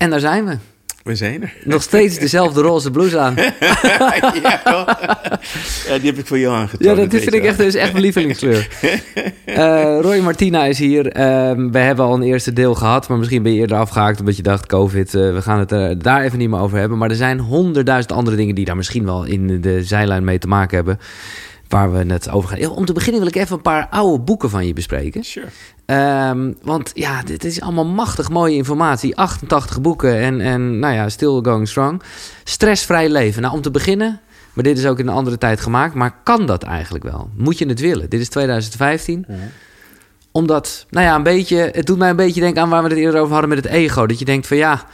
En daar zijn we. We zijn er. Nog steeds dezelfde roze blouse aan. ja, ja, die heb ik voor jou aangetoond. Ja, dat vind ik echt, dat is echt mijn lievelingskleur. Uh, Roy Martina is hier. Uh, we hebben al een eerste deel gehad, maar misschien ben je eerder afgehaakt omdat je dacht, COVID, uh, we gaan het er daar even niet meer over hebben. Maar er zijn honderdduizend andere dingen die daar misschien wel in de zijlijn mee te maken hebben waar we het over gaan. Om te beginnen wil ik even een paar oude boeken van je bespreken. Sure. Um, want ja, dit is allemaal machtig mooie informatie. 88 boeken en, en nou ja, still going strong. Stressvrij leven. Nou, om te beginnen, maar dit is ook in een andere tijd gemaakt. Maar kan dat eigenlijk wel? Moet je het willen? Dit is 2015. Mm. Omdat, nou ja, een beetje... Het doet mij een beetje denken aan waar we het eerder over hadden met het ego. Dat je denkt van ja,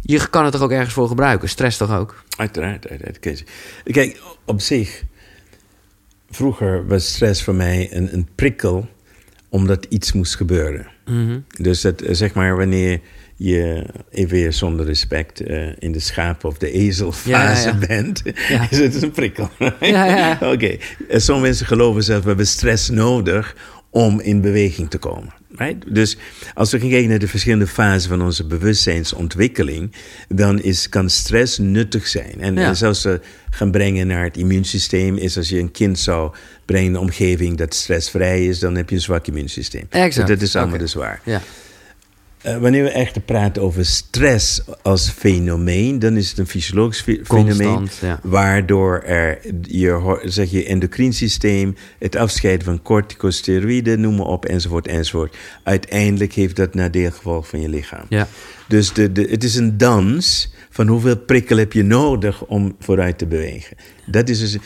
je kan het toch ook ergens voor gebruiken? Stress toch ook? Uiteraard, uiteraard. Kijk, op zich vroeger was stress voor mij een, een prikkel omdat iets moest gebeuren. Mm-hmm. Dus dat, zeg maar wanneer je even weer zonder respect uh, in de schaap of de ezelfase ja, bent, Ja. is het een prikkel. Ja, ja. Oké, En sommige mensen geloven zelf, we hebben stress nodig om in beweging te komen. Right? Dus als we gaan kijken naar de verschillende fasen van onze bewustzijnsontwikkeling, dan is, kan stress nuttig zijn. En Ja. zelfs uh, gaan brengen naar het immuunsysteem, is als je een kind zou brengen in een omgeving dat stressvrij is, dan heb je een zwak immuunsysteem. Exact. Dat is allemaal Oké. dus waar. Ja. Uh, wanneer we echt praten over stress als fenomeen, dan is het een fysiologisch fe- fenomeen. Ja. Waardoor er je, zeg je endocriensysteem, het afscheiden van corticosteroïden, noem maar op, enzovoort, enzovoort. Uiteindelijk heeft dat nadeelgevolg van je lichaam. Ja. Dus de, de, het is een dans van hoeveel prikkel heb je nodig om vooruit te bewegen. Dat is dus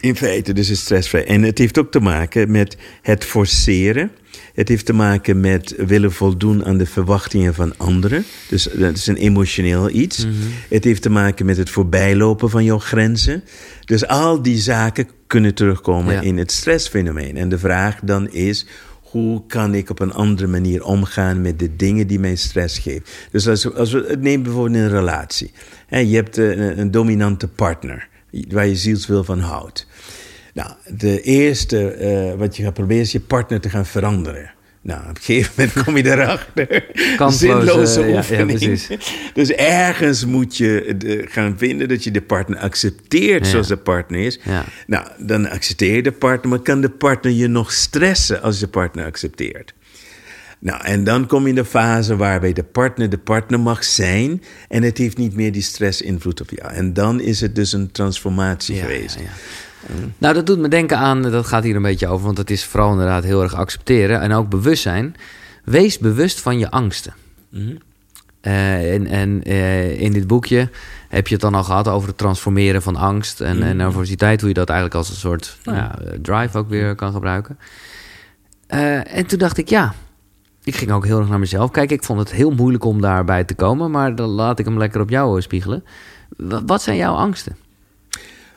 in feite dus het stressvrij. En het heeft ook te maken met het forceren. Het heeft te maken met willen voldoen aan de verwachtingen van anderen. Dus dat is een emotioneel iets. Het heeft te maken met het voorbijlopen van jouw grenzen. Dus al die zaken kunnen terugkomen Ja. in het stressfenomeen. En de vraag dan is, hoe kan ik op een andere manier omgaan met de dingen die mij stress geven? Dus als, als we het nemen bijvoorbeeld in een relatie. Je hebt een, een dominante partner waar je zielswil van houdt. Nou, de eerste eh, wat je gaat proberen is je partner te gaan veranderen. Nou, op een gegeven moment kom je daarachter. Kansloze, Zinloze ja, ja, oefening. Dus ergens moet je de- gaan vinden dat je de partner accepteert Ja. zoals de partner is. Nou, dan accepteer je de partner, maar kan de partner je nog stressen als je de partner accepteert? Nou, en dan kom je in de fase waarbij de partner de partner mag zijn en het heeft niet meer die stress-invloed op jou. En dan is het dus een transformatie Ja, geweest. Nou, dat doet me denken aan, dat gaat hier een beetje over, want het is vooral inderdaad heel erg accepteren en ook bewustzijn. Wees bewust van je angsten. Mhm. Eh, en en eh, in dit boekje heb je het dan al gehad over het transformeren van angst en, en nervositeit, hoe je dat eigenlijk als een soort nou ja, eh, drive ook weer kan gebruiken. En toen dacht ik, ja, ik ging ook heel erg naar mezelf kijken. Ik vond het heel moeilijk om daarbij te komen, maar dan laat ik hem lekker op jou spiegelen. Wa- Wat zijn jouw angsten?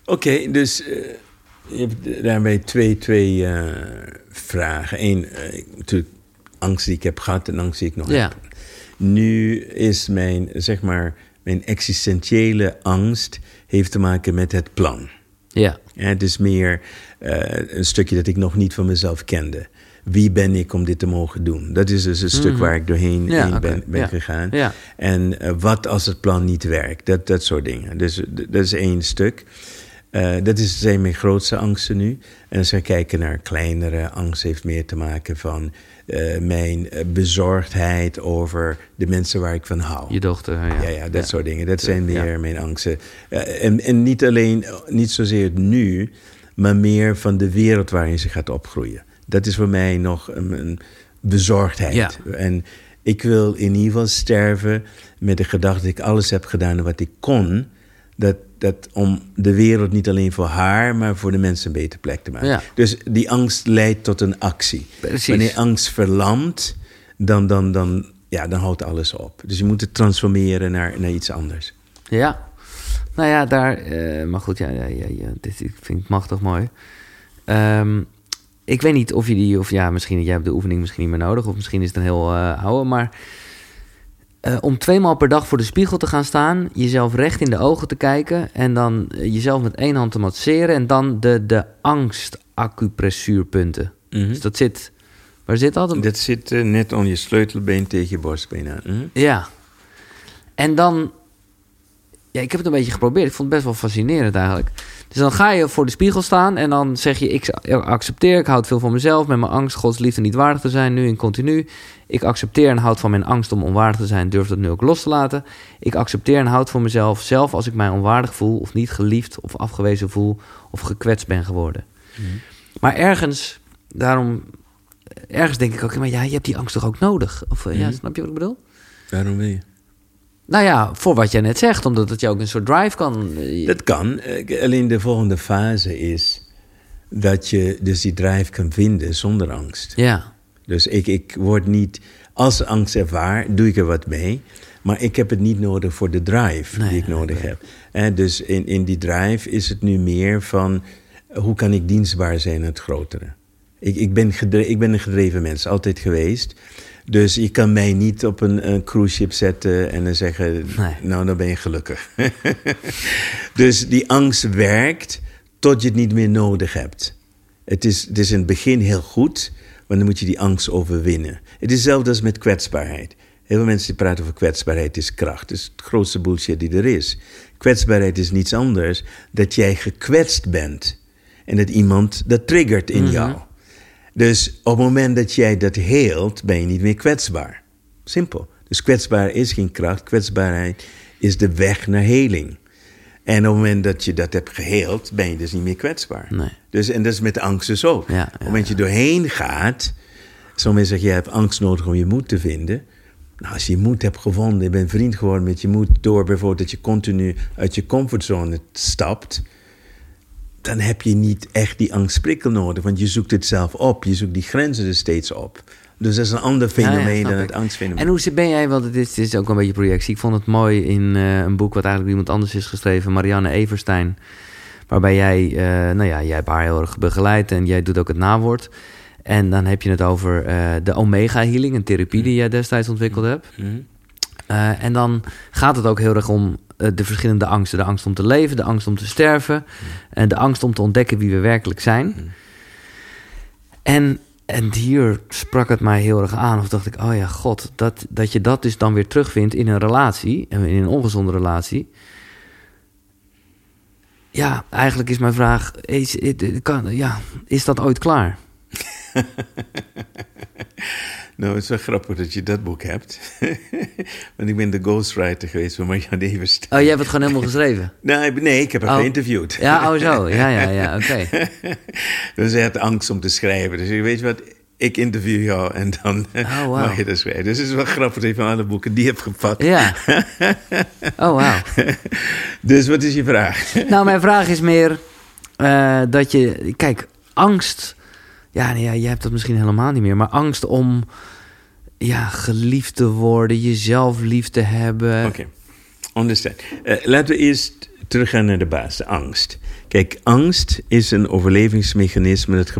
Oké, dus eh, je hebt daarbij twee, twee eh, vragen. Eén, eh, natuurlijk angst die ik heb gehad en angst die ik nog Ja. heb. Nu is mijn, zeg maar, mijn existentiële angst heeft te maken met het plan. Ja, Ja, het is meer een stukje dat ik nog niet van mezelf kende. Wie ben ik om dit te mogen doen? Dat is dus een stuk waar ik doorheen Mhm. Ja, ben, Ja. gegaan. Ja. En wat als het plan niet werkt? Dat, dat soort dingen. Dus dat is één stuk. Eh, dat is, zijn mijn grootste angsten nu. En als we kijken naar kleinere angst, heeft meer te maken van eh, mijn eh, bezorgdheid over de mensen waar ik van hou. je dochter. Ja, Ja, ja, dat soort dingen. Dat zijn meer mijn angsten. En, en niet alleen, niet zozeer het nu, maar meer van de wereld waarin ze gaat opgroeien. Dat is voor mij nog een, een bezorgdheid. Ja. En ik wil in ieder geval sterven met de gedachte dat ik alles heb gedaan wat ik kon. Dat, dat om de wereld niet alleen voor haar, maar voor de mensen een betere plek te maken. Ja. Dus die angst leidt tot een actie. Precies. Wanneer angst verlamt, dan, dan, dan, ja, dan houdt alles op. Dus je moet het transformeren naar, naar iets anders. Ja. Nou ja, daar... eh, maar goed, ja, ja, ja, ja, dit ik vind ik machtig mooi. Ehm, ik weet niet of je die... Of ja, misschien jij hebt de oefening misschien niet meer nodig. Of misschien is het een heel eh oude. Maar eh, om tweemaal per dag voor de spiegel te gaan staan... jezelf recht in de ogen te kijken... en dan eh, jezelf met één hand te masseren... en dan de, de angst-acupressuurpunten. Dus dat zit... Waar zit dat? Dat zit eh, net aan je sleutelbeen tegen je borstbeen aan. Mhm. Ja. En dan... Ja, ik heb het een beetje geprobeerd. Ik vond het best wel fascinerend eigenlijk. Dus dan ga je voor de spiegel staan en dan zeg je... ik accepteer, ik houd veel van mezelf... met mijn angst Gods liefde niet waardig te zijn, nu en continu. Ik accepteer en houd van mijn angst om onwaardig te zijn... durf dat nu ook los te laten. Ik accepteer en houd van mezelf... zelf als ik mij onwaardig voel... of niet geliefd of afgewezen voel... of gekwetst ben geworden. Mhm. Maar ergens, daarom... ergens denk ik ook... maar ja, je hebt die angst toch ook nodig? Of ja, mhm. snap je wat ik bedoel? Waarom wil je? Nou ja, voor wat jij net zegt, omdat het je ook een soort drive kan. Eh, dat kan. Alleen de volgende fase is dat je dus die drive kan vinden zonder angst. Ja. Dus ik, ik word niet, als angst ervaar, doe ik er wat mee. Maar ik heb het niet nodig voor de drive die ik nodig heb. En dus in, in die drive is het nu meer van hoe kan ik dienstbaar zijn aan het grotere. Ik, ik, ben ik ben een gedreven mens, altijd geweest. Dus je kan mij niet op een, een cruise ship zetten en dan zeggen: Nou, dan ben je gelukkig. dus die angst werkt tot je het niet meer nodig hebt. Het is, het is in het begin heel goed, maar dan moet je die angst overwinnen. Het is hetzelfde als met kwetsbaarheid. Heel veel mensen die praten over kwetsbaarheid is kracht. Dat is het grootste bullshit die er is. Kwetsbaarheid is niets anders dat jij gekwetst bent. En dat iemand dat triggert in mhm. jou. Dus op het moment dat jij dat heelt, ben je niet meer kwetsbaar. Simpel. Dus kwetsbaar is geen kracht. Kwetsbaarheid is de weg naar heling. En op het moment dat je dat hebt geheeld, ben je dus niet meer kwetsbaar. Nee. Dus, en dat is met de angst dus ook. Ja, op het moment dat je doorheen gaat, sommigen zeggen, je hebt angst nodig om je moed te vinden. Nou, als je je moed hebt gevonden, je bent vriend geworden met je moed door bijvoorbeeld dat je continu uit je comfortzone stapt, dan heb je niet echt die angstprikkel nodig, want je zoekt het zelf op. Je zoekt die grenzen er steeds op. Dus dat is een ander fenomeen dan het angstfenomeen. En hoe ben jij, want het is, is ook een beetje projectie. Ik vond het mooi in uh, een boek wat eigenlijk iemand anders is geschreven, Marianne Everstein. Waarbij jij, uh, nou ja, jij hebt haar heel erg begeleid en jij doet ook het nawoord. En dan heb je het over uh, de Omega Healing, een therapie die jij destijds ontwikkeld hebt. Mm en dan gaat het ook heel erg om eh, de verschillende angsten. De angst om te leven, de angst om te sterven. En de angst om te ontdekken wie we werkelijk zijn. En, en hier sprak het mij heel erg aan. Of dacht ik, oh ja, god, dat, dat je dat dus dan weer terugvindt in een relatie. In een ongezonde relatie. Ja, eigenlijk is mijn vraag: is, kan, ja, is dat ooit klaar? Nou, het is wel grappig dat je dat boek hebt. Want ik ben de ghostwriter geweest van Marjan Everstein. Oh, jij hebt het gewoon helemaal geschreven? nee, nee, ik heb haar oh. geïnterviewd. Ja, oh zo. Ja, ja, ja, oké. dus hij had angst om te schrijven. Dus weet je wat, ik interview jou en dan oh, wow. mag je dat schrijven. Dus het is wel grappig dat je van alle boeken die hebt gepakt. Ja. Oh, wauw. dus wat is je vraag? nou, mijn vraag is meer uh, dat je... Kijk, angst ja, nee, ja, jij hebt dat misschien helemaal niet meer. Maar angst om ja, geliefd te worden, jezelf lief te hebben. Oké, okay. understand. Uh, laten we eerst teruggaan naar de basis, angst. Kijk, angst is een overlevingsmechanisme dat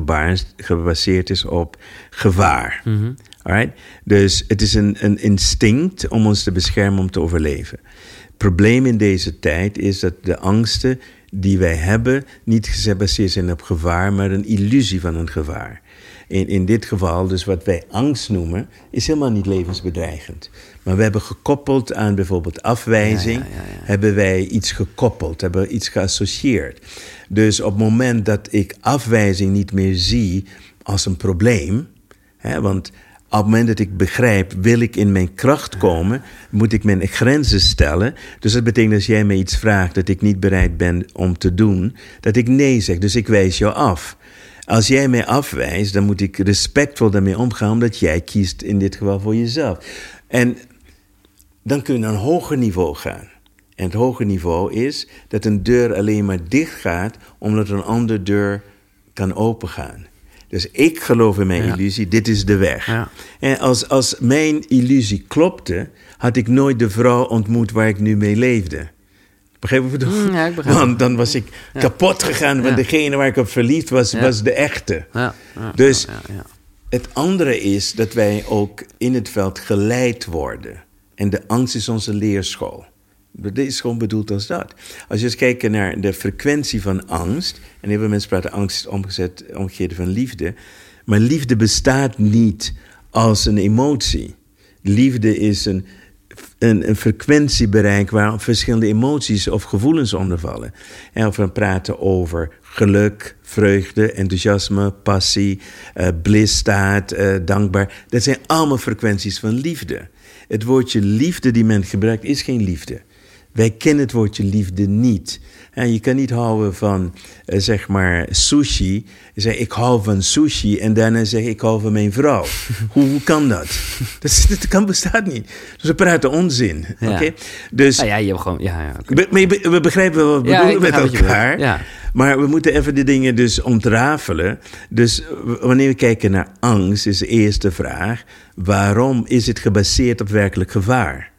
gebaseerd is op gevaar. Mm Alright? Dus het is een, een instinct om ons te beschermen om te overleven. Het probleem in deze tijd is dat de angsten die wij hebben niet gebaseerd zijn op gevaar, maar een illusie van een gevaar. In, in dit geval, dus wat wij angst noemen, is helemaal niet levensbedreigend. Maar we hebben gekoppeld aan bijvoorbeeld afwijzing, hebben wij iets gekoppeld, hebben we iets geassocieerd. Dus op het moment dat ik afwijzing niet meer zie als een probleem, hè, want op het moment dat ik begrijp, wil ik in mijn kracht komen, moet ik mijn grenzen stellen. Dus dat betekent als jij me iets vraagt dat ik niet bereid ben om te doen, dat ik nee zeg. Dus ik wijs jou af. Als jij mij afwijst, dan moet ik respectvol daarmee omgaan, omdat jij kiest in dit geval voor jezelf. En dan kun je naar een hoger niveau gaan. En het hoger niveau is dat een deur alleen maar dicht gaat omdat een andere deur kan opengaan. Dus ik geloof in mijn illusie, dit is de weg. Ja. En als, als mijn illusie klopte, had ik nooit de vrouw ontmoet waar ik nu mee leefde. Begrijp je wat ik? Mm, ja, ik begrijp Want dan was ik kapot gegaan, want degene waar ik op verliefd was, was de echte. Dus het andere is dat wij ook in het veld geleid worden. En de angst is onze leerschool. Dit is gewoon bedoeld als dat. Als je eens kijkt naar de frequentie van angst, en heel veel mensen praten angst omgezet, omgekeerd van liefde, maar liefde bestaat niet als een emotie. Liefde is een een, een frequentie bereiken waar verschillende emoties of gevoelens onder vallen. En of we praten over geluk, vreugde, enthousiasme, passie, uh, blisstaat, uh, dankbaar. Dat zijn allemaal frequenties van liefde. Het woordje liefde die men gebruikt is geen liefde. Wij kennen het woordje liefde niet. En je kan niet houden van, uh, zeg maar, sushi. Zeg, ik hou van sushi en daarna zeg ik hou van mijn vrouw. hoe, hoe, kan dat? dat? Dat kan bestaat niet. Dus we praten onzin. Ja. Oké? Dus, ja, ja, je hebt gewoon... Ja, ja, we, begrijpen wat we bedoelen met elkaar. Maar we moeten even de dingen dus ontrafelen. Dus wanneer we kijken naar angst, is de eerste vraag: waarom is het gebaseerd op werkelijk gevaar?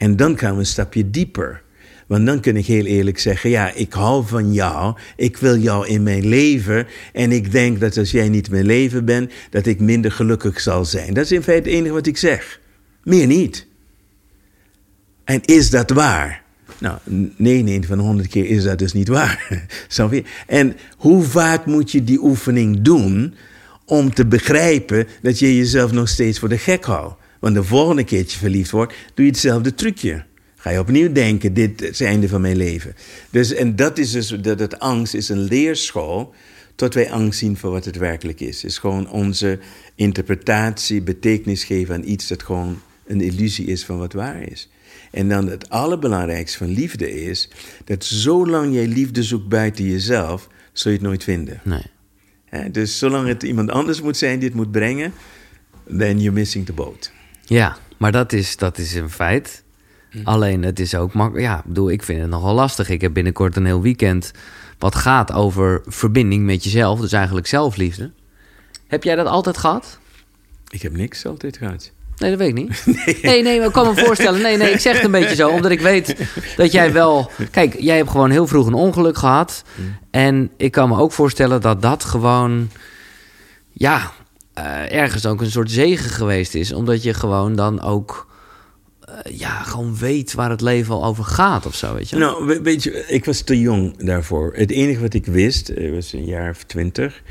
En dan gaan we een stapje dieper. Want dan kun ik heel eerlijk zeggen: ja, ik hou van jou, ik wil jou in mijn leven. En ik denk dat als jij niet mijn leven bent, dat ik minder gelukkig zal zijn. Dat is in feite het enige wat ik zeg. Meer niet. En is dat waar? Nou, 99 van de 100 keer is dat dus niet waar. En hoe vaak moet je die oefening doen om te begrijpen dat je jezelf nog steeds voor de gek houdt? Want de volgende keer dat je verliefd wordt, doe je hetzelfde trucje. Ga je opnieuw denken, dit is het einde van mijn leven. Dus, en dat is dus, dat het angst is een leerschool tot wij angst zien voor wat het werkelijk is. Het is gewoon onze interpretatie, betekenis geven aan iets dat gewoon een illusie is van wat waar is. En dan het allerbelangrijkste van liefde is dat zolang jij liefde zoekt buiten jezelf, zul je het nooit vinden. Nee. Dus zolang het iemand anders moet zijn die het moet brengen, then you're missing the boat. Ja, maar dat is, dat is een feit. Alleen het is ook makkelijk. Ja, ik bedoel, ik vind het nogal lastig. Ik heb binnenkort een heel weekend wat gaat over verbinding met jezelf. Dus eigenlijk zelfliefde. Heb jij dat altijd gehad? Ik heb niks altijd gehad. Nee, dat weet ik niet. Nee, nee, maar ik kan me voorstellen. Nee, nee, ik zeg het een beetje zo. Omdat ik weet dat jij wel... Kijk, jij hebt gewoon heel vroeg een ongeluk gehad. En ik kan me ook voorstellen dat dat gewoon... Ja, eh, ergens ook een soort zegen geweest is. Omdat je gewoon dan ook... eh, ja, gewoon weet waar het leven al over gaat of zo, weet je? Nou, we- weet je, ik was te jong daarvoor. Het enige wat ik wist, ik was een jaar of twintig,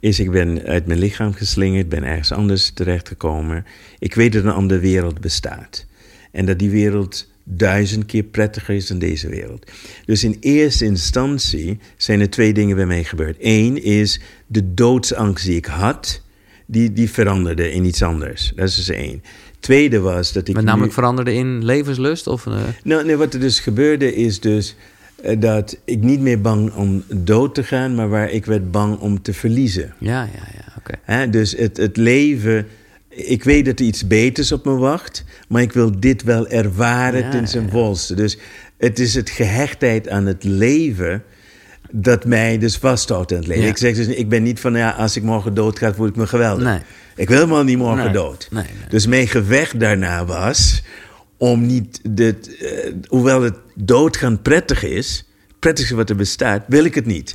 is ik ben uit mijn lichaam geslingerd, ben ergens anders terechtgekomen. Ik weet dat een andere wereld bestaat. En dat die wereld duizend keer prettiger is dan deze wereld. Dus in eerste instantie zijn er twee dingen bij mij gebeurd. Eén is de doodsangst die ik had, die, die veranderde in iets anders. Dat is dus één. Tweede was dat ik nu- namelijk veranderde in levenslust? Of, eh, nou, nee, wat er dus gebeurde is dus eh, dat ik niet meer bang om dood te gaan, maar waar ik werd bang om te verliezen. ja, ja, ja, oké. Hè, dus het, het leven, ik weet dat er iets beters op me wacht, maar ik wil dit wel ervaren Ja, ten zijn ja. volste. Dus het is het gehechtheid aan het leven dat mij dus vasthoudt aan het leven. Ja. Ik zeg dus, ik ben niet van, ja, als ik morgen dood ga, voel ik me geweldig. Nee. Ik wil helemaal niet morgen Nee. dood. Nee. Dus mijn gevecht daarna was om niet, dit, eh, hoewel het doodgaan prettig is, het prettigste wat er bestaat, wil ik het niet.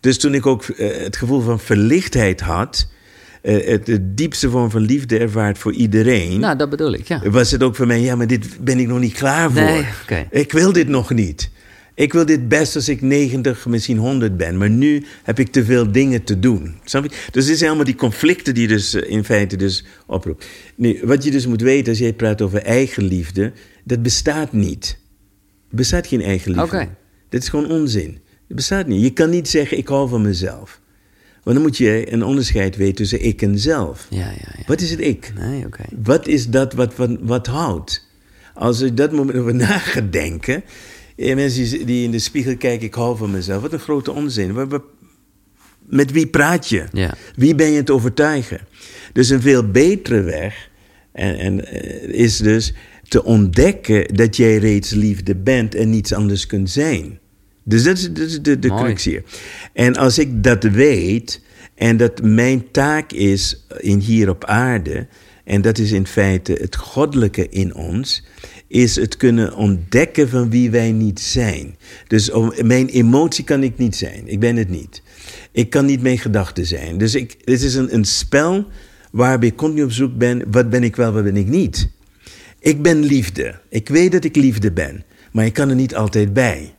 Dus toen ik ook eh, het gevoel van verlichtheid had, eh, het, diepste vorm van liefde ervaart voor iedereen, Nou, dat bedoel ik, ja. was het ook voor mij, ja, maar dit ben ik nog niet klaar voor. Nee. Ik wil dit nog niet. Ik wil dit best als ik 90, misschien 100 ben. Maar nu heb ik te veel dingen te doen. Snap je? Dus dit zijn allemaal die conflicten die dus eh, in feite dus oproept. Nu, wat je dus moet weten als jij praat over eigenliefde, dat bestaat niet. Er bestaat geen eigenliefde. Oké. Dit is gewoon onzin. Het bestaat niet. Je kan niet zeggen, ik hou van mezelf. Want dan moet je een onderscheid weten tussen ik en zelf. Ja, ja, ja. Wat is het ik? Nee. Wat is dat wat, wat, wat houdt? Als ik dat moment over na ga denken. eh, Mensen die- in de spiegel kijken, ik hou van mezelf. Wat een grote onzin. Met wie praat je? Ja. Wie ben je het overtuigen? Dus een veel betere weg en, en, eh, is dus te ontdekken dat jij reeds liefde bent en niets anders kunt zijn. Dus dat is, dat is de, de Mooi. crux hier. En als ik dat weet en dat mijn taak is in hier op aarde, en dat is in feite het goddelijke in ons, is het kunnen ontdekken van wie wij niet zijn. Dus om, mijn emotie kan ik niet zijn. Ik ben het niet. Ik kan niet mijn gedachten zijn. Dus ik, dit is een, een spel waarbij ik continu op zoek ben, wat ben ik wel, wat ben ik niet. Ik ben liefde. Ik weet dat ik liefde ben, maar ik kan er niet altijd bij.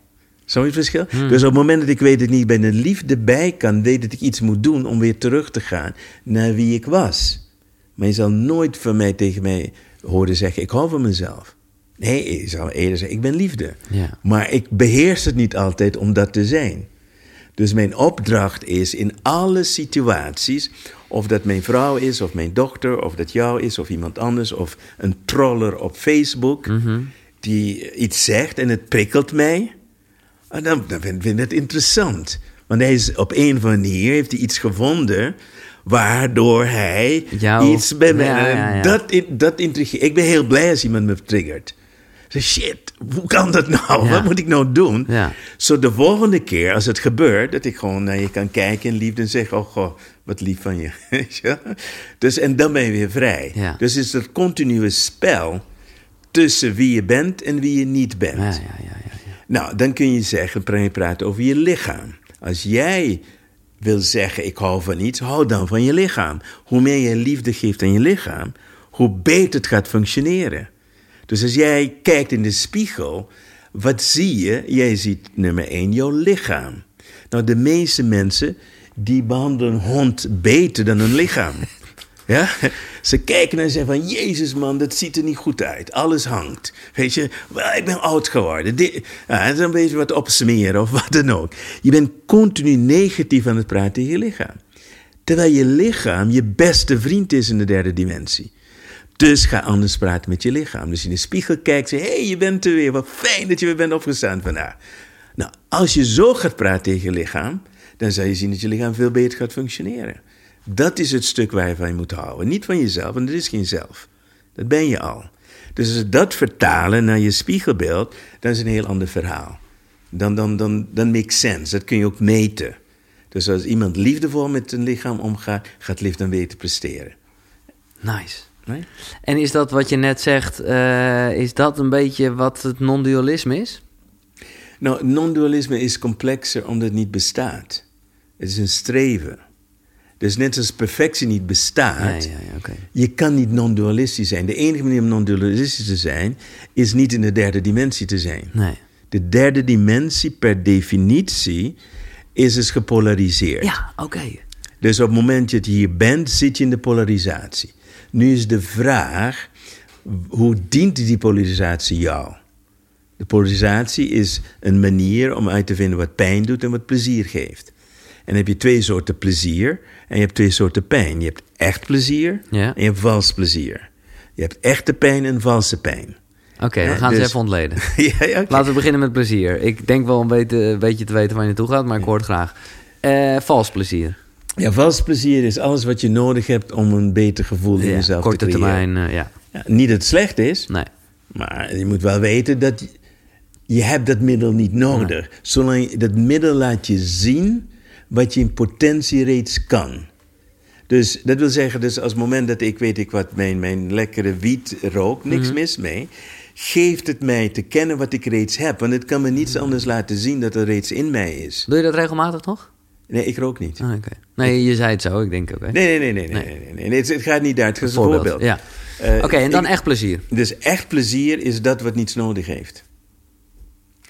Zo je het verschil? Dus op het moment dat ik weet dat ik niet bij de liefde bij kan, weet dat ik iets moet doen om weer terug te gaan naar wie ik was. Maar je zal nooit van mij tegen mij horen zeggen: Ik hou van mezelf. Nee, ik zou eerder zeggen, ik ben liefde. Ja. Maar ik beheers het niet altijd om dat te zijn. Dus mijn opdracht is in alle situaties, of dat mijn vrouw is, of mijn dochter, of dat jou is, of iemand anders, of een troller op Facebook, die iets zegt en het prikkelt mij, en dan, dan vind ik het interessant. Want hij is op een of andere manier heeft hij iets gevonden waardoor hij Jou- iets bij mij. Ja, ja, ja. Dat, dat intrigeert. Ik ben heel blij als iemand me triggert. Zeg, shit, hoe kan dat nou? Ja. Wat moet ik nou doen? Ja. Zo de volgende keer als het gebeurt, dat ik gewoon naar je kan kijken in liefde en zeggen: Oh, goh, wat lief van je. Dus, en dan ben je weer vrij. Ja. Dus het is dat continue spel tussen wie je bent en wie je niet bent. Ja, ja, ja, ja, ja. Nou, dan kun je zeggen, je praten over je lichaam. Als jij wil zeggen, ik hou van iets, hou dan van je lichaam. Hoe meer je liefde geeft aan je lichaam, hoe beter het gaat functioneren. Dus als jij kijkt in de spiegel, wat zie je? Jij ziet nummer één jouw lichaam. Nou, de meeste mensen, die behandelen een hond beter dan hun lichaam. Ja? Ze kijken en zeggen van, Jezus man, dat ziet er niet goed uit. Alles hangt. Weet je, ik ben oud geworden. Dit, ja, dan weet je wat opsmeren of wat dan ook. Je bent continu negatief aan het praten tegen je lichaam. Terwijl je lichaam je beste vriend is in de derde dimensie. Dus ga anders praten met je lichaam. Dus in de spiegel kijkt, zeg, hé, hey, je bent er weer. Wat fijn dat je weer bent opgestaan vandaag. Nou, als je zo gaat praten tegen je lichaam, dan zal je zien dat je lichaam veel beter gaat functioneren. Dat is het stuk waar je van je moet houden. Niet van jezelf, want er is geen zelf. Dat ben je al. Dus als we dat vertalen naar je spiegelbeeld, dan is een heel ander verhaal. Dan, dan, dan, dan makes sense. Dat kun je ook meten. Dus als iemand liefdevol met een lichaam omgaat, gaat lief dan weten presteren. Nice. Nee? En is dat wat je net zegt, eh, is dat een beetje wat het non-dualisme is? Nou, non-dualisme is complexer omdat het niet bestaat. Het is een streven. Dus net als perfectie niet bestaat, Ja, ja, je kan niet non-dualistisch zijn. De enige manier om non-dualistisch te zijn, is niet in de derde dimensie te zijn. Nee. De derde dimensie per definitie is dus gepolariseerd. Ja, oké. Dus op het moment dat je hier bent, zit je in de polarisatie. Nu is de vraag, hoe dient die polarisatie jou? De polarisatie is een manier om uit te vinden wat pijn doet en wat plezier geeft. En dan heb je twee soorten plezier en je hebt twee soorten pijn. Je hebt echt plezier Ja. en je hebt vals plezier. Je hebt echte pijn en valse pijn. Oké, we gaan ze dus- even ontleden. ja. Laten we beginnen met plezier. Ik denk wel een beetje, een beetje te weten waar je naartoe gaat, maar ik hoor het graag. Eh, vals plezier. Ja, vals plezier is alles wat je nodig hebt om een beter gevoel in Ja, jezelf korte te creëren. termijn, eh, ja. Ja, niet dat het slecht is, Nee. Maar je moet wel weten dat je, je hebt dat middel niet nodig. Zolang je, dat middel laat je zien wat je in potentie reeds kan. Dus dat wil zeggen, dus als het moment dat ik weet ik wat mijn, mijn lekkere wiet rook, niks mis mee, geeft het mij te kennen wat ik reeds heb. Want het kan me niets anders laten zien dat er reeds in mij is. Doe je dat regelmatig nog? Nee, ik rook niet. Ah, oké. Nee, je zei het zo, ik denk oké. Nee, nee, nee, nee, nee, nee, nee, nee. Het, het gaat niet daar. Het is een voorbeeld. Ja. Eh, Oké, en dan ik- echt plezier. Dus echt plezier is dat wat niets nodig heeft.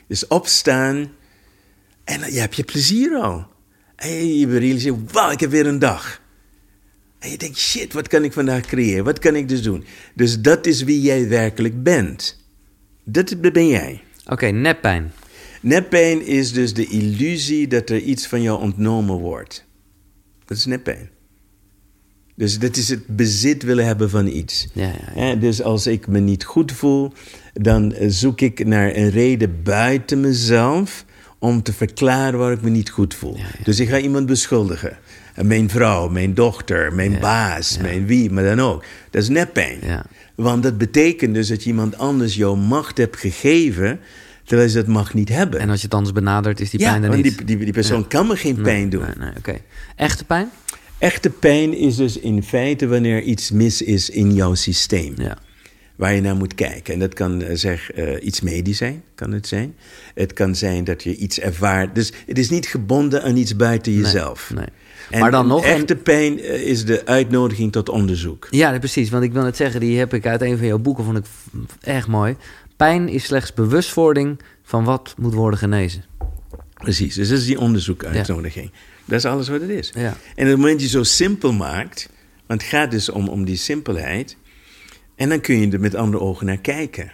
Dus opstaan en dan- je hebt je plezier al. En je realiseert, wauw, ik heb weer een dag. En je denkt, shit, wat kan ik vandaag creëren? Wat kan ik dus doen? Dus dat is wie jij werkelijk bent. Dat ben jij. Oké, neppijn. Neppijn is dus de illusie dat er iets van jou ontnomen wordt. Dat is neppijn. Dus dat is het bezit willen hebben van iets. Ja, ja, Dus als ik me niet goed voel, dan eh, zoek ik naar een reden buiten mezelf om te verklaren waar ik me niet goed voel. Dus ik ga iemand beschuldigen. En Mijn vrouw, mijn dochter, mijn baas, mijn wie, maar dan ook. Dat is neppijn. Ja. Want dat betekent dus dat je iemand anders jouw macht hebt gegeven, terwijl ze dat macht niet hebben. En als je het anders benadert, is die ja, pijn er want niet. die, die, die persoon kan me geen pijn doen. Nee, nee, oké. Echte pijn? Echte pijn is dus in feite wanneer iets mis is in jouw systeem. Ja. Waar je naar moet kijken. En dat kan eh, zeg, eh, iets medisch zijn, kan het zijn. Het kan zijn dat je iets ervaart. Dus het is niet gebonden aan iets buiten jezelf. nee. En Maar dan nog Echte pijn eh, is de uitnodiging tot onderzoek. Ja, precies. Want ik wil net zeggen, die heb ik uit een van jouw boeken, vond ik echt mooi. Pijn is slechts bewustwording van wat moet worden genezen. Precies, dus dat is die onderzoekuitnodiging. Dat is alles wat het is. Ja. En op het moment je zo simpel maakt, want het gaat dus om, om die simpelheid, en dan kun je er met andere ogen naar kijken.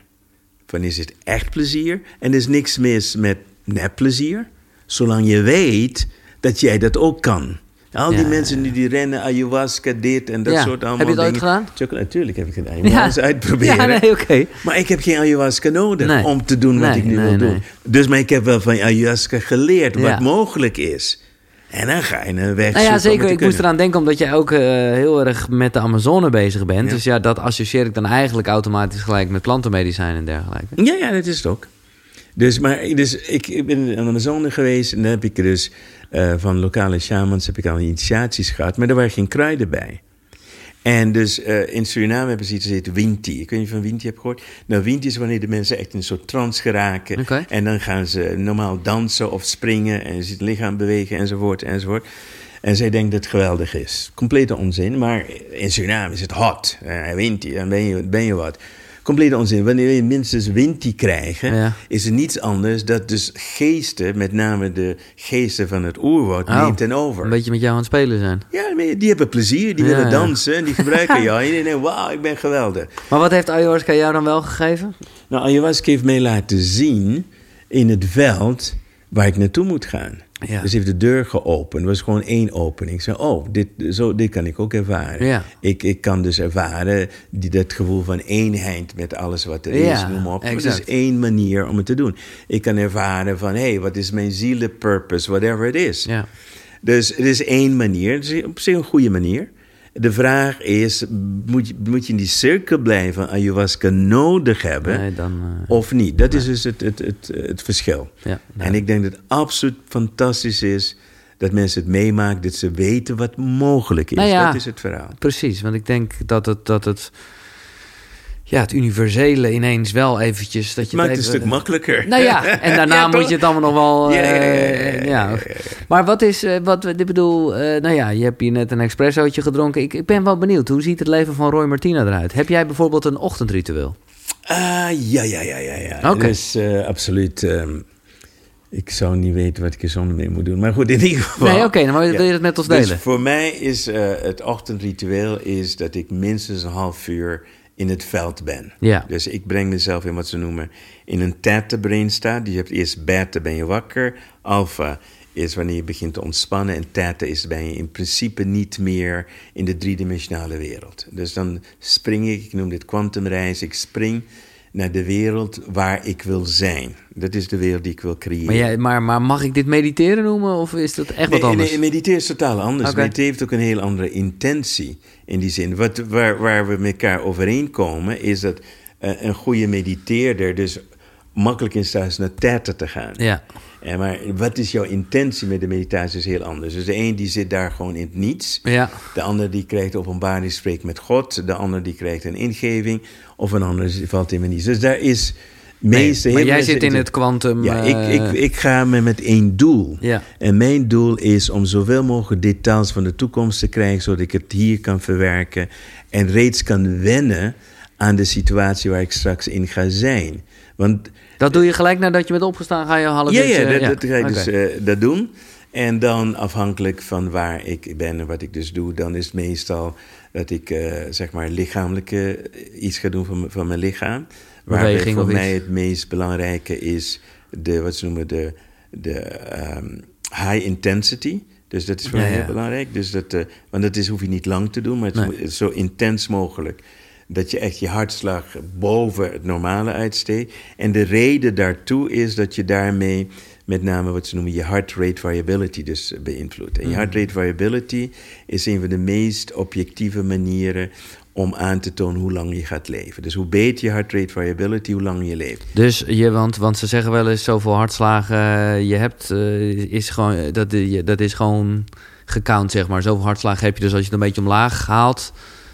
van is het echt plezier? En er is niks mis met nepplezier, zolang je weet dat jij dat ook kan. Al die Ja, mensen die, die rennen, ayahuasca, dit en dat Ja. soort allemaal Heb je het ooit gedaan? Chocola- Natuurlijk heb ik het moet alles uitproberen. Ja, nee, oké. Maar ik heb geen ayahuasca nodig Nee. om te doen wat Nee, ik nu wil doen. Dus maar ik heb wel van ayahuasca geleerd wat Ja. mogelijk is. En dan ga je een weg Nou ja, zeker. Ik moest eraan denken omdat jij ook eh, heel erg met de Amazone bezig bent. Ja. Dus ja, dat associeer ik dan eigenlijk automatisch gelijk met plantenmedicijn en dergelijke. Ja, ja, dat is het ook. Dus, maar, dus ik, ik ben in de Amazone geweest en dan heb ik dus eh, van lokale shamans heb ik al initiaties gehad, maar er waren geen kruiden bij. En dus eh, in Suriname hebben ze iets heet Winti. Ik weet niet of je van Winti hebt gehoord. Nou, Winti is wanneer de mensen echt in een soort trance geraken. En dan gaan ze normaal dansen of springen en ziet het lichaam bewegen enzovoort enzovoort. En zij denkt dat het geweldig is. Complete onzin, maar in Suriname is het hot. Eh, Winti, dan ben je, ben je wat. Complete onzin. Wanneer je minstens Winti krijgen, Ja. is het niets anders dat dus geesten, met name de geesten van het oerwoud, Oh, neemt ten over. Een beetje met jou aan het spelen zijn. Ja, die hebben plezier, die Ja, willen dansen en die gebruiken jou. En die denken, wauw, ik ben geweldig. Maar wat heeft ayahuasca jou dan wel gegeven? Nou, ayahuasca heeft mij laten zien in het veld waar ik naartoe moet gaan. Ja. Dus heeft de deur geopend. Het was gewoon één opening. Ik zei, oh, dit, zo, dit kan ik ook ervaren. Ja. Ik, ik kan dus ervaren die, dat gevoel van eenheid met alles wat er Ja, is. Noem op. Maar Dat exact. is één manier om het te doen. Ik kan ervaren van, hé, hey, wat is mijn zielenpurpose, whatever it is. Ja. Dus het is één manier. Het is op zich een goede manier. De vraag is, moet je, moet je in die cirkel blijven ayahuasca nodig hebben Nee, dan... eh, of niet? Dat is dus het, het, het, het verschil. ja, En ik denk dat het absoluut fantastisch is dat mensen het meemaken, dat ze weten wat mogelijk is. Nou ja. Dat is het verhaal. Precies, want ik denk dat het... Dat het ja, het universele ineens wel eventjes... Dat je Het maakt het een stuk makkelijker. Nou ja, en daarna Ja, moet je het allemaal nog wel... Ja. Maar wat is, eh, wat, ik bedoel, eh, nou ja, je hebt hier net een espressootje gedronken. Ik, ik ben wel benieuwd, hoe ziet het leven van Roy Martina eruit? Heb jij bijvoorbeeld een ochtendritueel? Ah, ja, ja, ja, ja. ja. Oké. Dus absoluut. ehm, ik zou niet weten wat ik er zonder mee moet doen. Maar goed, in ieder geval. Nee, oké, dan wil je dat met ons Dus delen? voor mij is het ochtendritueel is dat ik minstens een half uur in het veld ben. Ja. Dus ik breng mezelf in wat ze noemen in een theta-brain staat. Dus je hebt eerst beta, ben je wakker. Alpha is wanneer je begint te ontspannen. En theta is ben je in principe niet meer in de driedimensionale wereld. Dus dan spring ik, ik noem dit kwantumreis, ik spring naar de wereld waar ik wil zijn. Dat is de wereld die ik wil creëren. Maar, jij, maar, maar mag ik dit mediteren noemen of is dat echt wat anders? Nee, mediteren is totaal anders. Oké. Mediteren heeft ook een heel andere intentie in die zin. Wat, waar, waar we met elkaar overeenkomen is dat eh, een goede mediteerder dus makkelijk in staat is naar theta te gaan. Ja, En maar wat is jouw intentie met de meditatie is heel anders. Dus de een die zit daar gewoon in het niets. ja, De ander die krijgt openbaring, spreekt met God. De ander die krijgt een ingeving. Of een ander valt in niets. Dus daar is nee, meeste... maar jij zit in het kwantum... ja, eh, ik, ik, ik ga me met één doel. Ja. En mijn doel is om zoveel mogelijk details van de toekomst te krijgen, zodat ik het hier kan verwerken en reeds kan wennen aan de situatie waar ik straks in ga zijn. Want Dat doe je gelijk nadat je bent opgestaan, ga je half ja, ja, dat, dat ga ik dus eh, dat doen. En dan afhankelijk van waar ik ben en wat ik dus doe, dan is het meestal dat ik eh, zeg maar lichamelijk eh, iets ga doen van, van mijn lichaam. Beweging voor mij het meest belangrijke is de, wat ze noemen de, de ehm, high intensity. Dus dat is voor Ja, mij ja. heel belangrijk. Dus dat, eh, want dat is, hoef je niet lang te doen, maar het Nee. moet- het is zo intens mogelijk. Dat je echt je hartslag boven het normale uitsteekt. En de reden daartoe is dat je daarmee met name wat ze noemen je heart rate variability dus beïnvloedt. En je heart rate variability is een van de meest objectieve manieren om aan te tonen hoe lang je gaat leven. Dus hoe beter je heart rate variability, hoe lang je leeft. Dus je, want, want ze zeggen wel eens zoveel hartslagen eh, je hebt, eh, is gewoon, dat, je- dat is gewoon gecount, zeg maar. Zoveel hartslagen heb je, dus als je het een beetje omlaag haalt,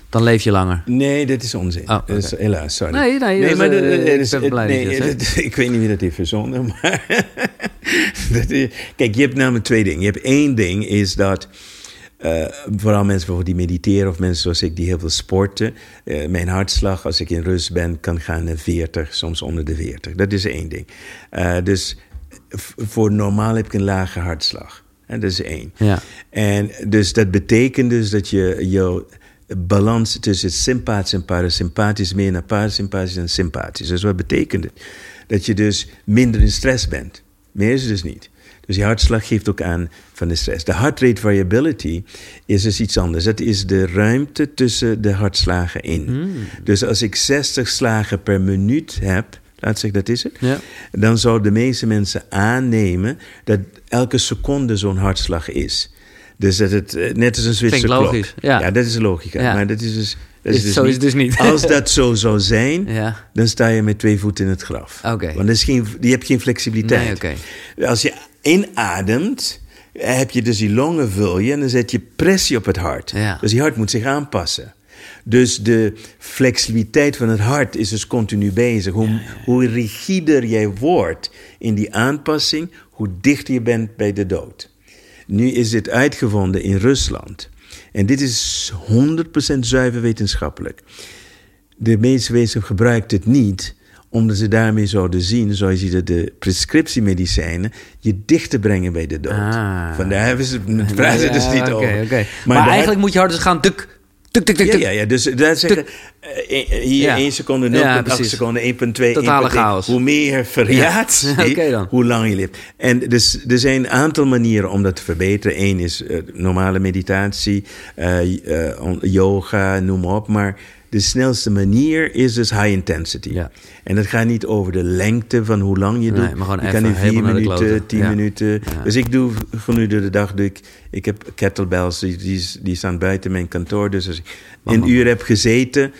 dan leef je langer. Nee, dat is onzin. Oh, Dat is, oké. helaas, sorry. Nee, nee, dat is, maar eh, dat- dat ik is- ben blij dat nee, dat- ik weet niet wie dat heeft verzonnen, maar... dat is- kijk, je hebt namelijk twee dingen. Je hebt één ding, is dat... eh, vooral mensen bijvoorbeeld die mediteren of mensen zoals ik die heel veel sporten. eh, mijn hartslag, als ik in rust ben, kan gaan naar 40, soms onder de 40. Dat is één ding. Eh, dus voor normaal heb ik een lage hartslag. Hè, dat is één. Ja. En dus dat betekent dus dat je, je balans tussen sympathisch en parasympathisch meer naar parasympathisch en sympathisch. Dus wat betekent het? Dat je dus minder in stress bent. Meer is het dus niet. Dus je hartslag geeft ook aan van de stress. De heart rate variability is dus iets anders. Dat is de ruimte tussen de hartslagen in. Dus als ik 60 slagen per minuut heb, laat zeggen dat is het, Ja. dan zouden de meeste mensen aannemen dat elke seconde zo'n hartslag is. Dus dat het eh, net als een Zwitser Klinkt klok. logisch, ja. dat is logica. Ja. Maar dat is dus, dat Is- zo is het dus niet. Als dat zo zou zijn, Ja. dan sta je met twee voeten in het graf. Oké. Want is geen, je hebt geen flexibiliteit. Nee, oké. Als je inademt, heb je dus die longen vul je en dan zet je pressie op het hart. Ja. Dus die hart moet zich aanpassen. Dus de flexibiliteit van het hart is dus continu bezig. Hoe, hoe rigider jij wordt in die aanpassing, hoe dichter je bent bij de dood. Nu is dit uitgevonden in Rusland. En dit is 100% zuiver wetenschappelijk. De meeste wetenschap gebruikt het niet omdat ze daarmee zouden zien, zoals je dat de prescriptiemedicijnen je dichter brengen bij de dood. Ah. Vandaar hebben ze het dus niet over. Maar, eigenlijk moet je harder gaan tuk, tuk, tuk, tuk, ja, tuk. ja, ja, dus daar zeggen, eh, eh, hier Ja. 1 seconde, 0,8 Ja, seconden, 1,2, Totale 1,3. chaos. Hoe meer Ja, oké dan. hoe lang je leeft. En dus, er zijn een aantal manieren om dat te verbeteren. Eén is eh, normale meditatie, eh, eh, yoga, noem maar op. Maar de snelste manier is dus high intensity. Ja. En dat gaat niet over de lengte van hoe lang je Nee, doet. maar gewoon je even kan in vier minuten, tien Ja. minuten. Ja. Dus ik doe gedurende de dag, doe ik, ik heb kettlebells, die, die, die staan buiten mijn kantoor. Dus als ik een uur heb gezeten,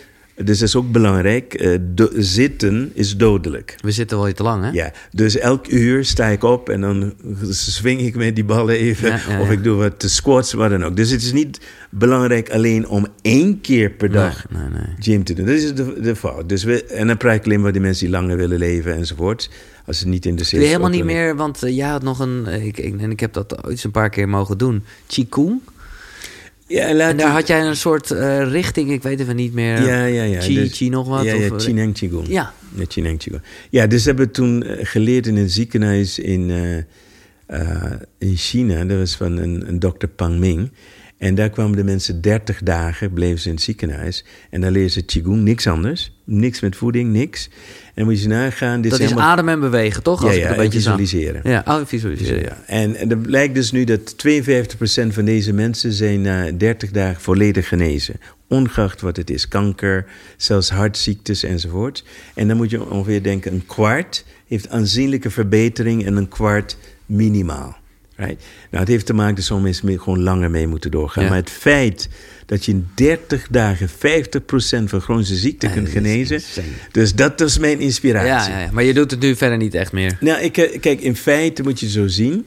dus dat is ook belangrijk, eh, do- zitten is dodelijk. We zitten wel te lang, hè? Ja, dus elk uur sta ik op en dan swing ik met die ballen even. Ja, ja, Of ja. ik doe wat squats, wat dan ook. Dus het is niet belangrijk alleen om één keer per dag Nee, nee, nee. gym te doen. Dat is de, de fout. Dus we, en dan praat ik alleen maar die mensen die langer willen leven enzovoort. Als ze niet interesseert. Doe je helemaal niet meer, want eh, jij had nog een, eh, ik, ik, en ik heb dat ooit een paar keer mogen doen, Qigong. Ja, en daar had jij een soort eh, richting, ik weet even niet meer. Ja, ja, ja. Chi, Dus- chi nog wat? Ja, ja, of, eh, Qigong. Ja. Ja, Qigong. Ja, dus we hebben toen eh, geleerd in een ziekenhuis in, in China. Dat was van een, een dokter Pang Ming. En daar kwamen de mensen 30 dagen, bleven ze in het ziekenhuis. En daar leerden ze Qigong, niks anders. Niks met voeding, niks. En moet je nagaan... Dit Dat is helemaal- ademen en bewegen, toch? Ja, Als ja, het een en beetje visualiseren. Ja, oh, visualiseren. Ja, en, en er blijkt dus nu dat 52% van deze mensen zijn na 30 dagen volledig genezen. Ongeacht wat het is, kanker, zelfs hartziektes enzovoort. En dan moet je ongeveer denken, een kwart heeft aanzienlijke verbetering en een kwart minimaal. Right? Nou, het heeft te maken dat sommige mensen mee- gewoon langer mee moeten doorgaan. Ja. Maar het feit dat je in 30 dagen 50% van chronische ziekte Ja, kunt genezen. Dus dat is mijn inspiratie. Ja, ja, maar je doet het nu verder niet echt meer. Nou, ik, eh, kijk, in feite moet je zo zien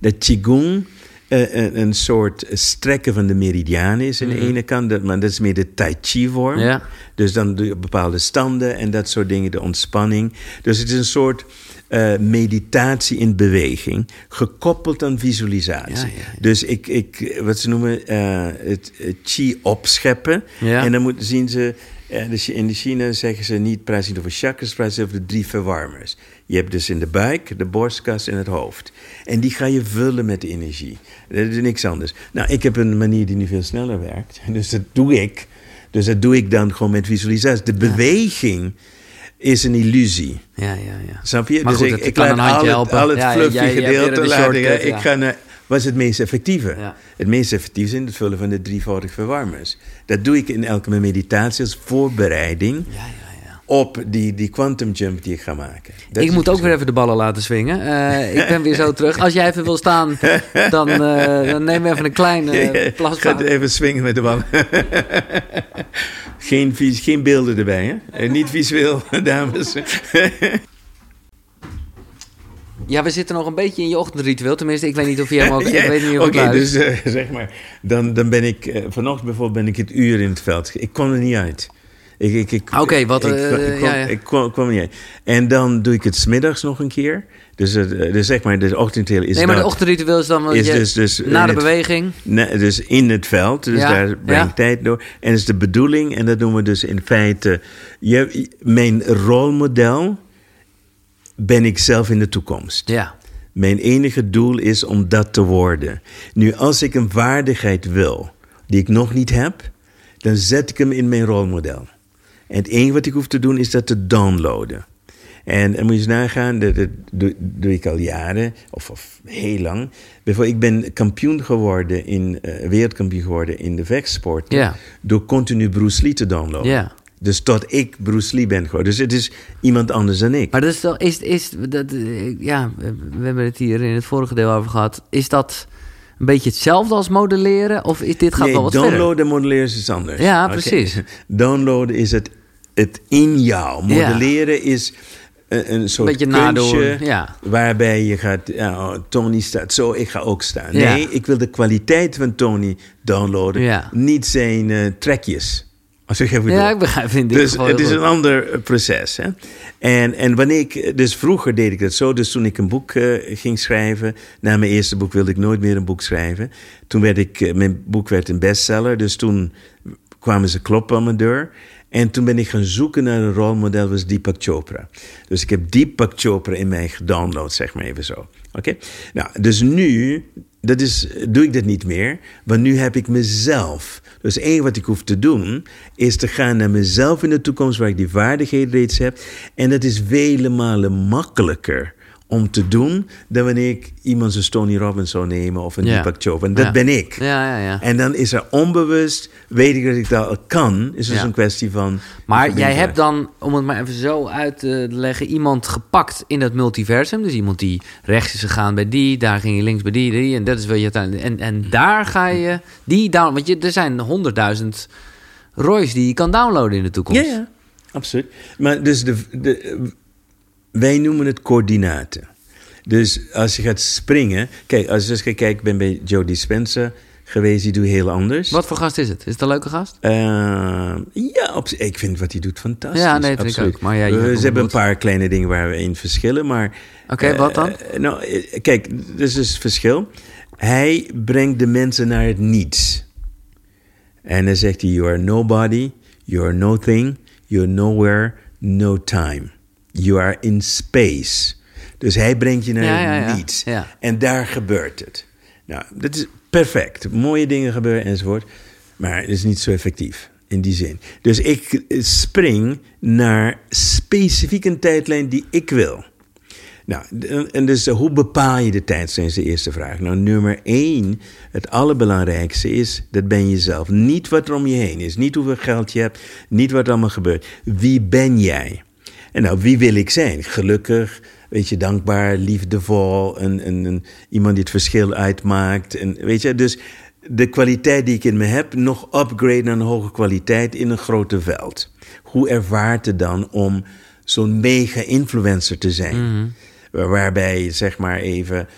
dat Qigong een, een soort strekken van de meridianen is aan de ene kant, dat, maar dat is meer de Tai Chi-vorm. Ja. Dus dan doe je bepaalde standen en dat soort dingen, de ontspanning. Dus het is een soort eh, meditatie in beweging, gekoppeld aan visualisatie. Ja, ja, ja. Dus ik, ik, wat ze noemen, eh, het eh, chi opscheppen. En dan moet, zien ze, eh, dus in de China zeggen ze niet, niet over chakras, ze over de drie verwarmers. Je hebt dus in de buik, de borstkas en het hoofd. En die ga je vullen met energie. Dat is niks anders. Nou, ik heb een manier die nu veel sneller werkt. Dus dat doe ik. Dus dat doe ik dan gewoon met visualisatie. De beweging is een illusie. Ja, ja, ja. Snap je? Maar dus goed, ik, ik kan laat al het, al het Ja, fluffy hebt weer gedeelte de laten. ik ja. ga naar, wat is het meest effectieve? Ja. Het meest effectieve is in het vullen van de drievoudig verwarmers. Dat doe ik in elke meditatie als voorbereiding Ja, op die, die quantum jump die ik ga maken. Dat ik moet ook weer even de ballen laten swingen. Eh, ik ben weer zo terug. Als jij even wil staan, dan, eh, dan neem even een klein verschil. uh, Ik ga even swingen met de bal. geen, geen beelden erbij, hè? Eh, Niet visueel, dames. Ja, we zitten nog een beetje in je ochtendritueel. Tenminste, ik weet niet of je hem ook... Ja, ik weet niet of Oké, dus eh, zeg maar, dan, dan ben ik, eh, vanochtend bijvoorbeeld ben ik het uur in het veld. Ik kwam er niet uit. Ik, ik, ik, Oké, wat, Ik, eh, ik, kwam, ja, ja. ik kwam, kwam er niet uit. En dan doe ik het smiddags nog een keer. Dus, dus zeg maar, de ochtendritueel is nee, maar de ochtendritueel is dan... Is je- dus- dus na de het- beweging. Dus in het veld, dus Ja, daar breng ik tijd door. En dat is de bedoeling, en dat doen we dus in feite... Je, mijn rolmodel ben ik zelf in de toekomst. Ja. Mijn enige doel is om dat te worden. Nu, als ik een vaardigheid wil, die ik nog niet heb, dan zet ik hem in mijn rolmodel. En het enige wat ik hoef te doen is dat te downloaden. En dan moet je eens nagaan, dat, dat doe, doe ik al jaren, of, of heel lang. Bijvoorbeeld, ik ben kampioen geworden, in, eh, wereldkampioen geworden in de vechtsport. Door continu Bruce Lee te downloaden. Ja. Dus tot ik Bruce Lee ben geworden. Dus het is iemand anders dan ik. Maar dat is toch, is, is dat, ja, we hebben het hier in het vorige deel over gehad. Is dat een beetje hetzelfde als modelleren? Of is dit gaat nee, wel wat downloaden verder? en modelleren is iets anders. Ja, precies. Downloaden is het, het in jou. Modelleren is een, een soort Beetje kunstje ja. waarbij je gaat... Ja, oh, Tony staat zo, ik ga ook staan. Nee, ik wil de kwaliteit van Tony downloaden. Niet zijn eh, trekjes. Als ik even Ja, ik begrijp in dit Dus geval het is goed. een ander eh, proces. Hè? En, en wanneer ik, dus vroeger deed ik dat zo. Dus toen ik een boek eh, ging schrijven, na mijn eerste boek wilde ik nooit meer een boek schrijven. Toen werd ik, eh, mijn boek werd een bestseller. Dus toen kwamen ze kloppen aan mijn deur. En toen ben ik gaan zoeken naar een rolmodel, was Deepak Chopra. Dus ik heb Deepak Chopra in mij gedownload, zeg maar even zo. Oké? Nou, dus nu, dat is, doe ik dat niet meer, want nu heb ik mezelf. Dus één wat ik hoef te doen, is te gaan naar mezelf in de toekomst, waar ik die vaardigheden reeds heb. En dat is vele malen makkelijker om te doen dan wanneer ik iemand zoals Tony Robbins zou nemen of een Ja. Deepak Chopra. En dat Ja. ben ik. Ja, ja, ja. En dan is er onbewust, weet ik dat ik dat kan. Is dus een kwestie van. Maar jij hebt dan, om het maar even zo uit te leggen, iemand gepakt in dat multiversum. Dus iemand die rechts is gegaan bij die, daar ging je links bij die, die. En dat is wat je. En, en daar ga je die down. Want je, er zijn honderdduizend Roy's die je kan downloaden in de toekomst. Ja, ja, absoluut. Maar dus de, de, wij noemen het coördinaten. Dus als je gaat springen. Kijk, als je eens gaat kijken, ik ben bij Joe Dispenza geweest, die doet heel anders. Wat voor gast is het? Is het een leuke gast? Eh, ja, op, ik vind wat hij doet fantastisch. Ja, nee, ik absoluut. ook. Maar ja, je we, hebt ze hebben een paar kleine dingen waar we in verschillen, maar... Oké, eh, wat dan? eh, nou, eh, kijk, dus is het verschil. Hij brengt de mensen naar het niets. En dan zegt hij, you are nobody, you are nothing, you are nowhere, no time. You are in space. Dus hij brengt je naar Ja, niets. Ja. En daar gebeurt het. Nou, dat is perfect. Mooie dingen gebeuren enzovoort. Maar het is niet zo effectief in die zin. Dus ik spring naar specifiek een tijdlijn die ik wil. Nou, en dus eh, hoe bepaal je de tijdslijn is de eerste vraag. Nou, nummer één, het allerbelangrijkste is, dat ben je zelf. Niet wat er om je heen is, niet hoeveel geld je hebt, niet wat er allemaal gebeurt. Wie ben jij? En nou, wie wil ik zijn? Gelukkig, weet je, dankbaar, liefdevol, een, een, een, iemand die het verschil uitmaakt. En, weet je, dus de kwaliteit die ik in me heb, nog upgrade naar een hoge kwaliteit in een grote veld. Hoe ervaart het dan om zo'n mega-influencer te zijn? Waar- Waarbij, zeg maar even,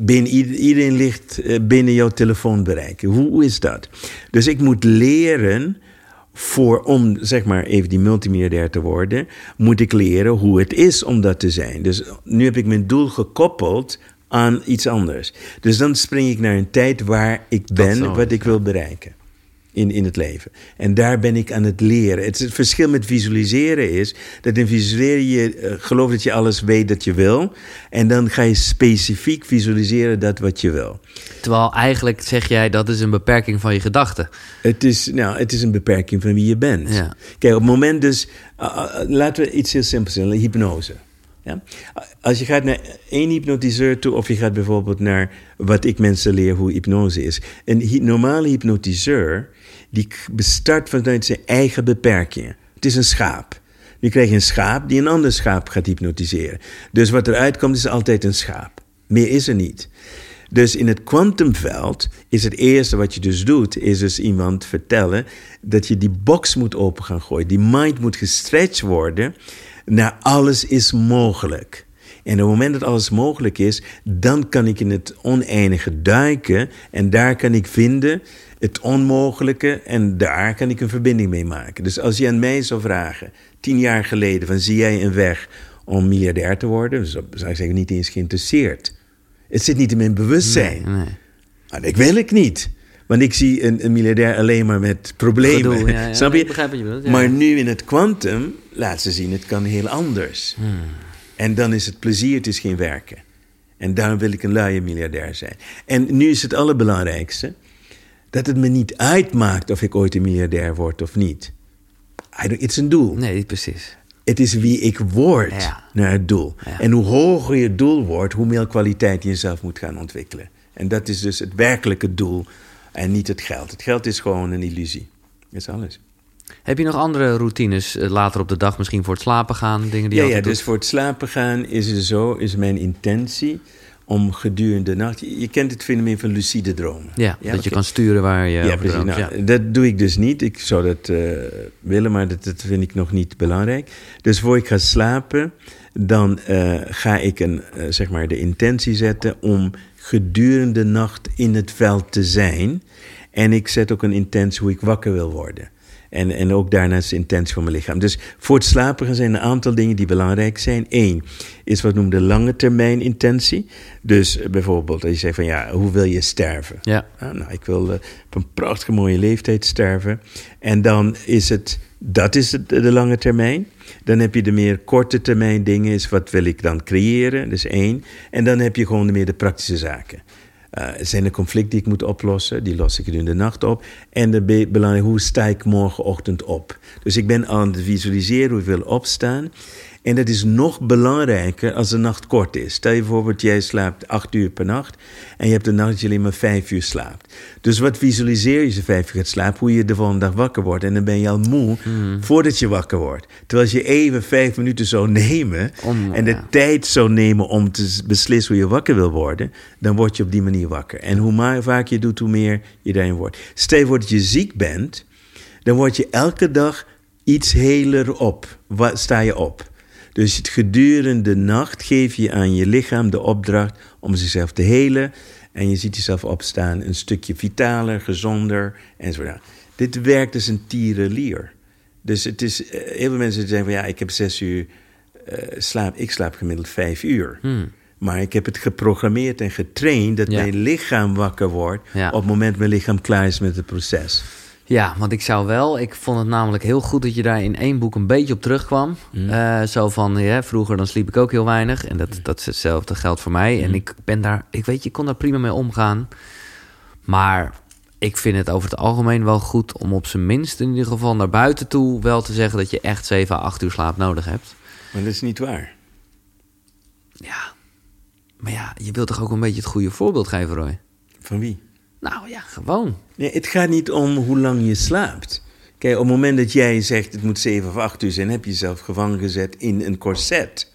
binnen, ieder- iedereen ligt eh, binnen jouw telefoonbereik. Hoe is dat? Dus ik moet leren voor om zeg maar even die multimiljardair te worden, moet ik leren hoe het is om dat te zijn. Dus nu heb ik mijn doel gekoppeld aan iets anders. Dus dan spring ik naar een tijd waar ik ben, wat ik wil bereiken. In, in het leven. En daar ben ik aan het leren. Het, het verschil met visualiseren is dat in visualiseren je eh, gelooft dat je alles weet dat je wil. En dan ga je specifiek visualiseren dat wat je wil. Terwijl eigenlijk zeg jij dat is een beperking van je gedachten. Het is, nou, het is een beperking van wie je bent. Ja. Kijk, op het moment dus... uh, uh, laten we iets heel simpels doen. Hypnose. Ja? Als je gaat naar één hypnotiseur toe... of je gaat bijvoorbeeld naar wat ik mensen leer hoe hypnose is. Een hy- normale hypnotiseur... die bestart vanuit zijn eigen beperkingen. Het is een schaap. Je een schaap die een ander schaap gaat hypnotiseren. Dus wat eruit komt is altijd een schaap. Meer is er niet. Dus in het kwantumveld is het eerste wat je dus doet, is dus iemand vertellen dat je die box moet open gaan gooien. Die mind moet gestretched worden naar alles is mogelijk. En op het moment dat alles mogelijk is, dan kan ik in het oneindige duiken en daar kan ik vinden het onmogelijke en daar kan ik een verbinding mee maken. Dus als je aan mij zou vragen, tien jaar geleden, van zie jij een weg om miljardair te worden? Dus dan zou ik zeggen, niet eens geïnteresseerd. Het zit niet in mijn bewustzijn. Nee. Maar dat wil ik niet. Want ik zie een, een miljardair alleen maar met problemen. Gedoe, ja, ja. Snap je? ik begrijp wat je bedoelt, ja. Maar nu in het kwantum laat ze zien, het kan heel anders. Hmm. En dan is het plezier, het is geen werken. En daarom wil ik een luie miljardair zijn. En nu is het allerbelangrijkste. Dat het me niet uitmaakt of ik ooit een miljardair word of niet. Het is een doel. Nee, precies. Het is wie ik word Ja. naar het doel. Ja. En hoe hoger je doel wordt, hoe meer kwaliteit je jezelf moet gaan ontwikkelen. En dat is dus het werkelijke doel en niet het geld. Het geld is gewoon een illusie. Dat is alles. Heb je nog andere routines eh, later op de dag, misschien voor het slapen gaan? Dingen die Ja, je ja, dus voor het slapen gaan is het zo, is mijn intentie om gedurende de nacht... Je, je kent het fenomeen van lucide dromen. Ja, dat je kan sturen waar je Ja, precies. Nou, ja. Dat doe ik dus niet. Ik zou dat eh, willen, maar dat, dat vind ik nog niet belangrijk. Dus voor ik ga slapen, dan eh, ga ik een, eh, zeg maar de intentie zetten om gedurende de nacht in het veld te zijn. En ik zet ook een intentie hoe ik wakker wil worden. En, en ook daarnaast de intentie van mijn lichaam. Dus voor het slapen gaan zijn een aantal dingen die belangrijk zijn. Eén is wat we noemen de lange termijn intentie. Dus bijvoorbeeld, als je zegt van ja, hoe wil je sterven? Ja. Ah, nou, ik wil eh, op een prachtige mooie leeftijd sterven. En dan is het, dat is het, de lange termijn. Dan heb je de meer korte termijn dingen, is wat wil ik dan creëren, dat is één. En dan heb je gewoon de meer de praktische zaken. Eh, zijn er conflicten die ik moet oplossen? Die los ik in de nacht op. En de be- belangrijk, hoe sta ik morgenochtend op? Dus ik ben aan het visualiseren hoe ik wil opstaan. En dat is nog belangrijker als de nacht kort is. Stel je bijvoorbeeld, jij slaapt acht uur per nacht en je hebt een nacht dat je alleen maar vijf uur slaapt. Dus wat visualiseer je je vijf uur gaat slapen? Hoe je de volgende dag wakker wordt. En dan ben je al moe voordat je wakker wordt. Terwijl als je even vijf minuten zou nemen Om, en de ja. tijd zou nemen om te beslissen hoe je wakker wil worden, dan word je op die manier wakker. En hoe ma- vaak je doet, hoe meer je daarin wordt. Stel je voor dat je ziek bent, dan word je elke dag iets heler op. Wa- sta je op. Dus het gedurende de nacht geef je aan je lichaam de opdracht om zichzelf te helen. En je ziet jezelf opstaan een stukje vitaler, gezonder enzovoort. Dit werkt als een tierenlier. Dus het is, eh, heel veel mensen zeggen van ja, ik heb zes uur eh, slaap. Ik slaap gemiddeld vijf uur. Maar ik heb het geprogrammeerd en getraind dat Ja. mijn lichaam wakker wordt Ja. op het moment mijn lichaam klaar is met het proces. Ja, want ik zou wel, ik vond het namelijk heel goed dat je daar in één boek een beetje op terugkwam. Mm. Eh, zo van, ja, vroeger dan sliep ik ook heel weinig. En Mm. dat, dat is hetzelfde geldt voor mij. En ik ben daar, ik weet je, kon daar prima mee omgaan. Maar ik vind het over het algemeen wel goed om op zijn minst in ieder geval naar buiten toe wel te zeggen dat je echt 7 à 8 uur slaap nodig hebt. Maar dat is niet waar. Ja, maar ja, je wilt toch ook een beetje het goede voorbeeld geven, Roy? Van wie? Nou ja, gewoon. Nee, het gaat niet om hoe lang je slaapt. Kijk, op het moment dat jij zegt het moet 7 of 8 uur zijn, heb je jezelf gevangen gezet in een corset.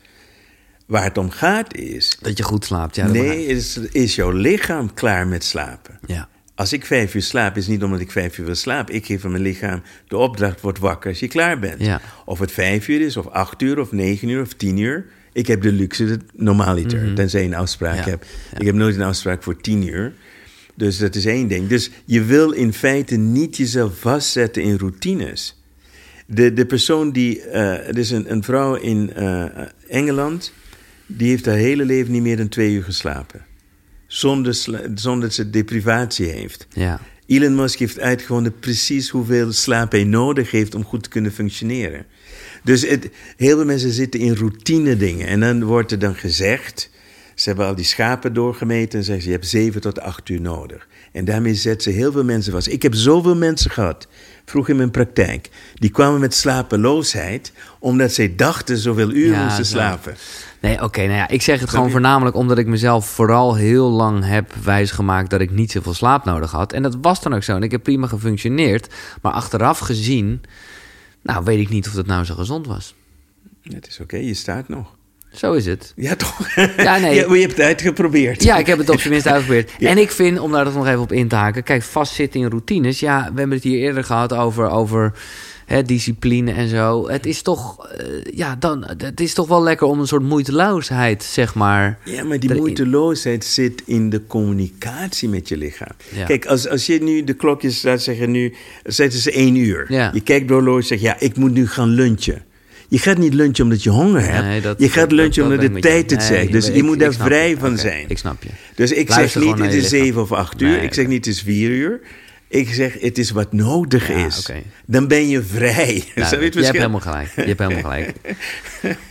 Waar het om gaat is. Dat je goed slaapt, ja. nee, is, is jouw lichaam klaar met slapen? Ja. Als ik vijf uur slaap, is niet omdat ik vijf uur wil slapen. Ik geef aan mijn lichaam de opdracht, word wakker als je klaar bent. Ja. Of het vijf uur is, of acht uur, of negen uur, of tien uur. Ik heb de luxe, dat normaliter, tenzij je een afspraak. Ja. hebt. Ik heb nooit een afspraak voor tien uur. Dus dat is één ding. Dus je wil in feite niet jezelf vastzetten in routines. De, de persoon die... eh er is een, een vrouw in eh, Engeland... die heeft haar hele leven niet meer dan twee uur geslapen. Zonder, zonder dat ze deprivatie heeft. Ja. Elon Musk heeft uitgevonden precies hoeveel slaap hij nodig heeft om goed te kunnen functioneren. Dus het, heel veel mensen zitten in routine dingen. En dan wordt er dan gezegd, ze hebben al die schapen doorgemeten en zeggen ze, je hebt zeven tot acht uur nodig. En daarmee zetten ze heel veel mensen vast. Ik heb zoveel mensen gehad, vroeg in mijn praktijk, die kwamen met slapeloosheid, omdat zij dachten zoveel uren Ja, moesten zo. slapen. Nee, oké, nou ja, ik zeg het gewoon voornamelijk omdat ik mezelf vooral heel lang heb wijsgemaakt dat ik niet zoveel slaap nodig had. En dat was dan ook zo. En ik heb prima gefunctioneerd. Maar achteraf gezien, nou weet ik niet of dat nou zo gezond was. Het is oké, je staat nog. Zo is het. Ja, toch? Ja, nee. Ja, maar je hebt het uitgeprobeerd. Ja, ik heb het op zijn minst uitgeprobeerd. Ja. En ik vind, om daar nog even op in te haken... kijk, vastzitten in routines. Ja, we hebben het hier eerder gehad over, over hè, discipline en zo. Het is toch, eh, ja, dan, het is toch wel lekker om een soort moeiteloosheid, zeg maar... Ja, maar die erin- moeiteloosheid zit in de communicatie met je lichaam. Ja. Kijk, als, als je nu de klokjes laat zeggen, nu zetten ze één uur. Ja. Je kijkt door en zegt, ja, ik moet nu gaan lunchen. Je gaat niet lunchen omdat je honger hebt. Nee, dat- je gaat lunchen dat omdat de tijd het zegt. Dus je moet daar vrij van zijn. ik snap je. Dus ik zeg niet, het is zeven of acht uur. Ik zeg niet, het is vier uur. Ik zeg, het is wat nodig Ja, is. Dan ben je vrij. Nou, je je hebt helemaal gelijk. Je hebt helemaal gelijk.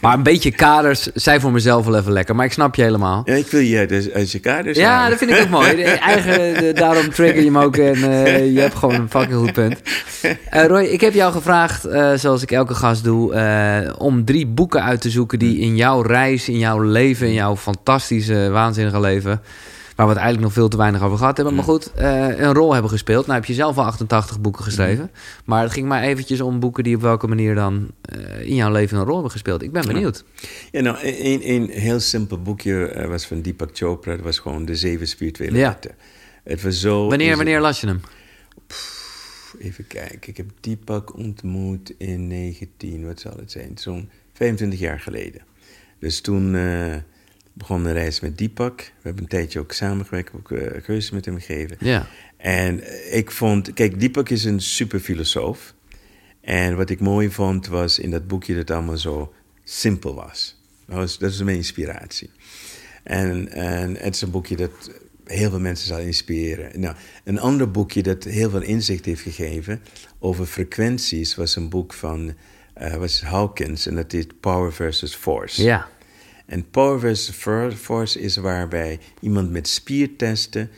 Maar een beetje kaders zijn voor mezelf wel even lekker. Maar ik snap je helemaal. Ja, ik wil je uit, uit- je kaders Ja, halen. dat vind ik ook mooi. De Eigen, de- daarom trigger je hem ook en eh, je hebt gewoon een fucking goed punt. Eh, Roy, ik heb jou gevraagd, eh, zoals ik elke gast doe, om drie boeken uit te zoeken die in jouw reis, in jouw leven, in jouw fantastische, waanzinnige leven, waar we het eigenlijk nog veel te weinig over gehad hebben, maar goed, eh, een rol hebben gespeeld. Nou heb je zelf al 88 boeken geschreven, maar het ging maar eventjes om boeken die op welke manier dan eh, in jouw leven een rol hebben gespeeld. Ik ben benieuwd. Ja, nou, een, een heel simpel boekje eh, was van Deepak Chopra. Dat was gewoon De Zeven Spirituele Ja. Wetten. Het was zo... Wanneer, wanneer las je hem? Even kijken. Ik heb Deepak ontmoet in 19... Wat zal het zijn? Zo'n 25 jaar geleden. Dus toen begon mijn reis met Deepak. We hebben een tijdje ook samengewerkt. Ook uh, cursus met hem gegeven. Ja. En eh, ik vond... Kijk, Deepak is een super filosoof. En wat ik mooi vond was in dat boekje dat het allemaal zo simpel was. Dat, was, dat is mijn inspiratie. En, en het is een boekje dat heel veel mensen zal inspireren. Nou, een ander boekje dat heel veel inzicht heeft gegeven over frequenties was een boek van uh, was Hawkins en dat heet Power versus Force. Ja. En Power Force is waarbij iemand met spiertesten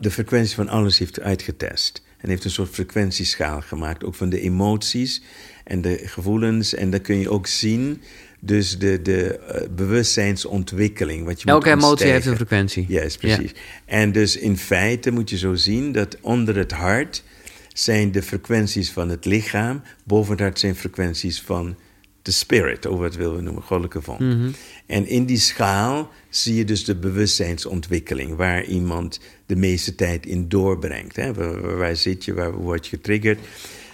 de frequentie van alles heeft uitgetest. En heeft een soort frequentieschaal gemaakt, ook van de emoties en de gevoelens. En dan kun je ook zien, dus de, de uh, bewustzijnsontwikkeling. Wat je Elke moet emotie heeft een frequentie. Juist, precies. Ja. En dus in feite moet je zo zien dat onder het hart zijn de frequenties van het lichaam, boven het hart zijn frequenties van de spirit, of wat willen we noemen, goddelijke vonk. Mhm. Mm -hmm. En in die schaal zie je dus de bewustzijnsontwikkeling, waar iemand de meeste tijd in doorbrengt. Hè? Waar, waar, zit je, waar word je getriggerd?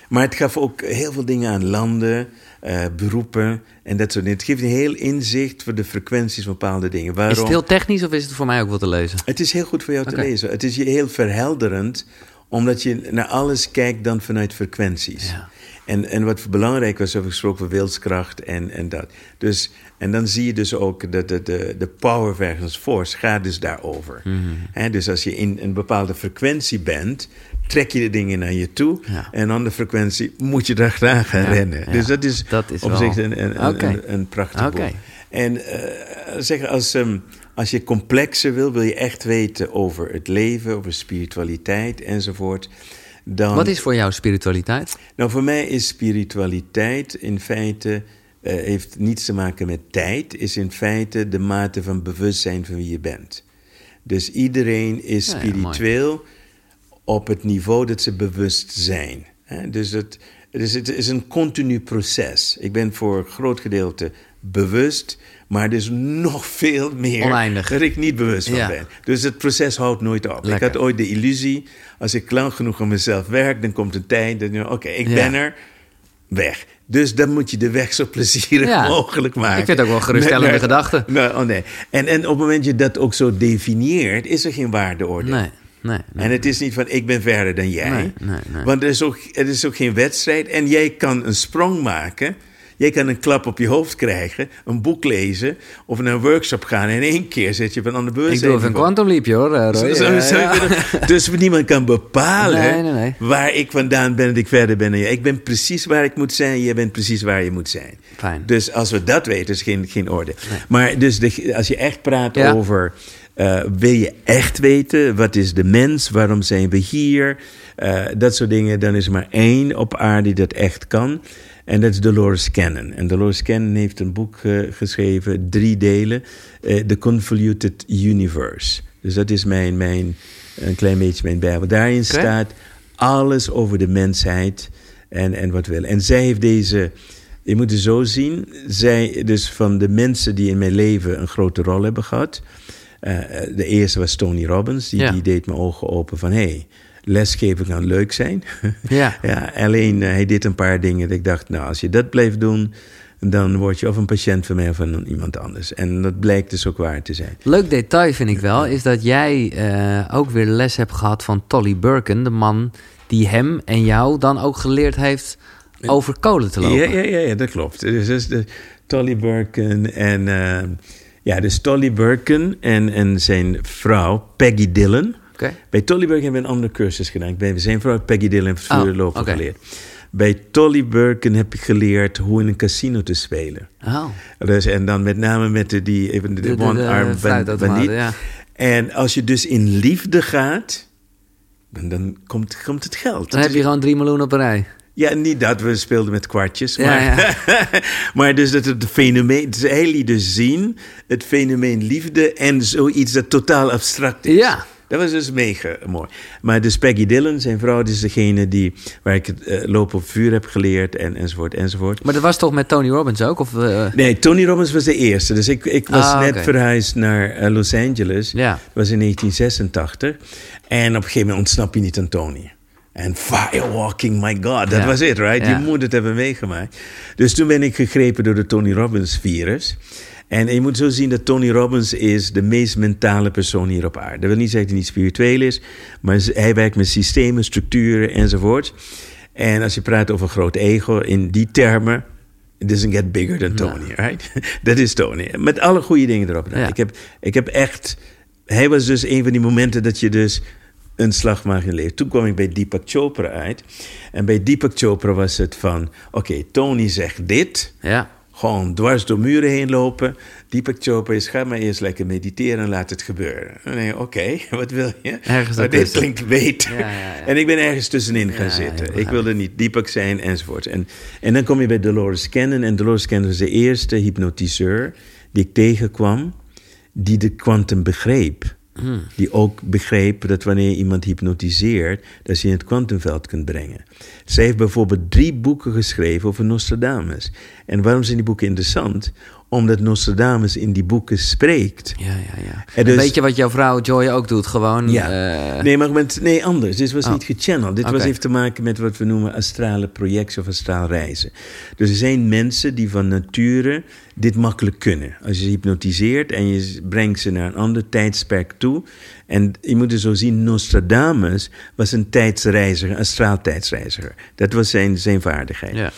Maar het gaf ook heel veel dingen aan landen, uh, beroepen en dat soort dingen. Het geeft een heel inzicht voor de frequenties van bepaalde dingen. Waarom? Is het heel technisch of is het voor mij ook wat te lezen? Het is heel goed voor jou okay. te lezen. Het is je heel verhelderend, omdat je naar alles kijkt dan vanuit frequenties. Ja. En, en wat belangrijk was, hebben we gesproken over wilskracht en, en dat. Dus, en dan zie je dus ook dat de, de, de power versus force gaat dus daarover. Mm -hmm. dus als je in een bepaalde frequentie bent, trek je de dingen naar je toe. Ja. En aan de frequentie moet je daar graag gaan Ja, rennen. ja. Dus dat is, Dat is op wel- zich een, een, prachtig boek. En eh, zeg, als, ehm, als je complexer wil, wil je echt weten over het leven, over spiritualiteit enzovoort. Dan, Wat is voor jou spiritualiteit? nou, voor mij is spiritualiteit in feite, eh, heeft niets te maken met tijd, is in feite de mate van bewustzijn van wie je bent. Dus iedereen is Ja, ja, spiritueel op het niveau dat ze bewust zijn. Hè? Dus het, dus het is een continu proces. Ik ben voor een groot gedeelte bewust, maar er is nog veel meer Oneindig. dat ik niet bewust van Ja. ben. Dus het proces houdt nooit op. Lekker. Ik had ooit de illusie, als ik lang genoeg aan mezelf werk, dan komt een tijd, oké, ik Ja. ben er, weg. Dus dan moet je de weg zo plezierig Ja. mogelijk maken. Ik vind het ook wel geruststellende Nee, nee, gedachte. Nee, oh nee. En, en op het moment dat je dat ook zo definieert, is er geen waardeoordeel. Nee, nee. nee. En het is niet van ik ben verder dan jij. Nee, nee, nee. Want er is, ook, er is ook geen wedstrijd. En jij kan een sprong maken. Jij kan een klap op je hoofd krijgen, een boek lezen of naar een workshop gaan. En in één keer zit je op een ander Ik doe even een quantum leapje hoor, eh, Roy. Zo- zo- Ja, zo- ja. Dus niemand kan bepalen Nee, nee, nee. waar ik vandaan ben en ik verder ben. Ik ben precies waar ik moet zijn, jij bent precies waar je moet zijn. Fijn. Dus als we dat weten, is geen, geen orde. Maar dus de, als je echt praat Ja. over... eh, wil je echt weten, wat is de mens, waarom zijn we hier... eh, dat soort dingen, dan is er maar één op aarde die dat echt kan... En dat is Dolores Cannon. En Dolores Cannon heeft een boek eh, geschreven, drie delen, eh, The Convoluted Universe. Dus dat is mijn, mijn, een klein beetje mijn Bijbel. Daarin staat alles over de mensheid en, en wat wil. En zij heeft deze, je moet het zo zien, zij, dus van de mensen die in mijn leven een grote rol hebben gehad. eh, de eerste was Tony Robbins, die, Ja. die deed mijn ogen open van hé, hey, lesgeven kan leuk zijn. Ja. ja, alleen eh, hij deed een paar dingen dat ik dacht, nou, als je dat blijft doen, dan word je of een patiënt van mij of van iemand anders. En dat blijkt dus ook waar te zijn. Leuk detail vind ik wel, is dat jij eh, ook weer les hebt gehad van Tolly Burken, de man die hem en jou dan ook geleerd heeft over kolen te lopen. Ja, ja, ja, ja, dat klopt. Dus, dus de Tolly Burken en... eh, ja, dus Tolly Burken en, en zijn vrouw Peggy Dillon. Bij Tollyburg hebben we een andere cursus gedaan. Ik ben zijn vrouw Peggy Dillon heeft Oh, oké. geleerd. Bij Tollyburg heb ik geleerd hoe in een casino te spelen. Oh. Dus, en dan met name met de, die, even de, De, de, one-arm de ban- fruitautomaten, bandiet. ja. En als je dus in liefde gaat, dan, dan komt, komt het geld. Dan heb je gewoon 3 miljoen op een rij. Ja, niet dat we speelden met kwartjes, Ja, maar, maar dus dat het fenomeen, het hele dus zien, het fenomeen liefde en zoiets dat totaal abstract is. Ja. Dat was dus mega mooi. Maar dus Peggy Dillon, zijn vrouw, die is degene die, waar ik het eh, lopen op vuur heb geleerd en, enzovoort enzovoort. Maar dat was toch met Tony Robbins ook? Of, eh, Nee, Tony Robbins was de eerste. Dus ik, ik was Ah, net verhuisd naar eh, Los Angeles. Ja. Dat was in 1986. En op een gegeven moment ontsnap je niet aan Tony. En firewalking, my god, dat Ja. was het, right? Ja. Je moet het hebben meegemaakt. Dus toen ben ik gegrepen door de Tony Robbins virus. En je moet zo zien dat Tony Robbins is de meest mentale persoon hier op aarde. Dat wil niet zeggen dat hij niet spiritueel is, maar hij werkt met systemen, structuren enzovoort. En als je praat over groot ego in die termen, it doesn't get bigger than Tony, right? Dat is Tony. Met alle goede dingen erop. Ja. Ik, heb, ik heb echt... Hij was dus een van die momenten dat je dus een slag mag in leven. Toen kwam ik bij Deepak Chopra uit. En bij Deepak Chopra was het van... Oké, Tony zegt dit. ja. Gewoon dwars door muren heen lopen. Deepak Chopra is, ga maar eerst lekker mediteren en laat het gebeuren. En dan oké, wat wil je? Ergens maar dit klinkt beter. Ja, ja, ja. En ik ben ergens tussenin gaan zitten. ik wilde niet Deepak zijn enzovoort. En, en dan kom je bij Dolores Cannon. En Dolores Cannon was de eerste hypnotiseur die ik tegenkwam... die de kwantum begreep. Die ook begreep dat wanneer je iemand hypnotiseert... dat je in het kwantumveld kunt brengen. Zij heeft bijvoorbeeld drie boeken geschreven over Nostradamus. En waarom zijn die boeken interessant? Omdat Nostradamus in die boeken spreekt. Ja, ja, ja. En dus- Een beetje wat jouw vrouw Joy ook doet. Gewoon... Ja. eh, nee, maar met, nee, anders. Dit was Oh. niet gechanneld. Dit was, heeft te maken met wat we noemen astrale projectie of astraal reizen. Dus er zijn mensen die van nature dit makkelijk kunnen. Als je ze hypnotiseert en je brengt ze naar een ander tijdsperk toe. En je moet het zo zien, Nostradamus was een tijdsreiziger, een astraal tijdsreiziger. Dat was zijn, zijn vaardigheid. ja.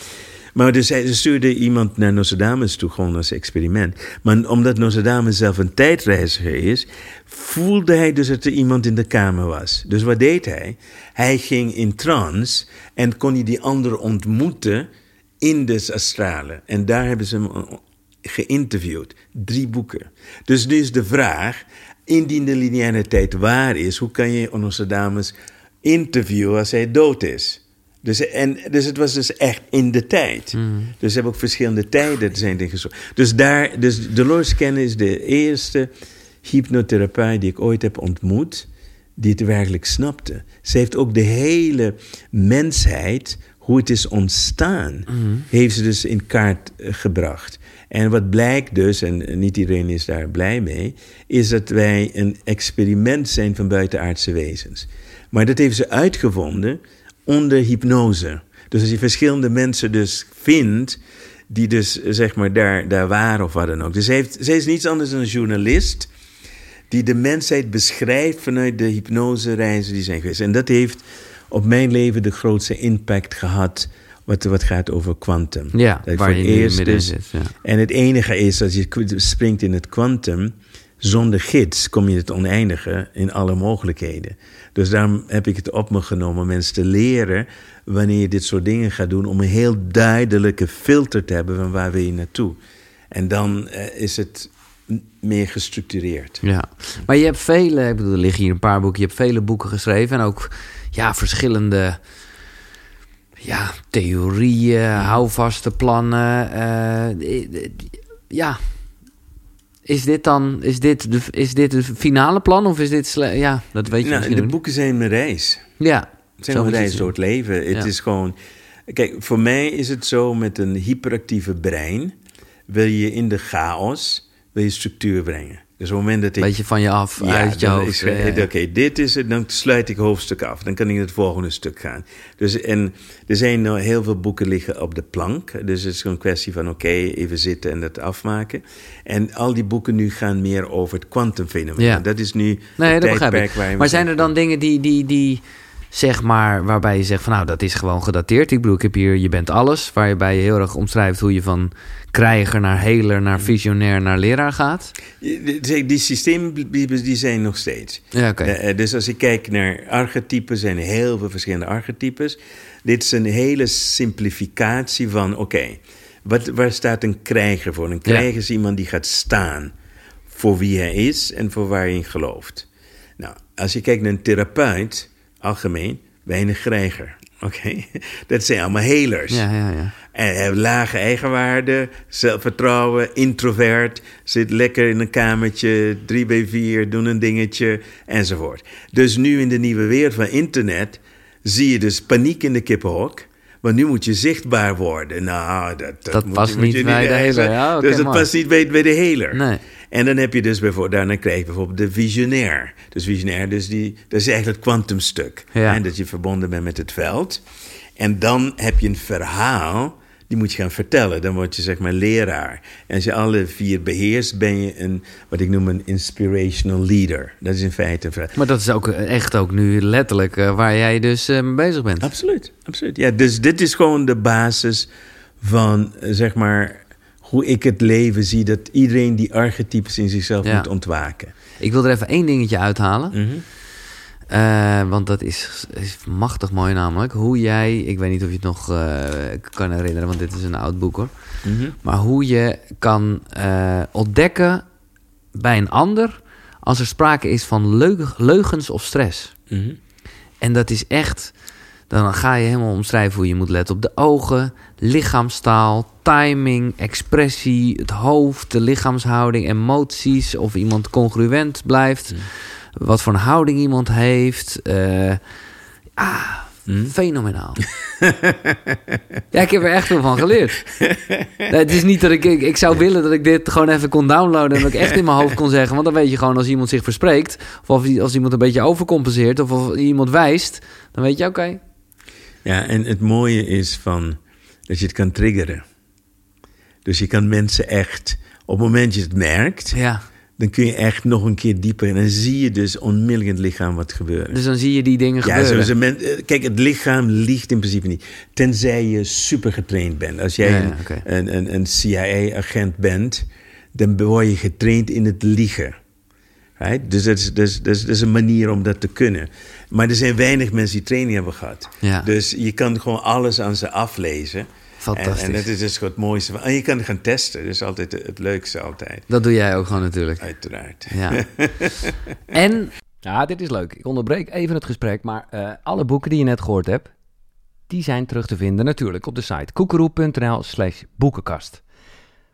Maar dus hij ze stuurde iemand naar Nostradamus toe, gewoon als experiment. Maar omdat Nostradamus zelf een tijdreiziger is, voelde hij dus dat er iemand in de kamer was. Dus wat deed hij? Hij ging in trance en kon hij die ander ontmoeten in de astrale. En daar hebben ze hem eh, geïnterviewd. Drie boeken. Dus nu is de vraag, indien de lineaire tijd waar is, hoe kan je Nostradamus interviewen als hij dood is? Dus, en, dus het was dus echt in de tijd. Dus ze hebben ook verschillende tijden zijn gezocht. Dus daar, dus Dolores Cannon is de eerste hypnotherapeut die ik ooit heb ontmoet, die het werkelijk snapte. Ze heeft ook de hele mensheid, hoe het is ontstaan, heeft ze dus in kaart eh, gebracht. En wat blijkt dus, en niet iedereen is daar blij mee, is dat wij een experiment zijn van buitenaardse wezens. Maar dat heeft ze uitgevonden onder hypnose. Dus als je verschillende mensen dus vindt, die dus zeg maar daar, daar waren of wat dan ook. Dus heeft, zij is niets anders dan een journalist die de mensheid beschrijft vanuit de hypnosereizen die zijn geweest. En dat heeft op mijn leven de grootste impact gehad wat, wat gaat over kwantum. Ja, Dat waar je nu eerst middenin dus- zit, ja. En het enige is, als je springt in het kwantum, zonder gids kom je het oneindige in alle mogelijkheden. Dus daarom heb ik het op me genomen om mensen te leren wanneer je dit soort dingen gaat doen, om een heel duidelijke filter te hebben van waar wil je naartoe. En dan eh, is het meer gestructureerd. Ja, maar je hebt vele, ik bedoel, er liggen hier een paar boeken, je hebt vele boeken geschreven en ook ja, verschillende ja, theorieën, houvaste plannen. eh, ja, is dit dan, is dit, de, is dit het finale plan of is dit, sle- ja, dat weet je Nou, misschien de boeken zijn mijn reis. Ja, Het zijn een reis door het leven. Het Ja. is gewoon... Kijk, voor mij is het zo met een hyperactieve brein... wil je in de chaos wil je structuur brengen. Dus op het moment dat ik... beetje van je af, Ja, uit je hoofd. is- eh, ja. Oké, dit is het, dan sluit ik hoofdstuk af. Dan kan ik naar het volgende stuk gaan. Dus, en er zijn nou heel veel boeken liggen op de plank. Dus het is gewoon een kwestie van, oké, even zitten en dat afmaken. En al die boeken nu gaan meer over het kwantumfenomeen. Ja. Dat is nu Nee, het dat begrijp tijdperk we Maar zijn er dan dingen die, die, die zeg maar, waarbij je zegt van nou, dat is gewoon gedateerd. Ik bedoel, ik heb hier Je bent alles, waarbij je heel erg omschrijft hoe je van krijger naar heler, naar visionair, naar leraar gaat. Die, die systemen die zijn nog steeds. Ja, oké. Eh, eh, dus als ik kijk naar archetypen, zijn er heel veel verschillende archetypes. Dit is een hele simplificatie van, oké, wat waar staat een krijger voor? Een krijger is iemand die gaat staan voor wie hij is en voor waar hij in gelooft. Nou, als je kijkt naar een therapeut, algemeen, weinig krijger. Oké, dat zijn allemaal helers. Ja, ja, ja. En hebben lage eigenwaarde, zelfvertrouwen, introvert, zit lekker in een kamertje, 3 bij 4, doen een dingetje enzovoort. Dus nu in de nieuwe wereld van internet zie je dus paniek in de kippenhok. Want nu moet je zichtbaar worden. Nou, dat, dat, moet, past moet niet je bij de heler. Ja, dus dat past niet bij, bij de heler. Nee. En dan heb je dus bijvoorbeeld, daarna krijg je bijvoorbeeld de visionair. Dus visionair, dus die, dat is eigenlijk het kwantumstuk. Ja. En dat je verbonden bent met het veld. En dan heb je een verhaal, die moet je gaan vertellen. Dan word je zeg maar leraar. En als je alle vier beheerst, ben je een, wat ik noem een inspirational leader. Dat is in feite een vraag. Maar dat is ook eh, echt ook nu letterlijk eh, waar jij dus eh, mee bezig bent. Absoluut, absoluut. Ja, dus dit is gewoon de basis van, zeg maar, hoe ik het leven zie. Dat iedereen die archetypes in zichzelf Ja. moet ontwaken. Ik wil er even één dingetje uithalen. Mhm. Eh, want dat is, is machtig mooi namelijk. Hoe jij, ik weet niet of je het nog eh, kan herinneren, want dit is een oud boek hoor. Mhm. Maar hoe je kan eh, ontdekken bij een ander als er sprake is van leug- leugens of stress. Mhm. En dat is echt, dan ga je helemaal omschrijven hoe je moet letten op de ogen, lichaamstaal, timing, expressie, het hoofd, de lichaamshouding, emoties, of iemand congruent blijft, wat voor een houding iemand heeft. ah, fenomenaal. ja, ik heb er echt veel van geleerd. Nee, het is niet dat ik, ik... Ik zou willen dat ik dit gewoon even kon downloaden... en dat ik echt in mijn hoofd kon zeggen. Want dan weet je gewoon als iemand zich verspreekt... of als, als iemand een beetje overcompenseert... of als iemand wijst... dan weet je, oké. Ja, en het mooie is van dat je het kan triggeren. Dus je kan mensen echt, op het moment dat je het merkt, Ja, dan kun je echt nog een keer dieper. En dan zie je dus onmiddellijk in het lichaam wat gebeurt. dus dan zie je die dingen Ja, gebeuren. men, eh, kijk, het lichaam liegt in principe niet. Tenzij je super getraind bent. Als jij Ja, ja, een, een, een, een CIA-agent bent, dan word je getraind in het liegen. Right? Dus dat is, dat, is, dat, is, dat is een manier om dat te kunnen. Maar er zijn weinig mensen die training hebben gehad. Ja. Dus je kan gewoon alles aan ze aflezen. Fantastisch. En, en dat is dus het mooiste. En je kan het gaan testen. Dat is altijd het, leukste altijd. Dat doe jij ook gewoon natuurlijk. Uiteraard. Ja. en Ja, dit is leuk. Ik onderbreek even het gesprek, maar eh, alle boeken die je net gehoord hebt, die zijn terug te vinden natuurlijk op de site koekeroe.nl slash boekenkast.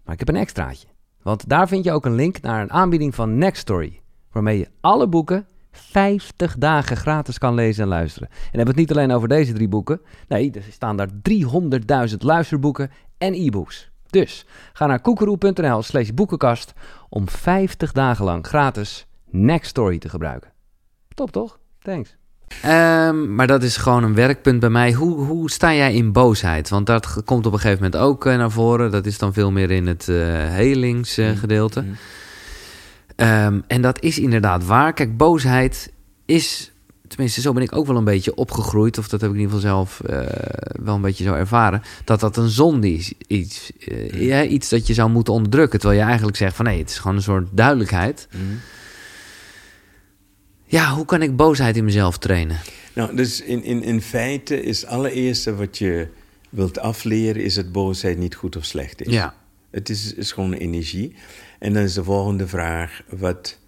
Maar ik heb een extraatje, want daar vind je ook een link naar een aanbieding van Nextory, waarmee je alle boeken 50 dagen gratis kan lezen en luisteren. En dan hebben we het niet alleen over deze drie boeken, nee, er staan daar 300.000 luisterboeken en e-books. Dus ga naar koekeroe.nl slash boekenkast om 50 dagen lang gratis Nextory te gebruiken. Top toch? Thanks. Ehm, maar dat is gewoon een werkpunt bij mij. Hoe, hoe sta jij in boosheid? Want dat komt op een gegeven moment ook eh, naar voren. Dat is dan veel meer in het eh helingsgedeelte. Mm. Ehm, en dat is inderdaad waar. Kijk, boosheid is... Tenminste, zo ben ik ook wel een beetje opgegroeid. Of dat heb ik in ieder geval zelf eh, wel een beetje zo ervaren. Dat dat een zonde is. Iets, eh, ja, iets dat je zou moeten onderdrukken. Terwijl je eigenlijk zegt van... nee, het is gewoon een soort duidelijkheid. Mhm. Ja, hoe kan ik boosheid in mezelf trainen? Nou, dus in, in, in feite is het allereerste wat je wilt afleren... is dat boosheid niet goed of slecht is. Ja. Het is, is gewoon energie. En dan is de volgende vraag: wat,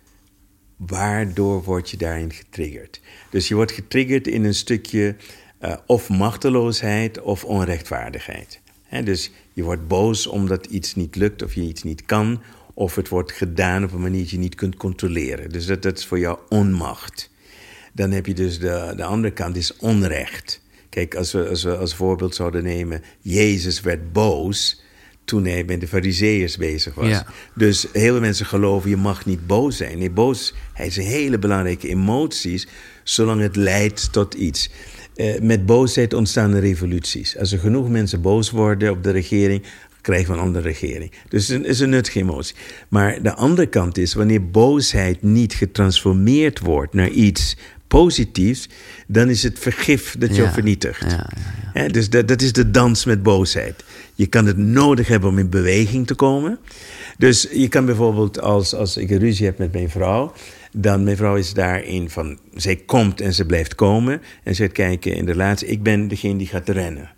waardoor word je daarin getriggerd? Dus je wordt getriggerd in een stukje eh, of machteloosheid of onrechtvaardigheid. Dus je wordt boos omdat iets niet lukt of je iets niet kan, of het wordt gedaan op een manier dat je niet kunt controleren. Dus dat, is voor jou onmacht. Dan heb je dus de, de andere kant, is onrecht. Kijk, als als we als voorbeeld zouden nemen, Jezus werd boos toen hij met de fariseeërs bezig was. Ja. Dus heel veel mensen geloven, je mag niet boos zijn. Nee, boos, hij is een hele belangrijke emoties, zolang het leidt tot iets. Eh, met boosheid ontstaan er revoluties. Als er genoeg mensen boos worden op de regering, krijgen we een andere regering. Dus het is een, nuttige emotie. Maar de andere kant is, wanneer boosheid niet getransformeerd wordt naar iets positiefs, dan is het vergif dat je Ja, vernietigt. Ja, ja, ja. Hè, dus dat, dat is de dans met boosheid. Je kan het nodig hebben om in beweging te komen. Dus je kan bijvoorbeeld, als, als ik een ruzie heb met mijn vrouw, dan mijn vrouw is daarin van, zij komt en ze blijft komen. En ze gaat kijken in de relatie, ik ben degene die gaat rennen.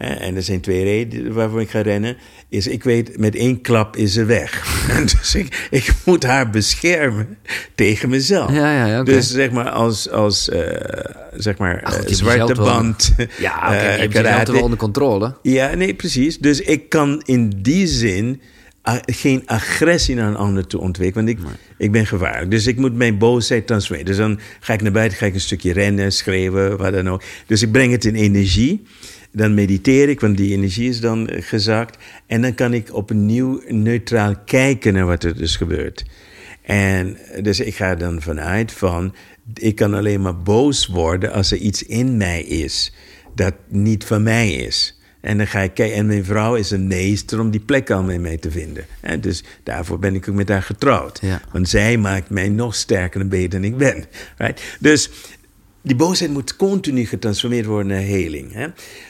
En er zijn twee redenen waarvoor ik ga rennen. Is ik weet, met één klap is ze weg. Dus ik, ik moet haar beschermen tegen mezelf. Ja, ja, ja, oké. Dus zeg maar als, als eh, zeg maar, Ah, goed, eh, zwarte wel- band. Ja, je hebt karate. jezelf wel onder controle. Ja, nee, precies. Dus ik kan in die zin a- geen agressie naar een ander toe ontwikkelen. Want ik, ik ben gevaarlijk. Dus ik moet mijn boosheid transformeren. Dus dan ga ik naar buiten, ga ik een stukje rennen, schreeuwen, wat dan ook. Dus ik breng het in energie. Dan mediteer ik, want die energie is dan eh, gezakt. En dan kan ik opnieuw neutraal kijken naar wat er dus gebeurt. En dus ik ga dan vanuit van, ik kan alleen maar boos worden als er iets in mij is dat niet van mij is. En dan ga ik kijken, en mijn vrouw is een meester om die plek al mij te vinden. En dus daarvoor ben ik ook met haar getrouwd. Ja. Want zij maakt mij nog sterker en beter dan ik ben. Right? Dus die boosheid moet continu getransformeerd worden naar heling. Hè?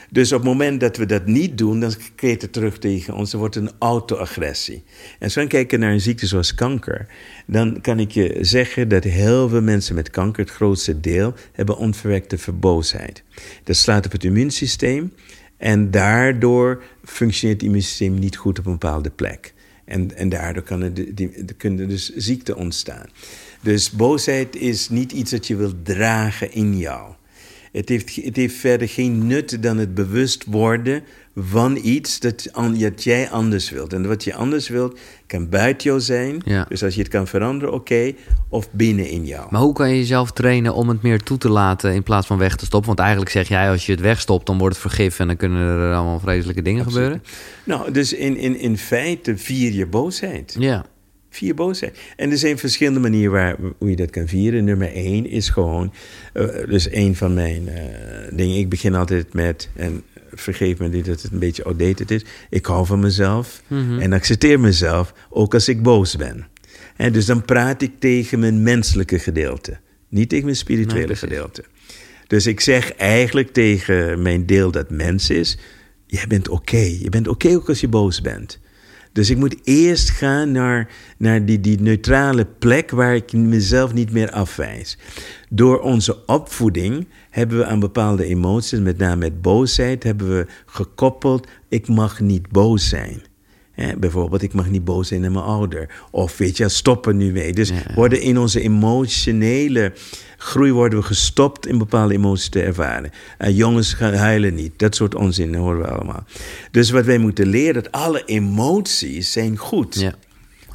Dus op het moment dat we dat niet doen, dan keert het terug tegen ons. Dan wordt een auto-agressie. En als we kijken naar een ziekte zoals kanker, dan kan ik je zeggen dat heel veel mensen met kanker, het grootste deel, hebben onverwerkte verboosheid. Dat slaat op het immuunsysteem en daardoor functioneert het immuunsysteem niet goed op een bepaalde plek. En, en daardoor kan er, er kunnen dus ziekten ontstaan. Dus boosheid is niet iets dat je wilt dragen in jou. Het heeft, het heeft verder geen nut dan het bewust worden van iets dat, jij anders wilt. En wat je anders wilt, kan buiten jou zijn. Ja. Dus als je het kan veranderen, oké. of binnen in jou. Maar hoe kan je jezelf trainen om het meer toe te laten in plaats van weg te stoppen? Want eigenlijk zeg jij, als je het wegstopt, dan wordt het vergif en dan kunnen er allemaal vreselijke dingen gebeuren. Nou, dus in, in, in feite vier je boosheid. Ja. Vier boosheid. En er zijn verschillende manieren waar, hoe je dat kan vieren. Nummer één is gewoon, eh, dus een van mijn eh, dingen. Ik begin altijd met, en vergeef me niet dat het een beetje outdated is. Ik hou van mezelf en accepteer mezelf, ook als ik boos ben. En dus dan praat ik tegen mijn menselijke gedeelte, niet tegen mijn spirituele Nee, gedeelte. Dus ik zeg eigenlijk tegen mijn deel dat mens is: jij bent oké. Je bent oké ook als je boos bent. Dus ik moet eerst gaan naar, naar die, die neutrale plek waar ik mezelf niet meer afwijs. Door onze opvoeding hebben we aan bepaalde emoties, met name met boosheid, hebben we gekoppeld: ik mag niet boos zijn. Hè, bijvoorbeeld, ik mag niet boos zijn naar mijn ouder. Of weet je, stop er nu mee. Dus worden in onze emotionele groei worden we gestopt in bepaalde emoties te ervaren. Eh, jongens gaan huilen niet. Dat soort onzin dat horen we allemaal. Dus wat wij moeten leren, dat alle emoties zijn goed. ja.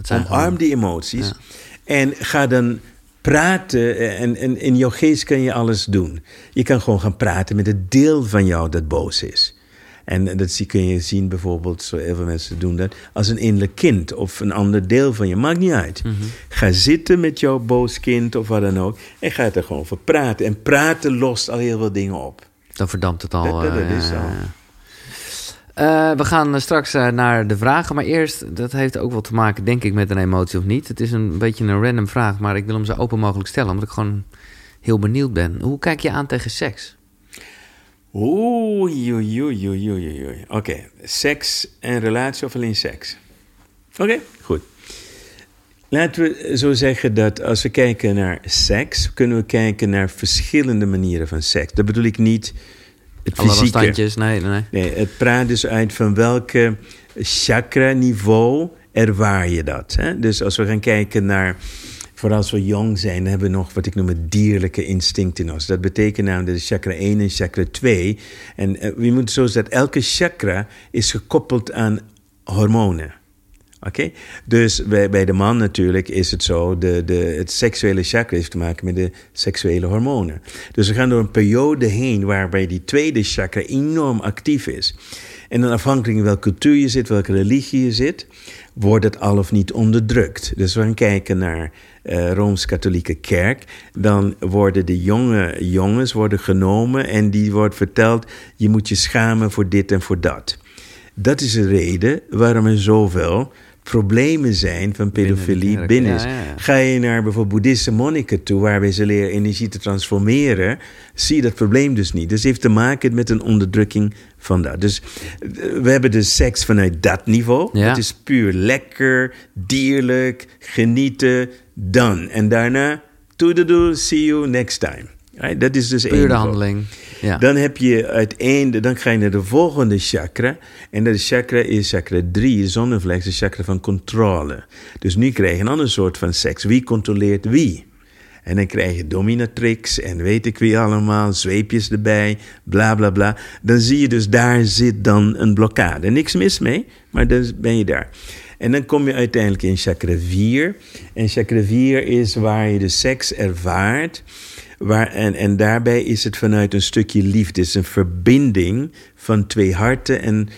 Zijn Omarm gewoon- die emoties. Ja. En ga dan praten. eh, En, en in jouw geest kan je alles doen. Je kan gewoon gaan praten met het deel van jou dat boos is. En dat zie- kun je zien bijvoorbeeld, zo heel veel mensen doen dat, als een innerlijk kind of een ander deel van je. Maakt niet uit. Mhm. Ga zitten met jouw boos kind of wat dan ook. En ga er gewoon voor praten. En praten lost al heel veel dingen op. Dan verdampt het al. Dat- dat- dat eh, is zo. Eh, we gaan eh, straks naar de vragen. Maar eerst, dat heeft ook wel te maken, denk ik, met een emotie of niet. Het is een beetje een random vraag, maar ik wil hem zo open mogelijk stellen. Omdat ik gewoon heel benieuwd ben. Hoe kijk je aan tegen seks? Oei, oei, oei, oei, oei, oei. Oké, seks en relatie of alleen seks? Oké, goed. Laten we zo zeggen dat als we kijken naar seks, kunnen we kijken naar verschillende manieren van seks. Dat bedoel ik niet het Alle fysieke. standjes? Nee, nee, nee. Nee, het praat dus uit van welke chakra-niveau ervaar je dat. Hè? Dus als we gaan kijken naar, vooral als we jong zijn, hebben we nog wat ik noem het dierlijke instinct in ons. Dat betekent namelijk dat chakra 1 en chakra 2. En eh, we moeten zo zeggen dat elke chakra is gekoppeld aan hormonen. Oké? Dus bij, bij de man natuurlijk is het zo, de, de, het seksuele chakra heeft te maken met de seksuele hormonen. Dus we gaan door een periode heen waarbij die tweede chakra enorm actief is. En dan afhankelijk van welke cultuur je zit, welke religie je zit, wordt het al of niet onderdrukt. Dus we gaan kijken naar eh Rooms-Katholieke Kerk. Dan worden de jonge jongens worden genomen en die wordt verteld, je moet je schamen voor dit en voor dat. Dat is de reden waarom er zoveel problemen zijn van pedofilie binnen. Ja, ja, ja. Ga je naar bijvoorbeeld boeddhistische monniken toe, waarbij ze leren energie te transformeren, zie je dat probleem dus niet. Dus het heeft te maken met een onderdrukking van dat. Dus eh, we hebben de seks vanuit dat niveau. Ja. Het is puur lekker, dierlijk, genieten, done. En daarna, toededoe, see you next time. Right? Dat is dus één Puur de niveau. handeling. Dan heb je uiteinde, dan ga je naar de volgende chakra. En dat chakra is chakra 3, zonnevlecht, de chakra van controle. Dus nu krijg je een ander soort van seks. Wie controleert wie? En dan krijg je dominatrix en weet ik wie allemaal, zweepjes erbij, bla bla bla. Dan zie je dus, daar zit dan een blokkade. Niks mis mee, maar dan ben je daar. En dan kom je uiteindelijk in chakra 4. En chakra 4 is waar je de seks ervaart. Waar, en, en daarbij is het vanuit een stukje liefde. Het is een verbinding van twee harten. En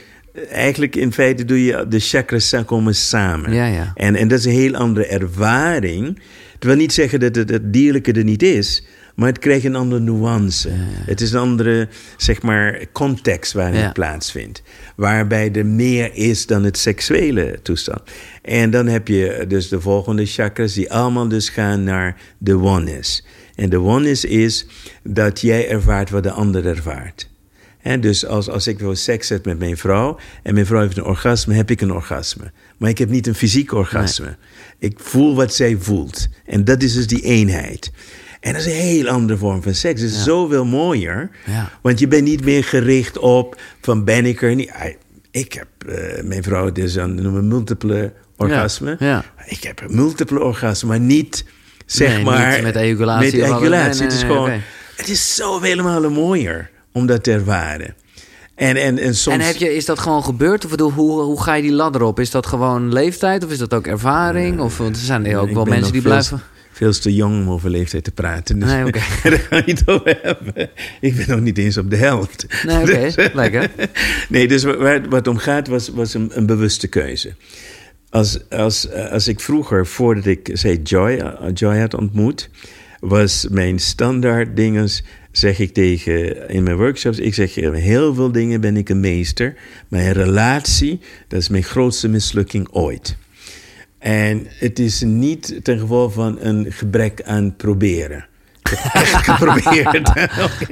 eigenlijk in feite doe je de chakras komen samen. Ja, ja. En, en dat is een heel andere ervaring. Het wil niet zeggen dat het, het dierlijke er niet is, maar het krijgt een andere nuance. Het is een andere, zeg maar, context waarin Ja. het plaatsvindt. Waarbij er meer is dan het seksuele toestand. En dan heb je dus de volgende chakras die allemaal dus gaan naar de oneness. En de oneness is dat jij ervaart wat de ander ervaart. Dus als, als ik wil seks heb met mijn vrouw en mijn vrouw heeft een orgasme, heb ik een orgasme. Maar ik heb niet een fysiek orgasme. Ik voel wat zij voelt. En dat is dus die eenheid. En dat is een heel andere vorm van seks. Het is zoveel mooier. Ja. Want je bent niet meer gericht op van ben ik er niet. Ik heb, eh, mijn vrouw dus aan noemen multiple orgasme. ja. Ik heb een multiple orgasme, maar niet zeg Nee, maar niet met ejaculatie Met of wat- ejaculatie. nee, nee, het is gewoon, het is zoveel malen mooier om dat te ervaren. En, en, en soms... En heb je, is dat gewoon gebeurd? Of bedoel, hoe, hoe ga je die ladder op? Is dat gewoon leeftijd of is dat ook ervaring? Of want er zijn er ook wel mensen die blijven... Veel te jong om over leeftijd te praten. Dus Nee, oké. daar gaan we niet over hebben. Ik ben nog niet eens op de helft. Nee, oké, Dus- lekker. Nee, dus waar waar het om gaat was, was een, een bewuste keuze. Als, als, als ik vroeger, voordat ik zei Joy, eh, Joy had ontmoet, was mijn standaard dinges, zeg ik tegen in mijn workshops, ik zeg heel veel dingen ben ik een meester, maar een relatie, dat is mijn grootste mislukking ooit. En het is niet ten gevolge van een gebrek aan proberen. Echt geprobeerd.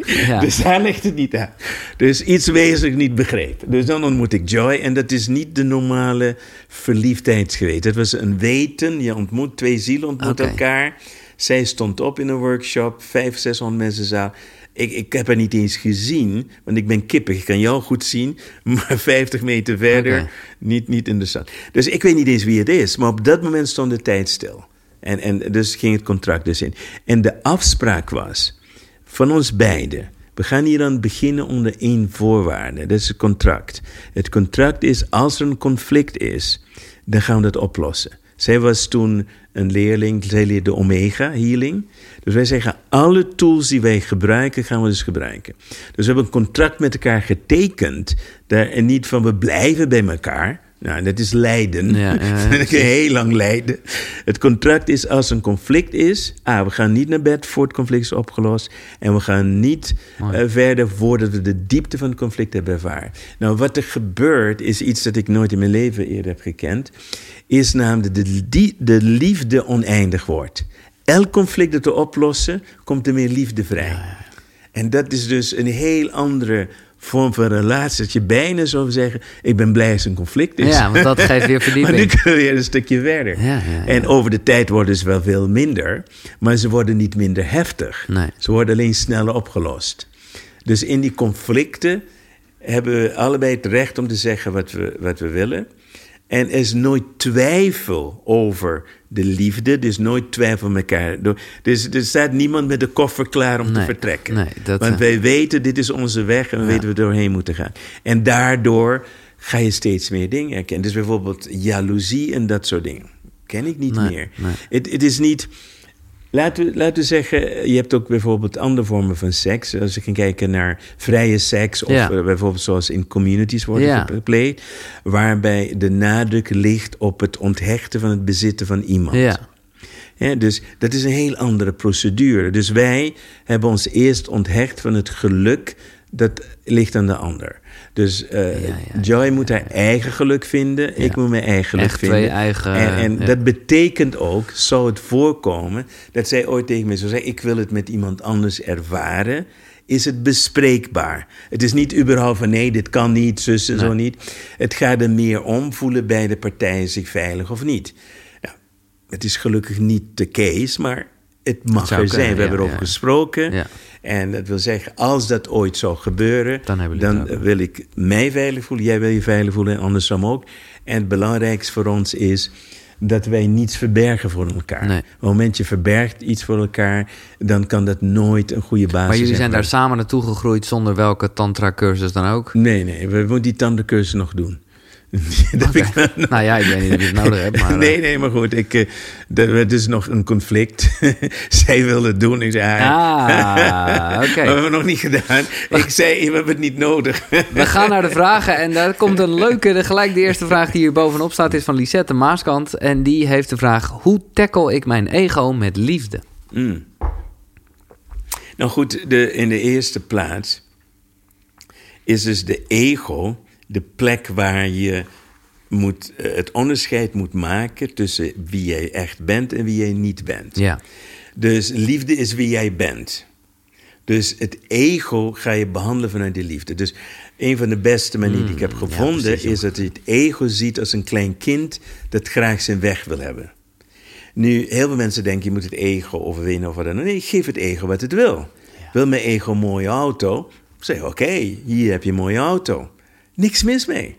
Ja. Dus daar ligt het niet aan. Dus iets wezenlijk niet begrepen. Dus dan ontmoet ik Joy. En dat is niet de normale verliefdheidsgeweten. Het was een weten. Je ontmoet twee zielen, ontmoet elkaar. Zij stond op in een workshop. Vijf, zeshonderd mensen zaal. Ik, ik heb haar niet eens gezien, want ik ben kippig. Ik kan jou goed zien, maar 50 meter verder niet, niet interessant. Dus ik weet niet eens wie het is, maar op dat moment stond de tijd stil. En, en dus ging het contract dus in. En de afspraak was van ons beiden. We gaan hier aan beginnen onder één voorwaarde. Dat is het contract. Het contract is, als er een conflict is, dan gaan we dat oplossen. Zij was toen een leerling, zij leerde Omega Healing. Dus wij zeggen, alle tools die wij gebruiken, gaan we dus gebruiken. Dus we hebben een contract met elkaar getekend. En niet van, we blijven bij elkaar. Nou, dat is lijden. Ja, heel lang lijden. Het contract is als een conflict is. Ah, we gaan niet naar bed voor het conflict is opgelost. En we gaan niet eh, verder voordat we de diepte van het conflict hebben ervaren. Nou, wat er gebeurt is iets dat ik nooit in mijn leven eerder heb gekend. Is namelijk dat de, de liefde oneindig wordt. Elk conflict dat we oplossen, komt er meer liefde vrij. En dat is dus een heel andere vorm van relatie. Dat je bijna zou zeggen, ik ben blij als een conflict is. Ja, want dat geeft weer maar nu verdieping. kunnen we weer een stukje verder. Ja, ja, ja. En over de tijd worden ze wel veel minder, maar ze worden niet minder heftig. Nee. Ze worden alleen sneller opgelost. Dus in die conflicten hebben we allebei het recht om te zeggen wat we, wat we willen. En er is nooit twijfel over de liefde. Er is nooit twijfel met elkaar. Dus er staat niemand met de koffer klaar om te vertrekken. nee, dat, Want eh, wij weten, dit is onze weg en we weten we doorheen moeten gaan. En daardoor ga je steeds meer dingen herkennen. Dus bijvoorbeeld jaloezie en dat soort dingen. Ken ik niet Nee, meer. het is niet... Laten we, laten we zeggen, je hebt ook bijvoorbeeld andere vormen van seks. Als je kan kijken naar vrije seks, of Ja. eh, bijvoorbeeld zoals in communities worden Ja. gepleegd, waarbij de nadruk ligt op het onthechten van het bezitten van iemand. Ja. Ja, dus dat is een heel andere procedure. Dus wij hebben ons eerst onthecht van het geluk dat ligt aan de ander. Dus eh, Ja, ja, Joy moet haar eigen geluk vinden. Ik moet mijn eigen geluk Echt vinden. twee eigen, En, en dat betekent ook, zou het voorkomen, dat zij ooit tegen mij zou zeggen: Ik wil het met iemand anders ervaren. Is het bespreekbaar? Het is niet überhaupt van nee, dit kan niet, zus en zo niet. Het gaat er meer om, voelen beide partijen zich veilig of niet. Het is gelukkig niet de case, maar het mag er zijn. kunnen, We hebben erover gesproken. En dat wil zeggen, als dat ooit zou gebeuren, Dan wil ik mij veilig voelen, jij wil je veilig voelen en andersom ook. En het belangrijkste voor ons is dat wij niets verbergen voor elkaar. Nee. Op het moment je verbergt iets voor elkaar, dan kan dat nooit een goede basis Maar jullie zijn zijn. daar samen naartoe gegroeid zonder welke tantra-cursus dan ook? Nee, nee, we moeten die tandencursus nog doen. dat heb Oké. ik nou ja, ik weet niet of je het nodig hebt, maar... eh, nee, nee, maar goed, ik, er er is nog een conflict. Zij wilde het doen. Ik zei, Ah, oké. We hebben het nog niet gedaan. Ik zei, we hebben het niet nodig. We gaan naar de vragen en daar komt een leuke... de- Gelijk de eerste vraag die hier bovenop staat is van Lisette Maaskant. En die heeft de vraag... Hoe tackle ik mijn ego met liefde? Mm. Nou goed, de, in de eerste plaats is dus de ego de plek waar je moet, eh, het onderscheid moet maken tussen wie jij echt bent en wie jij niet bent. Ja. Dus liefde is wie jij bent. Dus het ego ga je behandelen vanuit de liefde. Dus een van de beste manieren die ik heb gevonden precies ook. is dat je het ego ziet als een klein kind dat graag zijn weg wil hebben. Nu, heel veel mensen denken je moet het ego overwinnen of wat dan ook. Nee, geef het ego wat het wil. Wil mijn ego een mooie auto? Zeg, oké, hier heb je een mooie auto. Niks mis mee.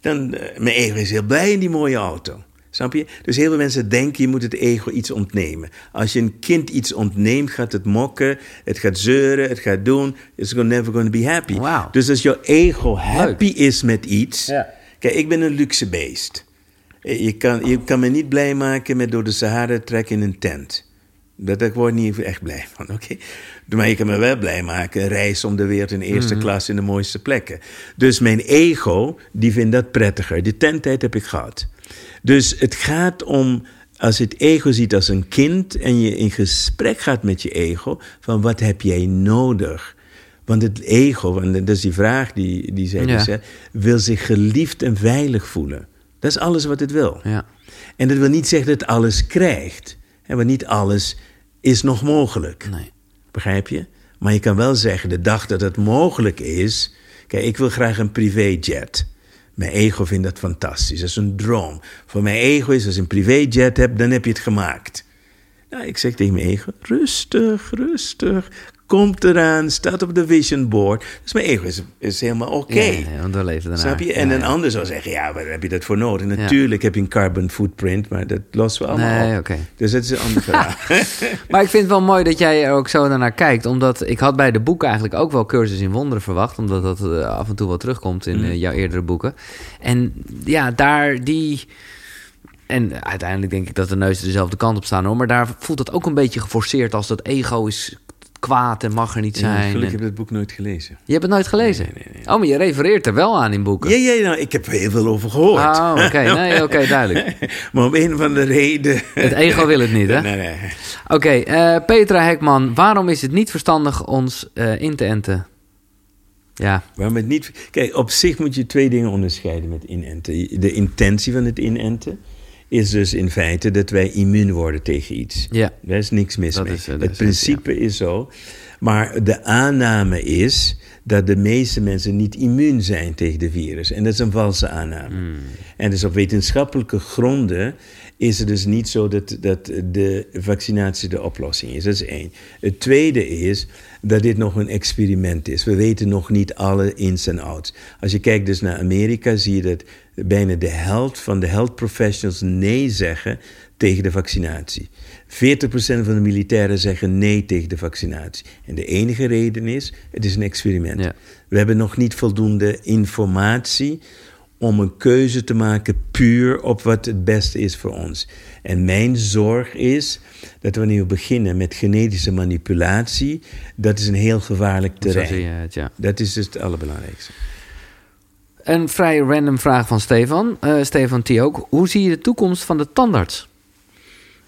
Dan, eh, mijn ego is heel blij in die mooie auto. Snap je? Dus heel veel mensen denken je moet het ego iets ontnemen. Als je een kind iets ontneemt, gaat het mokken, het gaat zeuren, het gaat doen. It's never going to be happy. Dus als jouw ego happy is met iets. Ja. Kijk, ik ben een luxe beest. Je kan, je kan me niet blij maken met door de Sahara trekken in een tent. Dat, ik word niet echt blij van, oké? Maar je kan me wel blij maken, reis om de wereld in eerste klas in de mooiste plekken. Dus mijn ego, die vindt dat prettiger. Die tenttijd heb ik gehad. Dus het gaat om, als je het ego ziet als een kind... en je in gesprek gaat met je ego, van wat heb jij nodig? Want het ego, en dat is die vraag die, die zij Ja. dus zegt... wil zich geliefd en veilig voelen. Dat is alles wat het wil. Ja. En dat wil niet zeggen dat het alles krijgt. Want niet alles is nog mogelijk. Nee. Begrijp je? Maar je kan wel zeggen, de dag dat het mogelijk is... Kijk, ik wil graag een privéjet. Mijn ego vindt dat fantastisch. Dat is een droom. Voor mijn ego is, als je een privéjet hebt, dan heb je het gemaakt. Nou, ik zeg tegen mijn ego, rustig, rustig. Komt eraan, staat op de vision board. Dus mijn ego is, is helemaal oké. Ja, ja, want we leven daarna. Snap je? En Ja, een ander zou zeggen, ja, waar heb je dat voor nodig? Natuurlijk heb je een carbon footprint, maar dat lossen we allemaal Nee, op. Dus dat is een ander verhaal. Maar ik vind het wel mooi dat jij er ook zo naar kijkt. Omdat ik had bij de boeken eigenlijk ook wel cursus in wonderen verwacht. Omdat dat eh, af en toe wel terugkomt in eh, jouw eerdere boeken. En ja, daar die... En uiteindelijk denk ik dat de neuzen dezelfde kant op staan hoor. Maar daar voelt het ook een beetje geforceerd als dat ego is kwaad en mag er niet Ja, zijn. gelukkig En- heb ik het boek nooit gelezen. Je hebt het nooit gelezen? Nee, nee, Oh, maar je refereert er wel aan in boeken. Ja, ja, nou, ik heb er heel veel over gehoord. Oh, oké. Nee, oké, duidelijk. maar om een van de reden... Het ego wil het niet, hè? Nee, nee. Oké, eh, Petra Hekman. Waarom is het niet verstandig ons eh, in te enten? Ja, Waarom het niet... Kijk, op zich moet je twee dingen onderscheiden met inenten. De intentie van het inenten is dus in feite dat wij immuun worden tegen iets. ja. Daar is niks mis Dat mee. is, eh, het principe is zo. Maar de aanname is dat de meeste mensen niet immuun zijn tegen de virus. En dat is een valse aanname. Hmm. En dus op wetenschappelijke gronden is het dus niet zo dat, dat de vaccinatie de oplossing is. Dat is één. Het tweede is dat dit nog een experiment is. We weten nog niet alle ins en outs. Als je kijkt dus naar Amerika, zie je dat bijna de helft van de health professionals nee zeggen tegen de vaccinatie. 40% van de militairen zeggen nee tegen de vaccinatie. En de enige reden is, het is een experiment. Ja. We hebben nog niet voldoende informatie om een keuze te maken puur op wat het beste is voor ons. En mijn zorg is dat wanneer we beginnen met genetische manipulatie, dat is een heel gevaarlijk Zo zie je terrein. het, ja. Dat is dus het allerbelangrijkste. Een vrij random vraag van Stefan. Eh, Stefan T. ook. Hoe zie je de toekomst van de tandarts?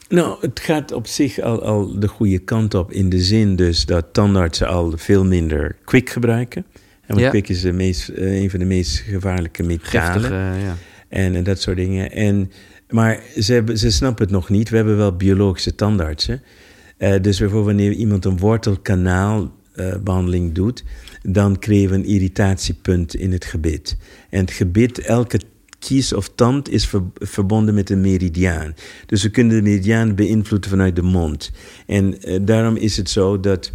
Nou, het gaat op zich al, al de goede kant op in de zin dus dat tandartsen al veel minder kwik gebruiken. En want Ja. kwik is de meest, eh, een van de meest gevaarlijke metalen. Eh, ja. En, en dat soort dingen. En, maar ze, hebben, ze snappen het nog niet. We hebben wel biologische tandartsen. Eh, dus bijvoorbeeld wanneer iemand een wortelkanaalbehandeling doet... dan krijgen we een irritatiepunt in het gebit. En het gebit, elke kies of tand is ver- verbonden met een meridiaan. Dus we kunnen de meridiaan beïnvloeden vanuit de mond. En daarom is het zo dat...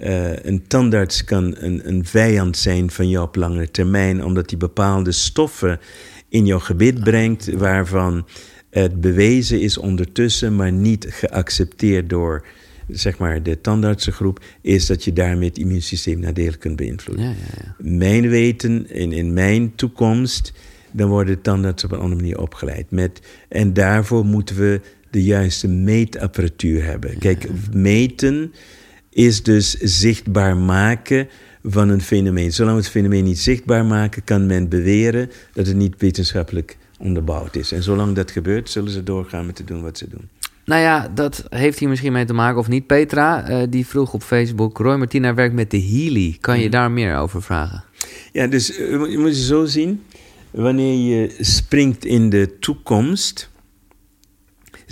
eh, een tandarts kan een, een vijand zijn van jou op langere termijn, omdat hij bepaalde stoffen in jouw gebit brengt, waarvan het bewezen is ondertussen, maar niet geaccepteerd door zeg maar, de tandartsengroep, is dat je daarmee het immuunsysteem nadelig kunt beïnvloeden. Ja, ja, ja. Mijn weten, in, in mijn toekomst, dan worden de tandartsen op een andere manier opgeleid. Met, en daarvoor moeten we de juiste meetapparatuur hebben. Kijk, meten is dus zichtbaar maken van een fenomeen. Zolang we het fenomeen niet zichtbaar maken, kan men beweren dat het niet wetenschappelijk onderbouwd is. En zolang dat gebeurt, zullen ze doorgaan met te doen wat ze doen. Nou ja, dat heeft hier misschien mee te maken of niet. Petra, eh, die vroeg op Facebook... Roy Martina werkt met de Healy. Kan Mhm. je daar meer over vragen? Ja, dus eh, je moet- je zo zien. Wanneer je springt in de toekomst,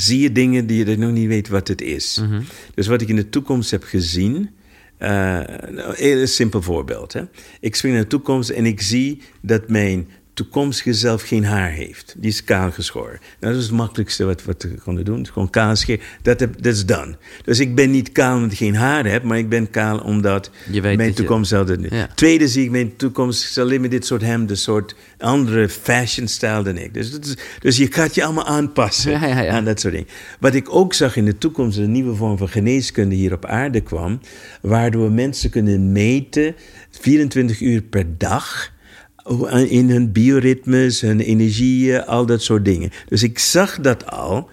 zie je dingen die je nog niet weet wat het is. Mhm. Dus wat ik in de toekomst heb gezien. eh, nou, een heel simpel voorbeeld. Hè? Ik spring naar de toekomst en ik zie dat mijn toekomstige zelf geen haar heeft. Die is kaal geschoren. Nou, dat is het makkelijkste wat, wat we konden doen. Gewoon kaal scheren. Dat heb- dat is done. Dus ik ben niet kaal omdat ik geen haar heb, maar ik ben kaal omdat Je weet mijn dat je- toekomst zal dat Ja. Tweede zie ik mijn toekomst zal alleen met dit soort hemden, een soort andere fashion style dan ik. Dus, is, dus je gaat je allemaal aanpassen Ja, ja, ja. aan dat soort dingen. Wat ik ook zag in de toekomst, een nieuwe vorm van geneeskunde hier op aarde kwam, waardoor we mensen kunnen meten 24 uur per dag in hun bioritmes, hun energieën, al dat soort dingen. Dus ik zag dat al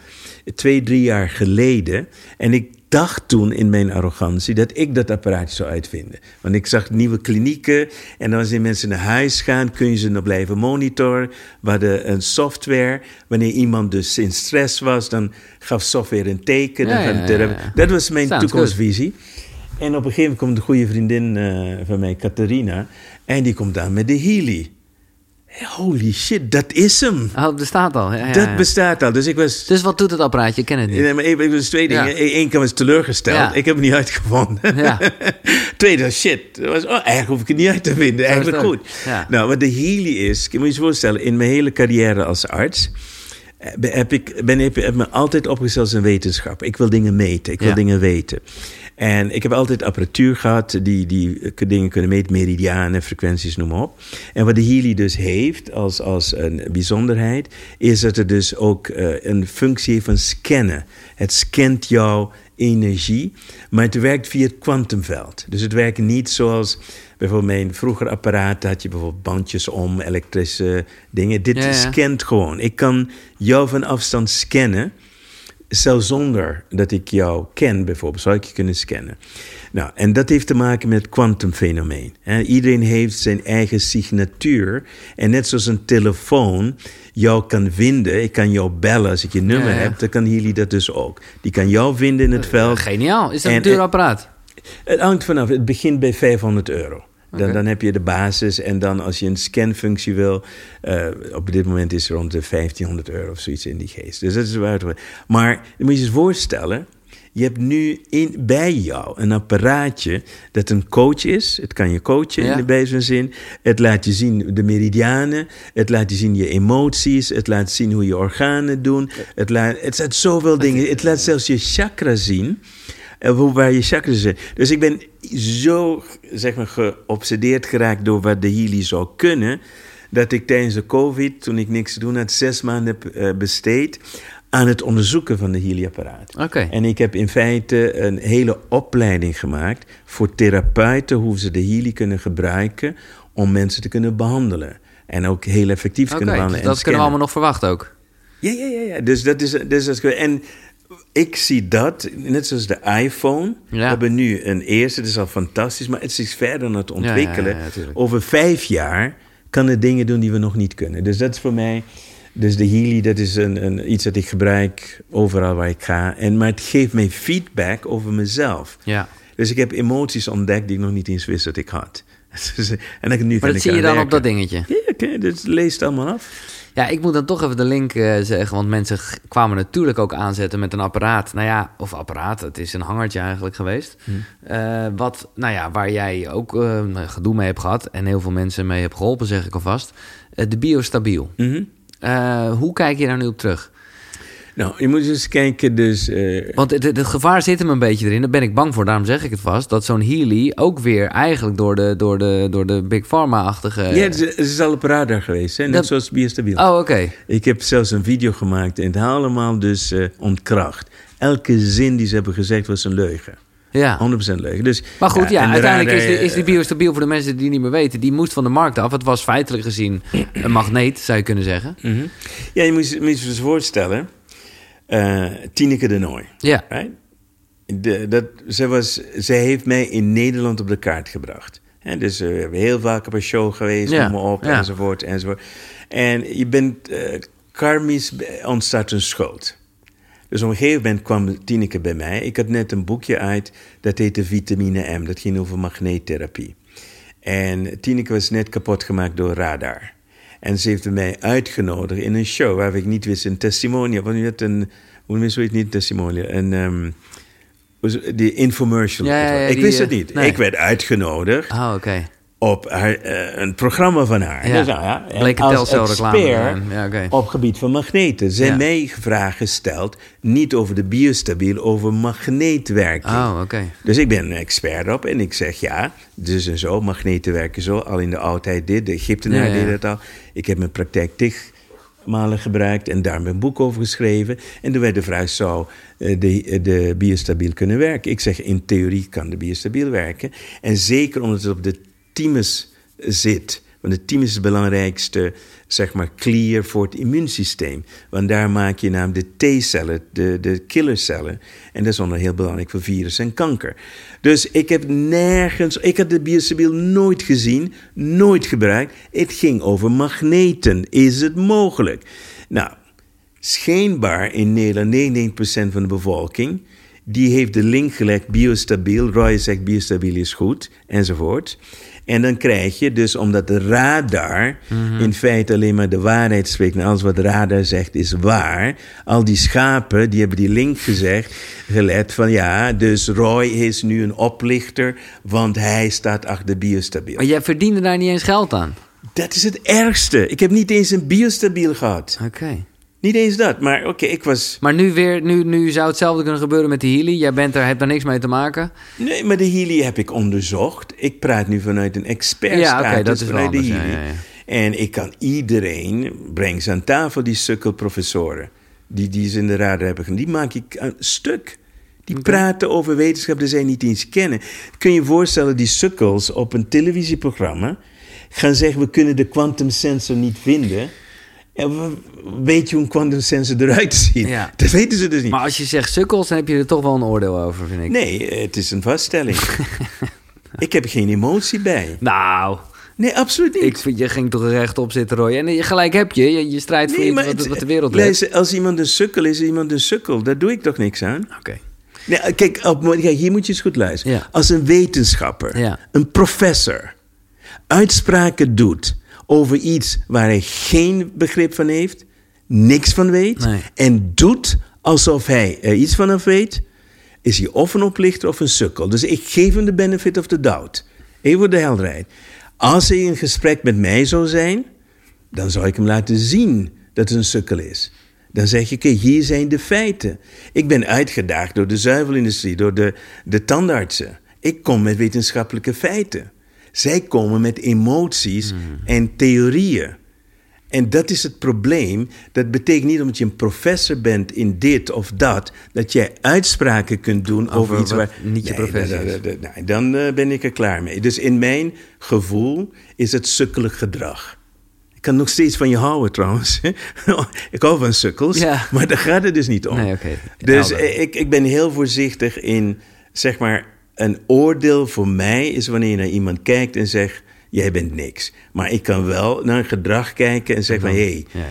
twee, drie jaar geleden. En ik dacht toen in mijn arrogantie dat ik dat apparaatje zou uitvinden. Want ik zag nieuwe klinieken en als die mensen naar huis gaan, kun je ze nog blijven monitoren. We hadden een software. Wanneer iemand dus in stress was, dan gaf software een teken. Ja, ja, ja. Dat was mijn Sounds toekomstvisie. En op een gegeven moment komt een goede vriendin eh, van mij, Catharina, en die komt aan met de Healy. Holy shit, dat is hem. Oh, het bestaat al. Ja, ja, Dat bestaat al. Dus ik was. Dus wat doet het apparaatje? Ik ken het niet. Nee, maar even, dus twee dingen. Eén keer was teleurgesteld. Ik heb het niet uitgevonden. Ja. Tweede was shit. Dat was, oh, eigenlijk hoef ik het niet uit te vinden. Eigenlijk goed. Ja. Nou, wat de Healy is, je moet je eens voorstellen, in mijn hele carrière als arts eh, heb ik ben, heb, heb me altijd opgesteld als een wetenschapper. Ik wil dingen meten, ik wil dingen weten. En ik heb altijd apparatuur gehad die, die dingen kunnen meten, meridianen, frequenties, noem maar op. En wat de Healy dus heeft als, als een bijzonderheid, is dat het dus ook eh, een functie heeft van scannen. Het scant jouw energie, maar het werkt via het kwantumveld. Dus het werkt niet zoals bijvoorbeeld mijn vroeger apparaat, had je bijvoorbeeld bandjes om, elektrische dingen. Dit Ja, ja. scant gewoon. Ik kan jou van afstand scannen. Zelfs zonder dat ik jou ken, bijvoorbeeld, zou ik je kunnen scannen. Nou, en dat heeft te maken met het kwantumfenomeen. Iedereen heeft zijn eigen signatuur. En net zoals een telefoon jou kan vinden, ik kan jou bellen als ik je nummer Ja, ja. heb, dan kan Healy dat dus ook. Die kan jou vinden in het veld. Geniaal. Is dat En- een duur apparaat? Het hangt vanaf. Het begint bij 500 euro. Dan, dan heb je de basis. En dan als je een scanfunctie wil... eh, op dit moment is het rond de 1500 euro of zoiets in die geest. Dus dat is waar het wordt. Maar je moet je eens voorstellen... Je hebt nu in, bij jou een apparaatje dat een coach is. Het kan je coachen Ja. in de zin. Het laat je zien de meridianen. Het laat je zien je emoties. Het laat zien hoe je organen doen. Het, laat, het laat zoveel dingen. Het laat zelfs je chakra zien. Hoe- waar je chakras zijn. Dus ik ben zo zeg maar, geobsedeerd geraakt door wat de Healy zou kunnen. Dat ik tijdens de COVID, toen ik niks te doen had, zes maanden heb eh, besteed aan het onderzoeken van de Healy-apparaat. Oké. En ik heb in feite een hele opleiding gemaakt voor therapeuten hoe ze de Healy kunnen gebruiken om mensen te kunnen behandelen. En ook heel effectief kunnen dus behandelen. dat en kunnen we allemaal nog verwachten ook. Ja, ja, ja. ja. Dus dat is... Dus dat is en ik zie dat, net zoals de iPhone. We Ja. hebben nu een eerste, dat is al fantastisch, maar het is verder aan het ontwikkelen. ja, ja, tuurlijk. Over vijf jaar kan het dingen doen die we nog niet kunnen. Dus dat is voor mij... Dus de Healy, dat is een, een, iets dat ik gebruik overal waar ik ga. En, maar het geeft mij feedback over mezelf. Ja. Dus ik heb emoties ontdekt die ik nog niet eens wist dat ik had. en dan, nu Maar dat zie je dan op dat dingetje. Ja, oké, dus lees het allemaal af. Ja, ik moet dan toch even de link eh, zeggen. Want mensen kwamen natuurlijk ook aanzetten met een apparaat. Nou ja, of apparaat, het is een hangertje eigenlijk geweest. Eh, wat, nou ja, waar jij ook eh, gedoe mee hebt gehad. En heel veel mensen mee hebt geholpen, zeg ik alvast. De Biostabiel. Mhm. Hoe kijk je daar nu op terug? Nou, je moet eens kijken, dus... eh, Want het, het, het gevaar zit hem een beetje erin. Daar ben ik bang voor, daarom zeg ik het vast. Dat zo'n Healy ook weer eigenlijk door de, door de, door de Big Pharma-achtige... ja, het is, het is al op radar geweest, hè? net Dat- zoals Biostabiel. Oh, oké. Ik heb zelfs een video gemaakt en het allemaal dus eh, ontkracht. Elke zin die ze hebben gezegd was een leugen. Ja. 100% leugen. Dus, Maar goed, ja, uiteindelijk is, de, is die biostabiel voor de mensen die niet meer weten. Die moest van de markt af. Het was feitelijk gezien een magneet, zou je kunnen zeggen. mhm. Ja, je moet, je moet je eens voorstellen. Eh Tineke de Nooi. Ja, Right? De, dat, ze, was, ze heeft mij in Nederland op de kaart gebracht. Dus eh, we hebben heel vaak op een show geweest, Ja, noem maar op, ja. enzovoort, enzovoort. En je bent, eh karmisch ontstaat een schuld. Dus op een gegeven moment kwam Tineke bij mij. Ik had net een boekje uit, dat heette Vitamine M. Dat ging over magneettherapie. En Tineke was net kapot gemaakt door radar. En ze heeft mij uitgenodigd in een show waar ik niet wist, een testimonial. Want je had een, hoe noem je niet, testimonial? Een, het? die infomercial. Ja, ja, ja, ik die, wist eh, het niet. nee. Ik werd uitgenodigd oh, oké. op haar, eh, een programma van haar. Ja. Dus, nou ja, en Bleek een als expert. Ja, op gebied van magneten. Zijn Ja. mij vragen gesteld, niet over de biostabiel, over magneetwerking. Oh, oké. Dus ik ben een expert op en ik zeg ja, dus en zo, magneten werken zo. Al in de oudheid dit, de Egyptenaren deden het al. Ik heb mijn praktijk tig malen gebruikt en daar mijn boek over geschreven. En toen werd de vraag, zou eh, de, de biostabiel kunnen werken? Ik zeg, in theorie kan de biostabiel werken. En zeker omdat het op de thymus zit. Want de thymus is het belangrijkste, zeg maar, clear voor het immuunsysteem. Want daar maak je namelijk de T-cellen, de, de killercellen. En dat is onder heel belangrijk voor virus en kanker. Dus ik heb nergens, ik had de biostabiel nooit gezien, nooit gebruikt. Het ging over magneten. Is het mogelijk? Nou, schijnbaar in Nederland 99% van de bevolking... die heeft de link gelegd biostabiel. Roy zegt biostabiel is goed, enzovoort. En dan krijg je dus, omdat de radar in feite alleen maar de waarheid spreekt... en alles wat de radar zegt is waar... al die schapen, die hebben die link gezegd, gelet van... ja, dus Roy is nu een oplichter, want hij staat achter biostabiel. Maar jij verdiende daar niet eens geld aan? Dat is het ergste. Ik heb niet eens een biostabiel gehad. Oké. Niet eens dat, maar oké, ik was... Maar nu, weer, nu, nu zou hetzelfde kunnen gebeuren met die Healy. Jij bent er, hebt daar niks mee te maken. Nee, maar de Healy heb ik onderzocht. Ik praat nu vanuit een expertstatus Ja, oké, dat is wel vanuit de anders, ja, Healy. ja, ja. En ik kan iedereen, breng ze aan tafel, die sukkelprofessoren... die, die ze in de radar hebben gedaan, die maak ik een stuk. Die praten over wetenschap die zij niet eens kennen. Kun je je voorstellen, die sukkels op een televisieprogramma... gaan zeggen, we kunnen de quantum sensor niet vinden... We- weet je hoe een quantum sensor eruit ziet? Ja. Dat weten ze dus niet. Maar als je zegt sukkels, dan heb je er toch wel een oordeel over, vind ik. Nee, het is een vaststelling. ik heb geen emotie bij. Nou, Nee, absoluut niet. ik vind, je ging toch rechtop zitten, Roy. En gelijk heb je. Je, je strijdt voor nee, wat, wat de wereld luister, als iemand een sukkel is, is iemand een sukkel. Daar doe ik toch niks aan? Oké. Nee, kijk, op, kijk, hier moet je eens goed luisteren. Ja. Als een wetenschapper, Ja. een professor, uitspraken doet over iets waar hij geen begrip van heeft, niks van weet, Nee. en doet alsof hij er iets van af weet, is hij of een oplichter of een sukkel. Dus ik geef hem de benefit of the doubt. Even voor de helderheid. Als hij in gesprek met mij zou zijn, dan zou ik hem laten zien dat het een sukkel is. Dan zeg oké, hier zijn de feiten. Ik ben uitgedaagd door de zuivelindustrie, door de, de tandartsen. Ik kom met wetenschappelijke feiten. Zij komen met emoties en theorieën. En dat is het probleem. Dat betekent niet omdat je een professor bent in dit of dat, dat jij uitspraken kunt doen over, Over iets waar. niet je dat- nee, dan eh, ben ik er klaar mee. Dus in mijn gevoel is het sukkelig gedrag. Ik kan nog steeds van je houden trouwens. ik hou van sukkels, Ja. maar daar gaat het dus niet om. Nee. Dus Helder. ik, ik ben heel voorzichtig in, zeg maar, een oordeel voor mij is wanneer je naar iemand kijkt en zegt, jij bent niks. Maar ik kan wel naar een gedrag kijken en zeggen van, hé, hey, Ja,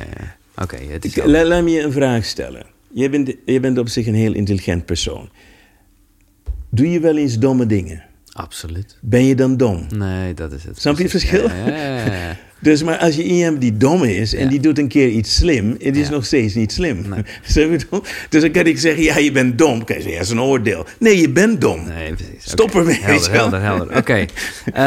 ik- la- laat me je een vraag stellen. Je bent, je bent op zich een heel intelligent persoon. Doe je wel eens domme dingen? Absoluut. Ben je dan dom? Nee, dat is het. Snap je het verschil? Ja, ja. Dus maar als je iemand die dom is en Ja. die doet een keer iets slim, het is Ja. nog steeds niet slim. Nee. Dus dan kan ik zeggen, ja, je bent dom. Kan je zeggen, ja, dat is een oordeel. Nee, je bent dom. Nee, precies. Stop ermee, Helder, helder, helder. Oké. Eh,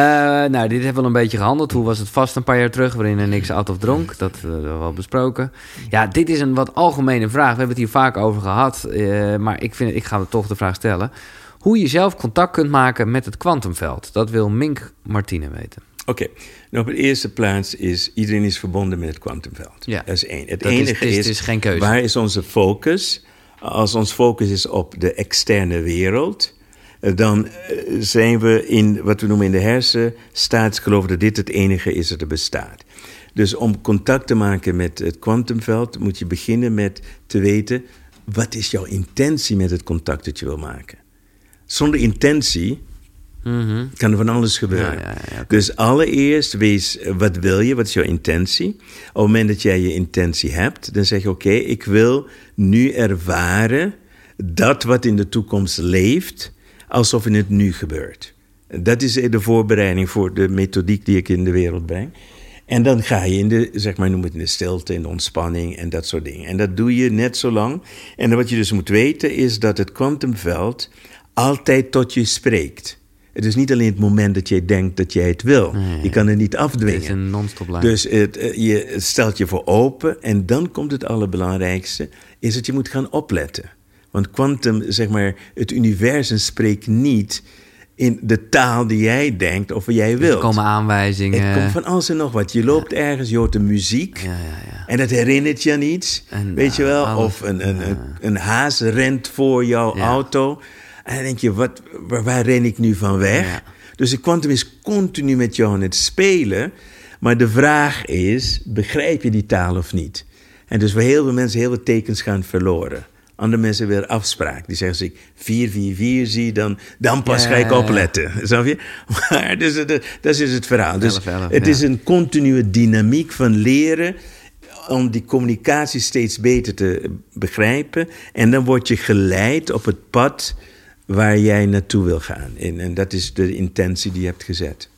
nou, dit hebben we al een beetje gehandeld. Hoe was het vast een paar jaar terug, waarin er niks out of dronk? Dat eh, hebben we wel besproken. Ja, dit is een wat algemene vraag. We hebben het hier vaak over gehad. eh, maar ik, vind, ik ga toch de vraag stellen. Hoe je zelf contact kunt maken met het kwantumveld. Dat wil Mink Martine weten. Oké, nou op de eerste plaats is iedereen is verbonden met het kwantumveld. Ja. Dat is één. Het Dat enige is- is, is geen keuze. waar is onze focus? Als ons focus is op de externe wereld, eh, dan eh, zijn we in wat we noemen in de hersenstaat geloven dat dit het enige is dat er bestaat. Dus om contact te maken met het kwantumveld moet je beginnen met te weten wat is jouw intentie met het contact dat je wil maken. Zonder intentie Mhm. kan van alles gebeuren. Ja, ja, ja, oké. Dus allereerst wees, wat wil je? Wat is jouw intentie? Op het moment dat jij je intentie hebt, dan zeg je: Oké, ik wil nu ervaren dat wat in de toekomst leeft, alsof in het nu gebeurt. Dat is de voorbereiding voor de methodiek die ik in de wereld breng. En dan ga je in de, zeg maar, noem het in de stilte, in de ontspanning en dat soort dingen. En dat doe je net zo lang. En wat je dus moet weten is dat het kwantumveld altijd tot je spreekt. Het is niet alleen het moment dat jij denkt dat jij het wil. Je kan het niet Het afdwingen. is een non-stop lijn. Dus het, eh, je het stelt je voor open en dan komt het allerbelangrijkste, is dat je moet gaan opletten. Want quantum, zeg maar, het universum spreekt niet in de taal die jij denkt of jij er wilt. komen aanwijzingen. Het komt van alles en nog wat. Je loopt ergens, je hoort de muziek. Ja, ja, ja. En dat herinnert je aan iets. En, weet je wel? alles. Of een, een, een, een haas rent voor jouw auto. En dan denk je, wat, waar, waar ren ik nu van weg? Ja. Dus de kwantum is continu met jou aan het spelen. Maar de vraag is, begrijp je die taal of niet? En dus voor heel veel mensen heel veel tekens gaan verloren. Andere mensen weer afspraak. Die zeggen, als ik 444 zie, dan, dan pas Ja, ga ik opletten. Snap je? Maar dus, eh, dat is dus het verhaal. Dus 11, 11, het ja. is een continue dynamiek van leren om die communicatie steeds beter te begrijpen. En dan word je geleid op het pad waar jij naartoe wil gaan. En, en dat is de intentie die je hebt gezet.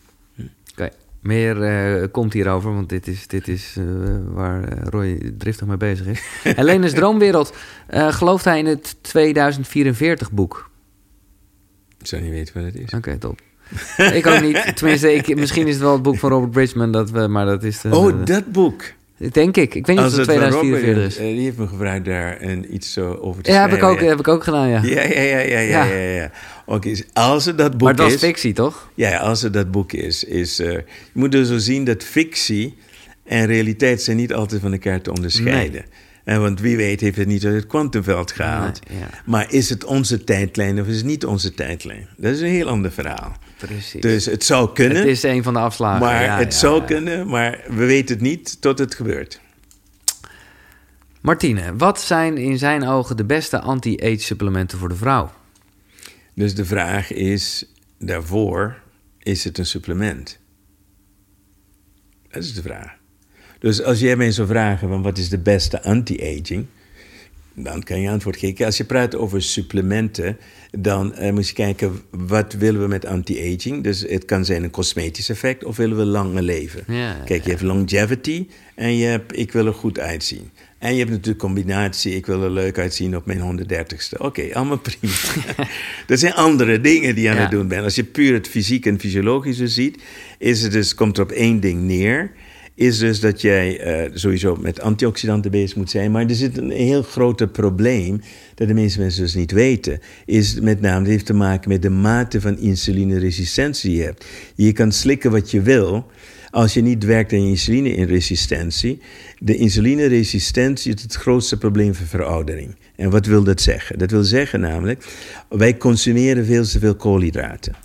Oké, meer eh, komt hierover, want dit is, dit is eh, waar eh, Roy driftig mee bezig is. Helene's Droomwereld. gelooft hij in het 2044-boek? Ik zou niet weten wat het is. Oké, top. ik ook niet. Tenminste, ik, misschien is het wel het boek van Robert Bridgman, dat we, maar dat is... de- Oh, dat boek. Denk ik. Ik weet niet of het van 2044 Robert is. eh, die heeft me gevraagd daar een, iets zo over te Ja, heb ik, ook, heb ik ook gedaan, ja. Ja, ja, ja, ja, ja, ja. Ja. ja, Oké, als het dat boek maar het was is... fictie, toch? Ja, als het dat boek is. is eh, je moet dus zo zien dat fictie en realiteit zijn niet altijd van elkaar te onderscheiden. En want wie weet heeft het niet uit het kwantumveld gehaald. Nee, ja. Maar is het onze tijdlijn of is het niet onze tijdlijn? Dat is een heel ander verhaal. Precies. Dus het zou kunnen, het is een van de afslagen. maar ja, het ja, zou ja. kunnen, maar we weten het niet tot het gebeurt. Martine, wat zijn in zijn ogen de beste anti-age supplementen voor de vrouw? Dus de vraag is daarvoor, is het een supplement? Dat is de vraag. Dus als jij mij zou vragen, van wat is de beste anti-aging? Dan kan je antwoord geven. Als je praat over supplementen, dan eh, moet je kijken wat willen we met anti-aging. Dus het kan zijn een cosmetisch effect of willen we langer leven. Ja, Kijk, je hebt longevity en je hebt ik wil er goed uitzien. En je hebt natuurlijk combinatie, ik wil er leuk uitzien op mijn 130ste. Oké, allemaal prima. dat zijn andere dingen die je aan Ja. het doen bent. Als je puur het fysiek en fysiologische ziet, is het dus, komt er op één ding neer. Is dus dat jij eh, sowieso met antioxidanten bezig moet zijn. Maar er zit een heel groot probleem dat de meeste mensen dus niet weten. Is met name, dat heeft te maken met de mate van insulineresistentie die je hebt. Je kan slikken wat je wil. Als je niet werkt aan je insulineresistentie, de insulineresistentie is het grootste probleem voor veroudering. En wat wil dat zeggen? Dat wil zeggen namelijk, wij consumeren veel te veel koolhydraten.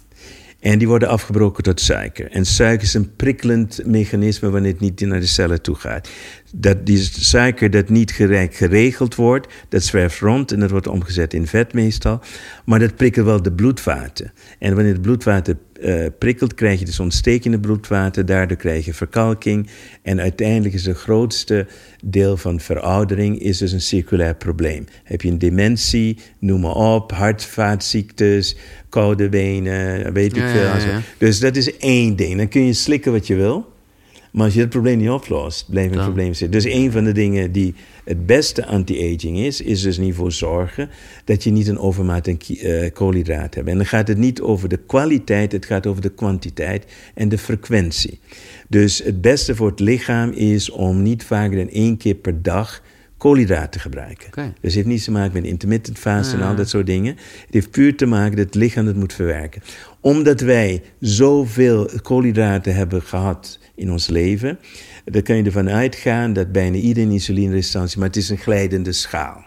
En die worden afgebroken tot suiker. En suiker is een prikkelend mechanisme wanneer het niet naar de cellen toe gaat. Dat die suiker dat niet geregeld wordt, dat zwerft rond en dat wordt omgezet in vet meestal. Maar dat prikkelt wel de bloedvaten. En wanneer de bloedvaten eh, prikkelt, krijg je dus het bloedwater. Daardoor krijg je verkalking. En uiteindelijk is het grootste deel van veroudering is dus een circulair probleem. Heb je een dementie, noem maar op, hart- vaatziektes, koude benen, weet ik Ja, veel. ja, ja. Dus dat is één ding. Dan kun je slikken wat je wil. Maar als je het probleem niet oplost, blijft het probleem zitten. Dus een van de dingen die het beste anti-aging is, is dus niet voor zorgen dat je niet een overmaat aan ki- eh, koolhydraten hebt. En dan gaat het niet over de kwaliteit, het gaat over de kwantiteit en de frequentie. Dus het beste voor het lichaam is om niet vaker dan één keer per dag koolhydraten te gebruiken. Dus het heeft niets te maken met intermittent fast en Ah. al dat soort dingen. Het heeft puur te maken dat het lichaam het moet verwerken. Omdat wij zoveel koolhydraten hebben gehad in ons leven, dan kan je ervan uitgaan dat bijna iedereen insulineresistentie, maar het is een glijdende schaal.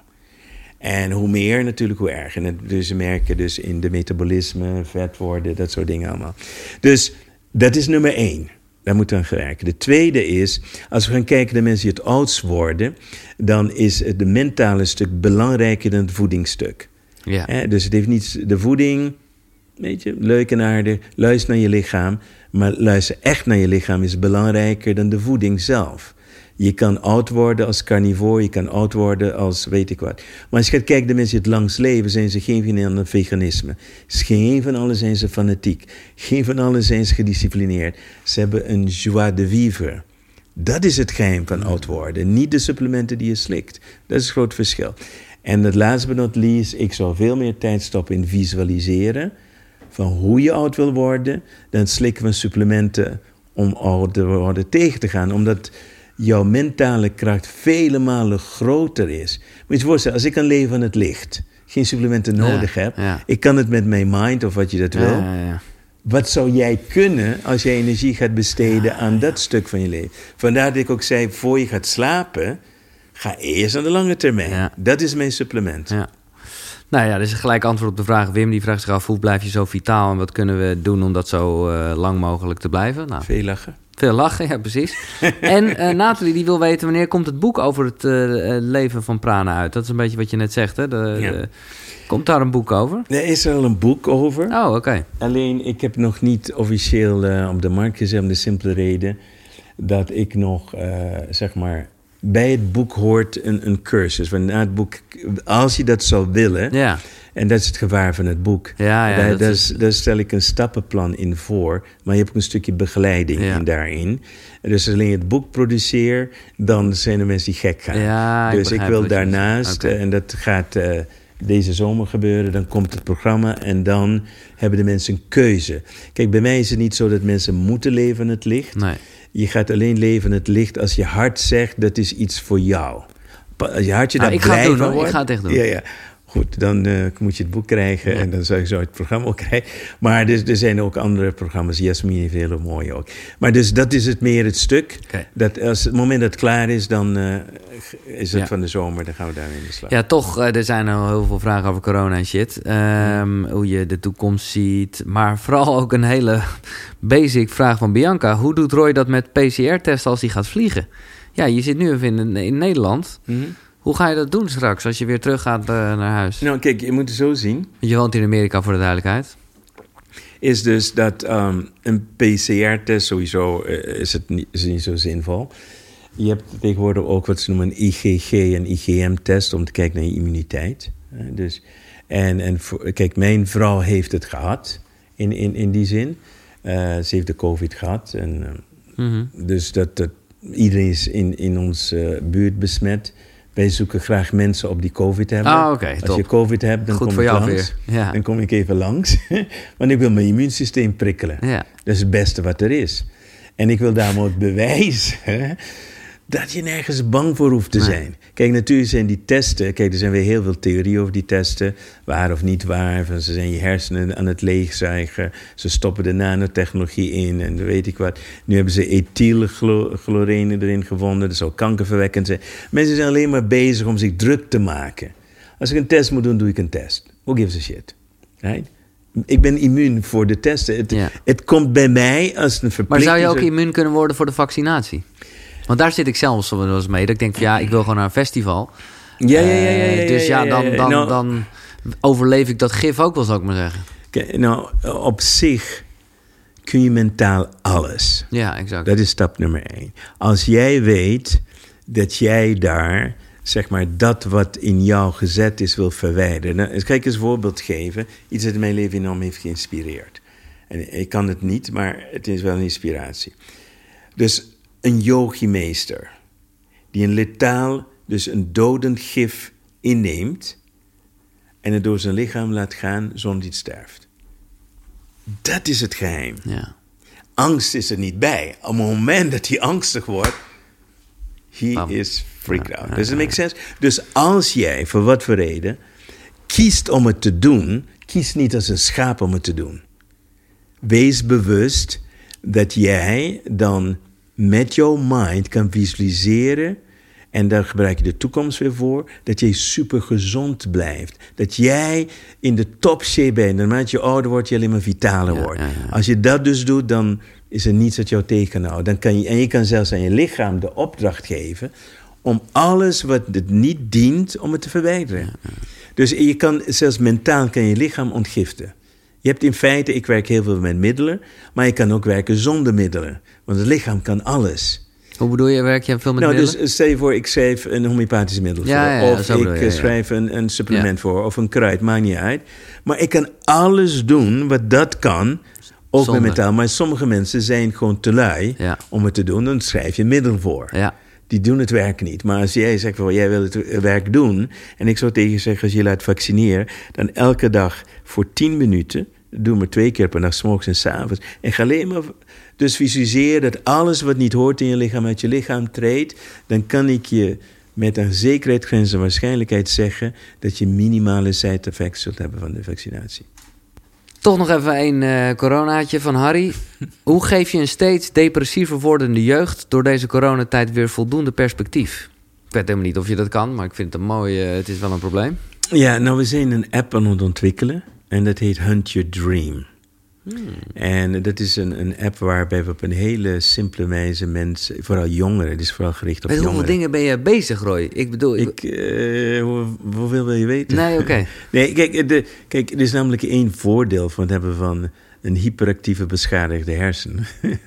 En hoe meer natuurlijk, hoe erger. En dus merken dus in de metabolisme, vet worden, dat soort dingen allemaal. Dus dat is nummer één. Daar moeten we aan werken. De tweede is, als we gaan kijken naar mensen die het ouds worden, dan is het de mentale stuk belangrijker dan het voedingsstuk. Ja. Dus het heeft niet de voeding, weet je, leuk en aardig. Luister naar je lichaam. Maar luister echt naar je lichaam is belangrijker dan de voeding zelf. Je kan oud worden als carnivore, je kan oud worden als weet ik wat. Maar als je gaat kijken, de mensen die het langs leven, zijn ze geen van allen veganisme. Geen van allen zijn ze fanatiek. Geen van allen zijn ze gedisciplineerd. Ze hebben een joie de vivre. Dat is het geheim van oud worden. Niet de supplementen die je slikt. Dat is het groot verschil. En het last but not least, ik zou veel meer tijd stoppen in visualiseren van hoe je oud wil worden, dan slikken we supplementen om oud te worden tegen te gaan. Omdat jouw mentale kracht vele malen groter is. Moet je je voorstellen, als ik kan leven van het licht, geen supplementen Ja, nodig heb, ja. ik kan het met mijn mind of wat je dat wil. Ja. Wat zou jij kunnen als jij energie gaat besteden aan dat stuk van je leven? Vandaar dat ik ook zei, voor je gaat slapen, ga eerst aan de lange termijn. Dat is mijn supplement. Ja. Nou ja, dat is gelijk antwoord op de vraag. Wim die vraagt zich af, hoe blijf je zo vitaal... en wat kunnen we doen om dat zo eh, lang mogelijk te blijven? Nou, Veel lachen. veel lachen, ja precies. en eh, Nathalie die wil weten wanneer komt het boek over het eh, leven van Prana uit? Dat is een beetje wat je net zegt, hè? De, Ja. de- komt daar een boek over? Er is er al een boek over. Oh, oké. Alleen, ik heb nog niet officieel op de markt gezet... om de simpele reden dat ik nog, zeg maar... Bij het boek hoort een, een cursus. Want na het boek, als je dat zou willen... Ja, En dat is het gevaar van het boek. Ja, ja, daar, dat daar, is- daar stel ik een stappenplan in voor, maar je hebt ook een stukje begeleiding in daarin. Dus als alleen het boek produceer, dan zijn er mensen die gek gaan. Ik dus ik wil daarnaast, en dat gaat eh, deze zomer gebeuren, dan komt het programma en dan hebben de mensen een keuze. Kijk, bij mij is het niet zo dat mensen moeten leven in het licht. nee. Je gaat alleen leven in het licht als je hart zegt dat is iets voor jou. Als je hartje Nou, daar ik ga het blij doen, van hoor. Ik wordt- ga het echt doen. Ja, ja. Goed, dan eh, moet je het boek krijgen en dan zou je zo het programma ook krijgen. Maar er, er zijn ook andere programma's. Jasmine heeft hele mooie ook. Maar dus dat is het meer het stuk. Dat als het moment dat het klaar is, dan eh, is het Ja. van de zomer. Dan gaan we daarin in de slag. Ja, toch, eh, er zijn al heel veel vragen over corona en shit. Ehm, Hoe je de toekomst ziet. Maar vooral ook een hele basic vraag van Bianca. Hoe doet Roy dat met PCR-testen als hij gaat vliegen? Ja, je zit nu even in, in Nederland. Mhm. Hoe ga je dat doen straks als je weer terug gaat eh, naar huis? Nou, kijk, je moet het zo zien. Je woont in Amerika voor de duidelijkheid. is dus dat ehm, een PCR-test sowieso eh, is het niet, is niet zo zinvol. Je hebt tegenwoordig ook wat ze noemen een IgG en IgM-test om te kijken naar je immuniteit. Eh, dus, en en voor- kijk, mijn vrouw heeft het gehad in, in, in die zin. Ze heeft de COVID gehad. En, eh, Mhm. dus dat, dat iedereen is in, in onze buurt besmet. Wij zoeken graag mensen op die COVID hebben. Ah, Als top. je COVID hebt, dan Goed kom voor ik jou langs. weer. Ja. Dan kom ik even langs. Want ik wil mijn immuunsysteem prikkelen. Ja. Dat is het beste wat er is. En ik wil daarom ook bewijzen dat je nergens bang voor hoeft te Nee. zijn. Kijk, natuurlijk zijn die testen... Kijk, er zijn weer heel veel theorieën over die testen. Waar of niet waar. Van ze zijn je hersenen aan het leegzuigen. Ze stoppen de nanotechnologie in en weet ik wat. Nu hebben ze ethylchlorine erin gevonden. Dat zou kankerverwekkend zijn. Mensen zijn alleen maar bezig om zich druk te maken. Als ik een test moet doen, doe ik een test. Who gives a shit? Right? Ik ben immuun voor de testen. Het, Ja. het komt bij mij als een Maar verplichting. zou je ook immuun kunnen worden voor de vaccinatie? Want daar zit ik zelfs wel eens mee. Dat ik denk van ja, ik wil gewoon naar een festival. Ja, ja, ja, ja, ja, Eh, dus ja, dan, ja, ja. dan, Nou- dan overleef ik dat gif ook wel, zou ik maar zeggen. Nou, op zich kun je mentaal alles. Ja, exact. Dat is stap nummer één. Als jij weet dat jij daar, zeg maar, dat wat in jou gezet is, wil verwijderen. Nou, kijk eens een voorbeeld geven. Iets dat mijn leven enorm heeft geïnspireerd. En ik kan het niet, maar het is wel een inspiratie. Dus een yogi-meester, die een letaal, dus een dodend gif inneemt en het door zijn lichaam laat gaan zonder dat hij sterft. Dat is het geheim Ja. angst is er niet bij. Op het moment dat hij angstig wordt, he Bam. is freaked out. Does it make sense? Dus als jij, voor wat voor reden, kiest om het te doen, kies niet als een schaap om het te doen. Wees bewust dat jij dan met jouw mind kan visualiseren. En daar gebruik je de toekomst weer voor. Dat jij super gezond blijft. Dat jij in de top shape bent. Naarmate je ouder wordt, je alleen maar vitaler Ja, wordt. ja, ja. Als je dat dus doet, dan is er niets dat jou tegen kan houden. Dan kan je, en je kan zelfs aan je lichaam de opdracht geven om alles wat het niet dient, om het te verwijderen. Dus je kan zelfs mentaal kan je lichaam ontgiften. Je hebt in feite, ik werk heel veel met middelen, maar je kan ook werken zonder middelen. Want het lichaam kan alles. Hoe bedoel je, werk je veel met nou, middelen? dus stel je voor, ik schrijf een homeopathisch middel Ja, voor. ja, of ik je, eh, ja. schrijf een, een supplement voor. Of een kruid, maakt niet uit. Maar ik kan alles doen wat dat kan. Ook met metaal. Maar sommige mensen zijn gewoon te lui om het te doen. Dan schrijf je een middel voor. Die doen het werk niet. Maar als jij zegt, van, jij wil het werk doen... en ik zou tegen je zeggen, als je laat vaccineren... dan elke dag voor 10 minuten... doe maar twee keer per dag, 's morgens en 's avonds... en ga alleen maar... Dus visualiseer dat alles wat niet hoort in je lichaam... uit je lichaam treedt... dan kan ik je met een zekerheid, grens en waarschijnlijkheid zeggen... dat je minimale side effects zult hebben van de vaccinatie. Toch nog even een eh, coronaatje van Harry. Hoe geef je een steeds depressiever wordende jeugd door deze coronatijd weer voldoende perspectief? Ik weet helemaal niet of je dat kan, maar ik vind het een mooi, eh, het is wel een probleem. Ja, nou, we zijn een app aan het ontwikkelen en dat heet Hunt Your Dream. En dat is een, een app waarbij we op een hele simpele wijze mensen, vooral jongeren, het is vooral gericht op Met hoeveel jongeren. dingen ben je bezig, Roy? Ik bedoel, ik... Eh, hoe, hoeveel wil je weten? Nee, oké. Nee, kijk, de, kijk, er is namelijk één voordeel van het hebben van een hyperactieve beschadigde hersenen.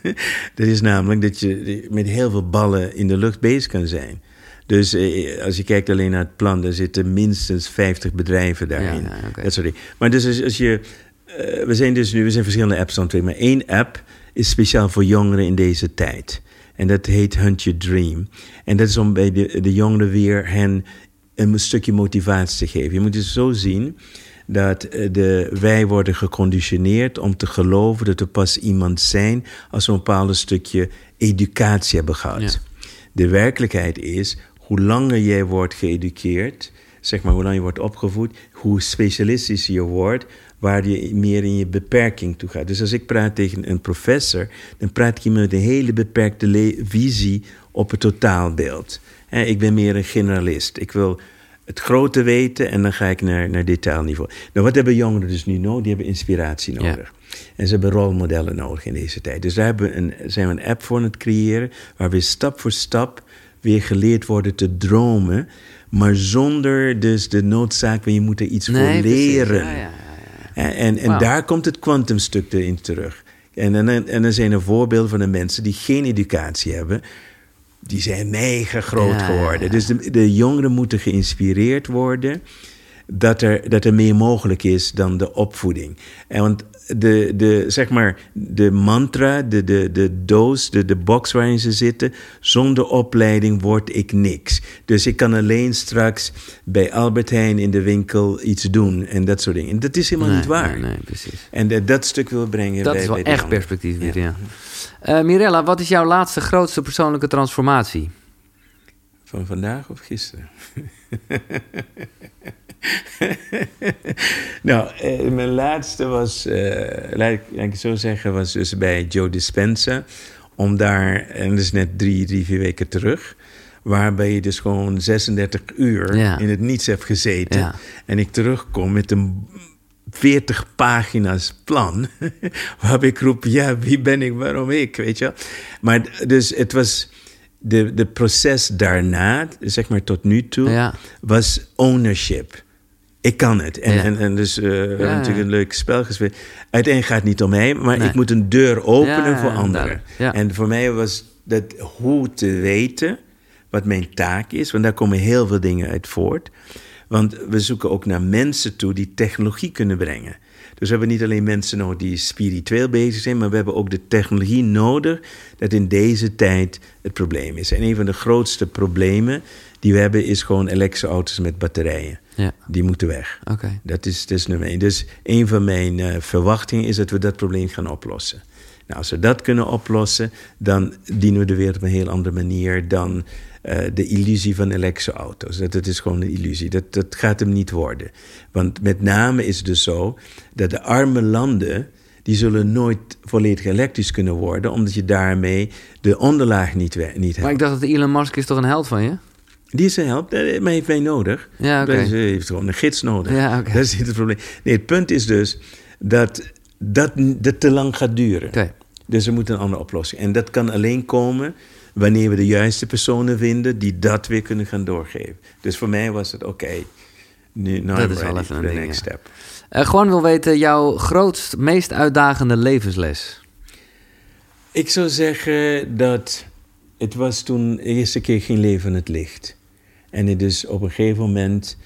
dat is namelijk dat je met heel veel ballen in de lucht bezig kan zijn. Dus eh, als je kijkt alleen naar het plan, er zitten minstens 50 bedrijven daarin. Ja. Dat soort dingen. Maar dus als, als je. eh, we zijn dus nu, we zijn verschillende apps aan maar één app is speciaal voor jongeren in deze tijd. En dat heet Hunt Your Dream. En dat is om bij de, de jongeren weer hen een stukje motivatie te geven. Je moet het zo zien dat eh, de, wij worden geconditioneerd om te geloven dat we pas iemand zijn als we een bepaald stukje educatie hebben gehad. Ja. De werkelijkheid is, hoe langer jij wordt geëduceerd, zeg maar hoe langer je wordt opgevoed, hoe specialistischer je wordt, waar je meer in je beperking toe gaat. Dus als ik praat tegen een professor, dan praat ik met een hele beperkte visie op het totaalbeeld. Ik ben meer een generalist. Ik wil het grote weten en dan ga ik naar, naar detailniveau. Nou, wat hebben jongeren dus nu nodig? Die hebben inspiratie Ja. nodig. En ze hebben rolmodellen nodig in deze tijd. Dus daar hebben we een, zijn we een app voor aan het creëren, waar we stap voor stap weer geleerd worden te dromen, maar zonder dus de noodzaak van je moet er iets voor Nee, leren. Ja, ja, ja, ja. En, en, daar komt het kwantumstuk erin terug. En, en, en er zijn er voorbeelden van de mensen die geen educatie hebben. Die zijn mega groot geworden. Dus de, de jongeren moeten geïnspireerd worden dat er, dat er meer mogelijk is dan de opvoeding. En want de, de, zeg maar, de mantra, de, de, de doos, de, de box waarin ze zitten, zonder opleiding word ik niks. Dus ik kan alleen straks bij Albert Heijn in de winkel iets doen en dat soort dingen. En dat is helemaal Nee, niet waar. Nee, nee, precies. En dat- dat stuk wil brengen Dat bij, is wel bij echt perspectief weer, ja. Eh, Mirella, wat is jouw laatste grootste persoonlijke transformatie? Van vandaag of gisteren? nou, eh, mijn laatste was, eh, laat, ik, laat ik het zo zeggen, was dus bij Joe Dispenza. Om daar, en dat is net drie, drie, vier weken terug. Waarbij je dus gewoon 36 uur Ja. in het niets hebt gezeten. Ja. En ik terugkom met een 40 pagina's plan. Waarbij ik roep, ja, wie ben ik, waarom ik, weet je wel. Maar dus het was... De, de proces daarna, zeg maar tot nu toe, Ja. was ownership. Ik kan het. En, Ja. en, en dus eh, we hebben natuurlijk een leuk spel gespeeld. Uiteindelijk gaat het niet om mij, maar Nee. ik moet een deur openen voor anderen. En voor mij was dat hoe te weten wat mijn taak is, want daar komen heel veel dingen uit voort. Want we zoeken ook naar mensen toe die technologie kunnen brengen. Dus we hebben niet alleen mensen nodig die spiritueel bezig zijn, maar we hebben ook de technologie nodig dat in deze tijd het probleem is. En een van de grootste problemen die we hebben is gewoon elektrische auto's met batterijen. Ja, Die moeten weg. oké. Dat is, dat is nummer één. Dus een van mijn eh, verwachtingen is dat we dat probleem gaan oplossen. Nou, als we dat kunnen oplossen, dan dienen we de wereld op een heel andere manier dan eh, de illusie van elektrische auto's. Dat, dat is gewoon een illusie. Dat, dat gaat hem niet worden. Want met name is het dus zo dat de arme landen. Die zullen nooit volledig elektrisch kunnen worden, omdat je daarmee de onderlaag niet, niet Maar hebt. ik dacht dat Elon Musk is toch een held van je? Die help, eh, maar heeft mij nodig. Ja, oké. Dus, eh, heeft gewoon een gids nodig. Ja, oké. Dat is niet het probleem. Nee, het punt is dus dat dat, dat te lang gaat duren. Oké. Dus er moet een andere oplossing. En dat kan alleen komen wanneer we de juiste personen vinden die dat weer kunnen gaan doorgeven. Dus voor mij was het oké. nu nou Dat is wel even een ding, next ja. step. Eh, gewoon wil weten jouw grootst, meest uitdagende levensles. Ik zou zeggen dat het was toen de eerste keer geen leven in het licht. En het is op een gegeven moment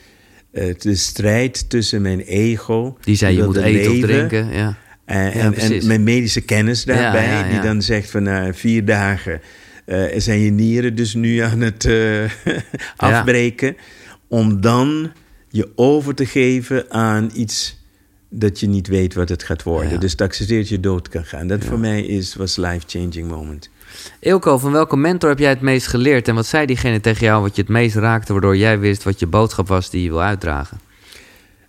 eh, de strijd tussen mijn ego... Die zei je moet eten of drinken. Ja. En, Ja, en, en mijn medische kennis daarbij, Ja, ja, ja. die dan zegt van na vier dagen eh, zijn je nieren dus nu aan het eh, afbreken. Om dan je over te geven aan iets dat je niet weet wat het gaat worden. Dus dat je dood kan gaan. Dat voor mij is, was life-changing moment. Ilko, van welke mentor heb jij het meest geleerd? En wat zei diegene tegen jou wat je het meest raakte... waardoor jij wist wat je boodschap was die je wil uitdragen?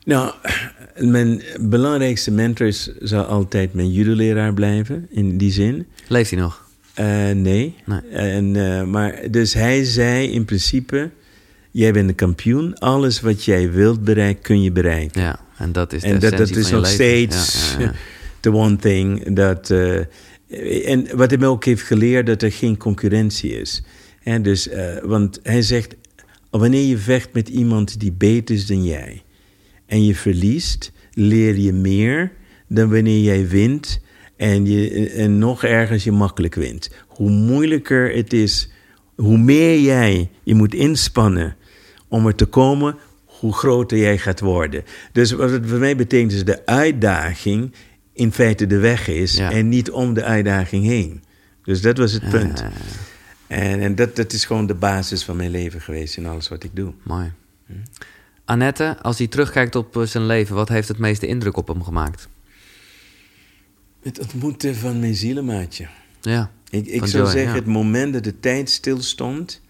Nou, mijn belangrijkste mentor zal altijd mijn judo-leraar blijven, in die zin. Leeft hij nog? Eh, nee. Nee. En, eh, maar, dus hij zei in principe: Jij bent een kampioen. Alles wat jij wilt bereiken, kun je bereiken. Ja, en dat is de en dat, is nog leven. steeds Ja, ja, ja. de one thing. Dat, en wat hij me ook heeft geleerd, dat er geen concurrentie is. Dus, eh, want hij zegt: Wanneer je vecht met iemand die beter is dan jij. en je verliest, leer je meer dan wanneer jij wint. En, je, en nog ergens je makkelijk wint. Hoe moeilijker het is, hoe meer jij je moet inspannen om er te komen, hoe groter jij gaat worden. Dus wat het voor mij betekent is de uitdaging in feite de weg is Ja. en niet om de uitdaging heen. Dus dat was het punt. Ja, En, en dat, dat is gewoon de basis van mijn leven geweest in alles wat ik doe. mooi. Annette, als hij terugkijkt op eh, zijn leven... wat heeft het meeste indruk op hem gemaakt? Het ontmoeten van mijn zielenmaatje. Ja, Ik, ik zou Joy, zeggen, het moment dat de tijd stilstond,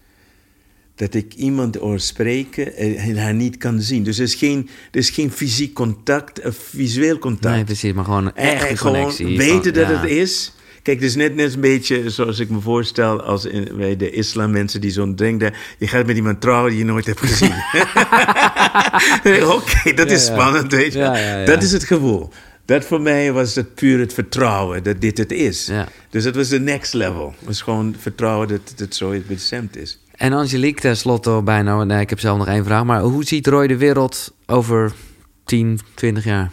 dat ik iemand hoor spreken en haar niet kan zien. Dus er is geen, er is geen fysiek contact, een visueel contact. nee, precies. Maar gewoon een En- echte en gewoon connectie. weten van- dat ja. het is. Kijk, het is net, net een beetje zoals ik me voorstel als in, bij de islam mensen die zo'n denken. Je gaat met iemand trouwen die je nooit hebt gezien. Oké, dat is ja. spannend, weet je. Dat is het gevoel. Dat voor mij was het puur het vertrouwen dat dit het is. Ja. Dus dat was de next level. Het was gewoon vertrouwen dat het zo bestemd is. En Angelique, tenslotte bijna... Nee, ik heb zelf nog één vraag. Maar hoe ziet Roy de wereld over 10, 20 jaar?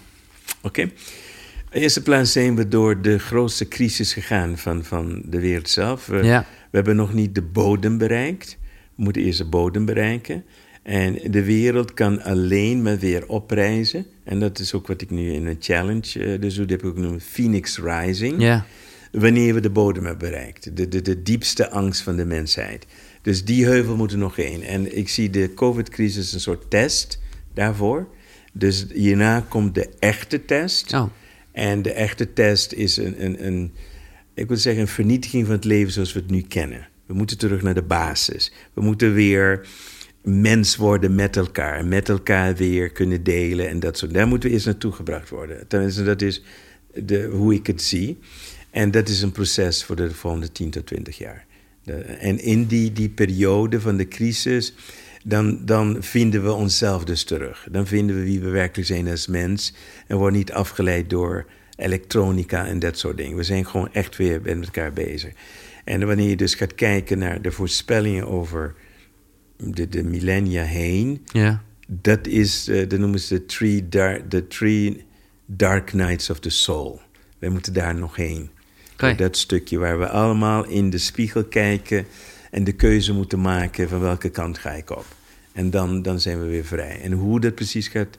Oké. In eerste plaats zijn we door de grootste crisis gegaan van, van de wereld zelf. We, Ja. we hebben nog niet de bodem bereikt. We moeten eerst de bodem bereiken. En de wereld kan alleen maar weer oprijzen. En dat is ook wat ik nu in een challenge, eh, dus dat heb ik ook genoemd Phoenix Rising. Ja, Wanneer we de bodem hebben bereikt. De, de, de diepste angst van de mensheid. Dus die heuvel moet er nog heen. En ik zie de COVID-crisis een soort test daarvoor. Dus hierna komt de echte test. Oh. En de echte test is een, een, een, ik wil zeggen, een vernietiging van het leven zoals we het nu kennen. We moeten terug naar de basis. We moeten weer mens worden met elkaar. Met elkaar weer kunnen delen en dat soort. Daar moeten we eerst naartoe gebracht worden. Tenminste, dat is de, hoe ik het zie. En dat is een proces voor de volgende 10 tot 20 jaar. De- en in die, die periode van de crisis, dan, dan vinden we onszelf dus terug. Dan vinden we wie we werkelijk zijn als mens. En worden niet afgeleid door elektronica en dat soort dingen. We zijn gewoon echt weer met elkaar bezig. En wanneer je dus gaat kijken naar de voorspellingen over de, de millennia heen, ja. dat is, uh, dat noemen ze de three, dar the three Dark Nights of the Soul. Wij moeten daar nog heen. Oké. Dat stukje waar we allemaal in de spiegel kijken en de keuze moeten maken van welke kant ga ik op. En dan, dan zijn we weer vrij. En hoe dat precies gaat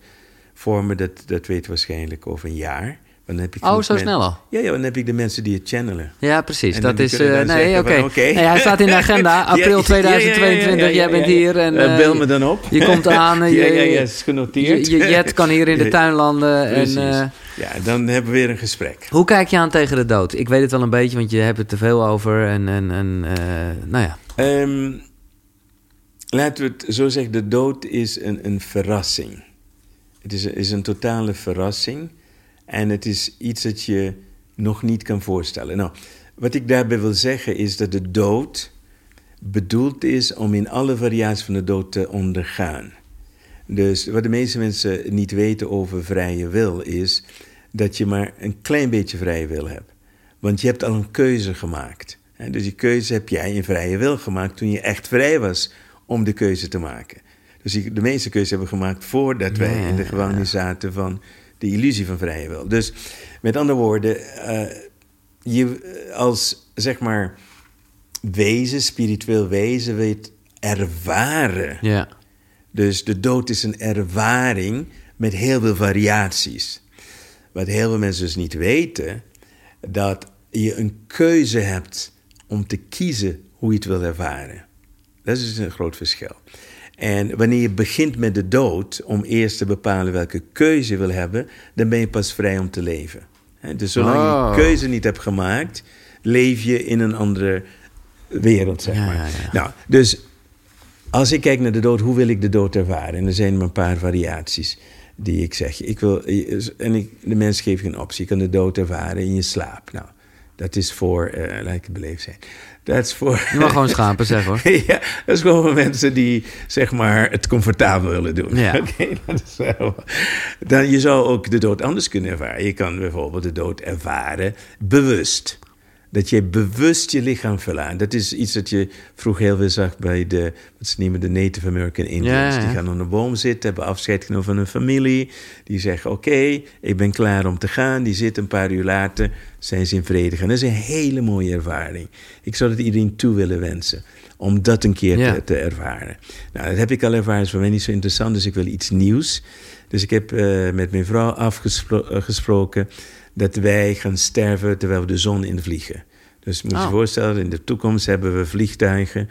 vormen, dat, dat weten we waarschijnlijk over een jaar. Want dan heb ik Oh, zo snel al? Ja, ja, dan heb ik de mensen die het channelen. Ja, precies. En dat is. eh, nee, oké. Nee, hij staat in de agenda. April ja, ja, 2022. ja, ja, ja, Jij bent hier. En, Eh, eh, bel me dan op. Je komt aan. eh, ja, je, ja, ja, is genoteerd. Je, je jet kan hier in de tuin landen. En, eh, ja, dan hebben we weer een gesprek. hoe kijk je aan tegen de dood? Ik weet het wel een beetje, want je hebt het te veel over. En, en, en eh, nou ja. Ehm, laten we het zo zeggen, de dood is een, een verrassing. Het is, is een totale verrassing. En het is iets dat je nog niet kan voorstellen. Nou, wat ik daarbij wil zeggen is dat de dood bedoeld is om in alle variaties van de dood te ondergaan. Dus wat de meeste mensen niet weten over vrije wil is dat je maar een klein beetje vrije wil hebt. Want je hebt al een keuze gemaakt. Dus die keuze heb jij in vrije wil gemaakt toen je echt vrij was om de keuze te maken. Dus die- de meeste keuzes hebben we gemaakt voordat wij in de gevangenis zaten van de illusie van vrije wil. Dus met andere woorden, eh, je als zeg maar wezen, spiritueel wezen, weet ervaren. ja. Dus de dood is een ervaring met heel veel variaties. Wat heel veel mensen dus niet weten, dat je een keuze hebt om te kiezen hoe je het wil ervaren. Dat is dus een groot verschil. En wanneer je begint met de dood, om eerst te bepalen welke keuze je wil hebben, dan ben je pas vrij om te leven. Dus zolang Oh. je keuze niet hebt gemaakt, leef je in een andere wereld, zeg maar. ja, ja. Nou, dus als ik kijk naar de dood, hoe wil ik de dood ervaren? En er zijn maar een paar variaties die ik zeg. Ik wil, en ik, de mens geeft je een optie. Je kan de dood ervaren in je slaap. Nou, dat is voor, eh laat ik het beleefd zijn. Dat is voor... Je mag gewoon schapen zeggen hoor. ja, dat is gewoon voor mensen die zeg maar het comfortabel willen doen. Ja. Oké, dat is wel. Dan je zou ook de dood anders kunnen ervaren. Je kan bijvoorbeeld de dood ervaren bewust. Dat je bewust je lichaam verlaat. Dat is iets dat je vroeger heel veel zag bij de, wat ze noemen de Native American Indians. Ja, ja, ja. Die gaan onder een boom zitten, hebben afscheid genomen van hun familie. Die zeggen, oké, ik ben klaar om te gaan. Die zitten een paar uur later, zijn ze in vrede gaan. Dat is een hele mooie ervaring. Ik zou het iedereen toe willen wensen. Om dat een keer Ja. te, te ervaren. Nou, dat heb ik al ervaren. Dat is voor mij niet zo interessant, dus ik wil iets nieuws. Dus ik heb eh, met mijn vrouw afgesproken dat wij gaan sterven terwijl we de zon invliegen. Dus moet je je Oh. voorstellen, in de toekomst hebben we vliegtuigen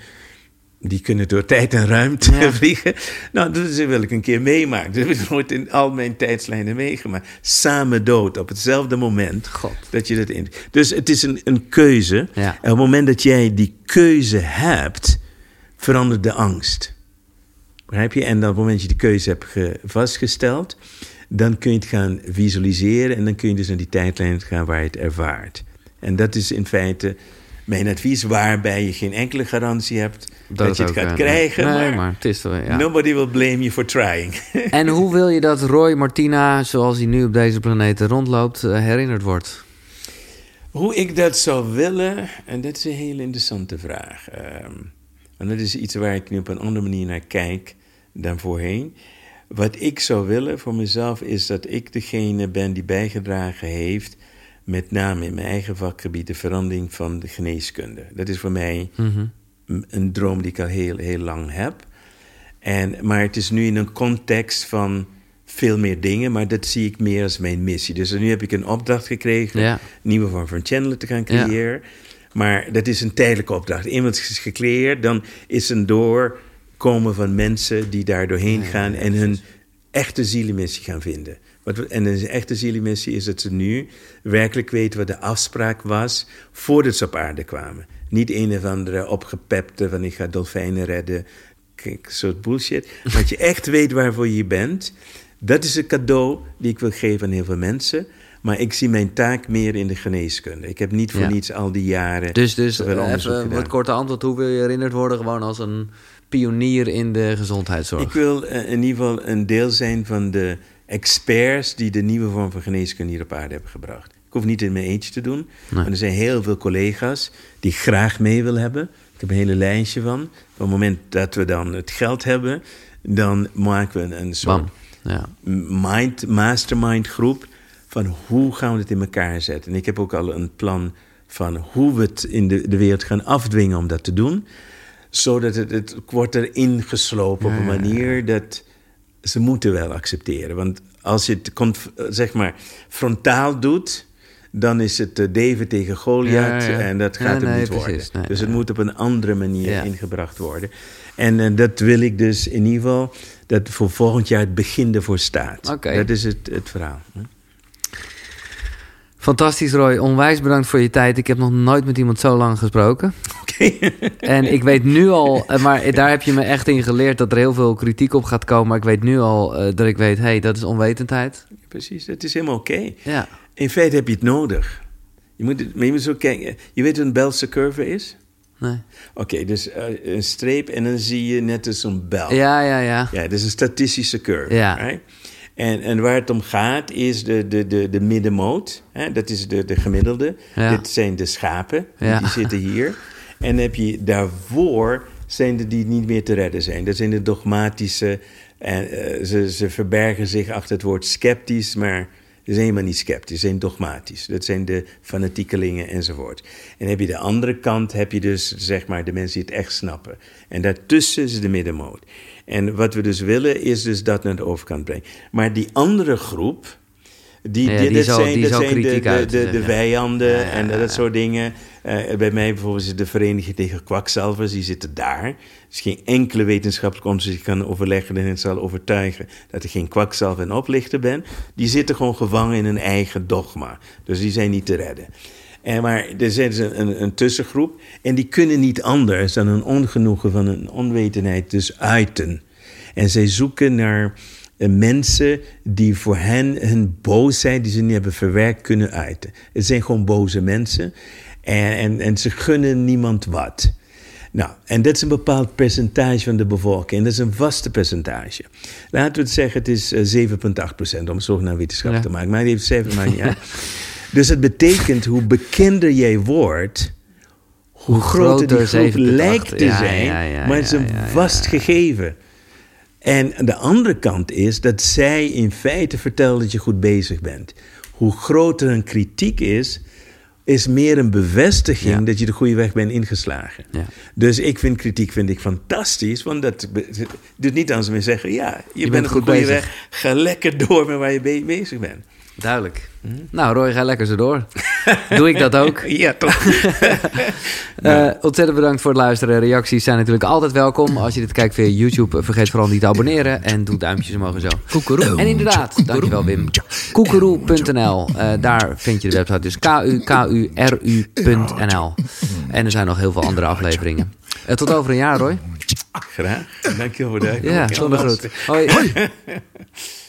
die kunnen door tijd en ruimte Ja. vliegen. Nou, dat wil ik een keer meemaken. Dat heb ik nooit in al mijn tijdslijnen meegemaakt. Samen dood op hetzelfde moment God. dat je dat in. Dus het is een, een keuze. Ja. En op het moment dat jij die keuze hebt, verandert de angst. Begrijp je? En op het moment dat je die keuze hebt ge- vastgesteld, dan kun je het gaan visualiseren en dan kun je dus naar die tijdlijn gaan waar je het ervaart. En dat is in feite mijn advies, waarbij je geen enkele garantie hebt dat, je het gaat krijgen. Nee, maar, maar het is. Ja. nobody will blame you for trying. En hoe wil je dat Roy Martina, zoals hij nu op deze planeet rondloopt, eh, herinnerd wordt? Hoe ik dat zou willen, en dat is een hele interessante vraag. Ehm, en dat is iets waar ik nu op een andere manier naar kijk dan voorheen. Wat ik zou willen voor mezelf is dat ik degene ben die bijgedragen heeft, met name in mijn eigen vakgebied, de verandering van de geneeskunde. Dat is voor mij Mhm. een- een droom die ik al heel, heel lang heb. En, maar het is nu in een context van veel meer dingen, maar dat zie ik meer als mijn missie. Dus nu heb ik een opdracht gekregen, Ja. een nieuwe vorm van channelen te gaan Ja. creëren. Maar dat is een tijdelijke opdracht. Het is gecreëerd, dan is een doorkomen van mensen die daar doorheen gaan en hun echte zielenmissie gaan vinden. Wat we- en een echte zielenmissie is dat ze nu werkelijk weten wat de afspraak was voordat ze op aarde kwamen. Niet een of andere opgepepte van ik ga dolfijnen redden, kijk, soort bullshit. Maar dat je echt weet waarvoor je bent. Dat is een cadeau die ik wil geven aan heel veel mensen. Maar ik zie mijn taak meer in de geneeskunde. Ik heb niet voor Ja. niets al die jaren. Dus, dus eh, even wat korte antwoord. Hoe wil je herinnerd worden? Gewoon als een pionier in de gezondheidszorg. Ik wil eh, in ieder geval een deel zijn van de experts die de nieuwe vorm van geneeskunde hier op aarde hebben gebracht. Ik hoef niet in mijn eentje te doen, maar er zijn heel veel collega's die graag mee willen hebben. Ik heb een hele lijstje van. Op het moment dat we dan het geld hebben, dan maken we een soort. Ja. mind, mastermind groep van hoe gaan we het in elkaar zetten. En ik heb ook al een plan van hoe we het in de, de wereld gaan afdwingen om dat te doen. Zodat het, het wordt erin geslopen op een manier dat ze moeten wel accepteren. Want als je het zeg maar frontaal doet, dan is het eh, David tegen Goliath Ja, ja. en dat Ja, gaat hem nee, niet worden. Nee, dus het moet op een andere manier ingebracht worden. En eh, dat wil ik dus in ieder geval dat voor volgend jaar het begin ervoor staat. Dat is het, het verhaal. Fantastisch, Roy. Onwijs bedankt voor je tijd. Ik heb nog nooit met iemand zo lang gesproken. Oké. En ik weet nu al, eh, maar daar heb je me echt in geleerd dat er heel veel kritiek op gaat komen. Maar ik weet nu al eh, dat ik weet, hé, hey, dat is onwetendheid. Precies, dat is helemaal oké. Ja. In feite heb je het nodig. Je moet, het- maar je moet zo kijken. Je weet wat een Belse curve is? Nee. Oké, dus eh, een streep en dan zie je net als een bel. Ja, ja, ja. Ja, dat is een statistische curve. Ja. right? En, en waar het om gaat is de, de, de, de middenmoot. Hè? Dat is de, de gemiddelde. Ja. Dit zijn de schapen, Ja. die zitten hier. En dan heb je daarvoor zijn de die niet meer te redden zijn. Dat zijn de dogmatische... En, eh, ze, ze verbergen zich achter het woord sceptisch, maar ze zijn helemaal niet sceptisch, ze zijn dogmatisch. Dat zijn de fanatiekelingen enzovoort. En dan heb je de andere kant, heb je dus zeg maar de mensen die het echt snappen. En daartussen is de middenmoot. En wat we dus willen, is dus dat naar de overkant brengen. Maar die andere groep, die, Ja, die, die dat zo- zijn, die dat zijn de, de, de, de ja. vijanden Ja, ja, en dat soort dingen. Eh, bij mij bijvoorbeeld is de Vereniging tegen Kwakzalvers, die zitten daar. Er is geen enkele wetenschappelijke onderzoek die kan overleggen en het zal overtuigen dat er geen kwakzalver en oplichter ben. Die zitten gewoon gevangen in hun eigen dogma. Dus die zijn niet te redden. En maar er zijn dus een, een, een tussengroep en die kunnen niet anders dan een ongenoegen van een onwetendheid dus uiten. En zij zoeken naar eh, mensen die voor hen hun boosheid die ze niet hebben verwerkt kunnen uiten. Het zijn gewoon boze mensen en, en, en ze gunnen niemand wat. Nou, en dat is een bepaald percentage van de bevolking. En dat is een vaste percentage. Laten we het zeggen, het is eh, 7,8 procent, om zo naar wetenschap Ja. te maken. Maar die heeft 7 maar niet uit. Dus het betekent, hoe bekender jij wordt, hoe groter die groep 7,8. lijkt te Ja, zijn, ja, ja, maar het is een vast gegeven. En de andere kant is dat zij in feite vertellen dat je goed bezig bent. Hoe groter een kritiek is, is meer een bevestiging Ja. dat je de goede weg bent ingeslagen. Ja. Dus ik vind kritiek vind ik fantastisch, want dat doet niet anders meer zeggen, ja, je, bent, goed op de goede bezig. weg, ga lekker door met waar je be- bezig bent. Duidelijk. Nou, Roy, ga lekker zo door. Doe ik dat ook? Ja, toch? Eh, ontzettend bedankt voor het luisteren. Reacties zijn natuurlijk altijd welkom. Als je dit kijkt via YouTube, vergeet vooral niet te abonneren. En doe duimpjes omhoog en zo. Koekeroe. En inderdaad, dankjewel Wim. Koekeroe.nl. Eh, daar vind je de website. Dus k-u-k-u-r-u.nl. En er zijn nog heel veel andere afleveringen. Eh, tot over een jaar, Roy. Graag. Dankjewel voor de Ja, zonder groet. Hoi.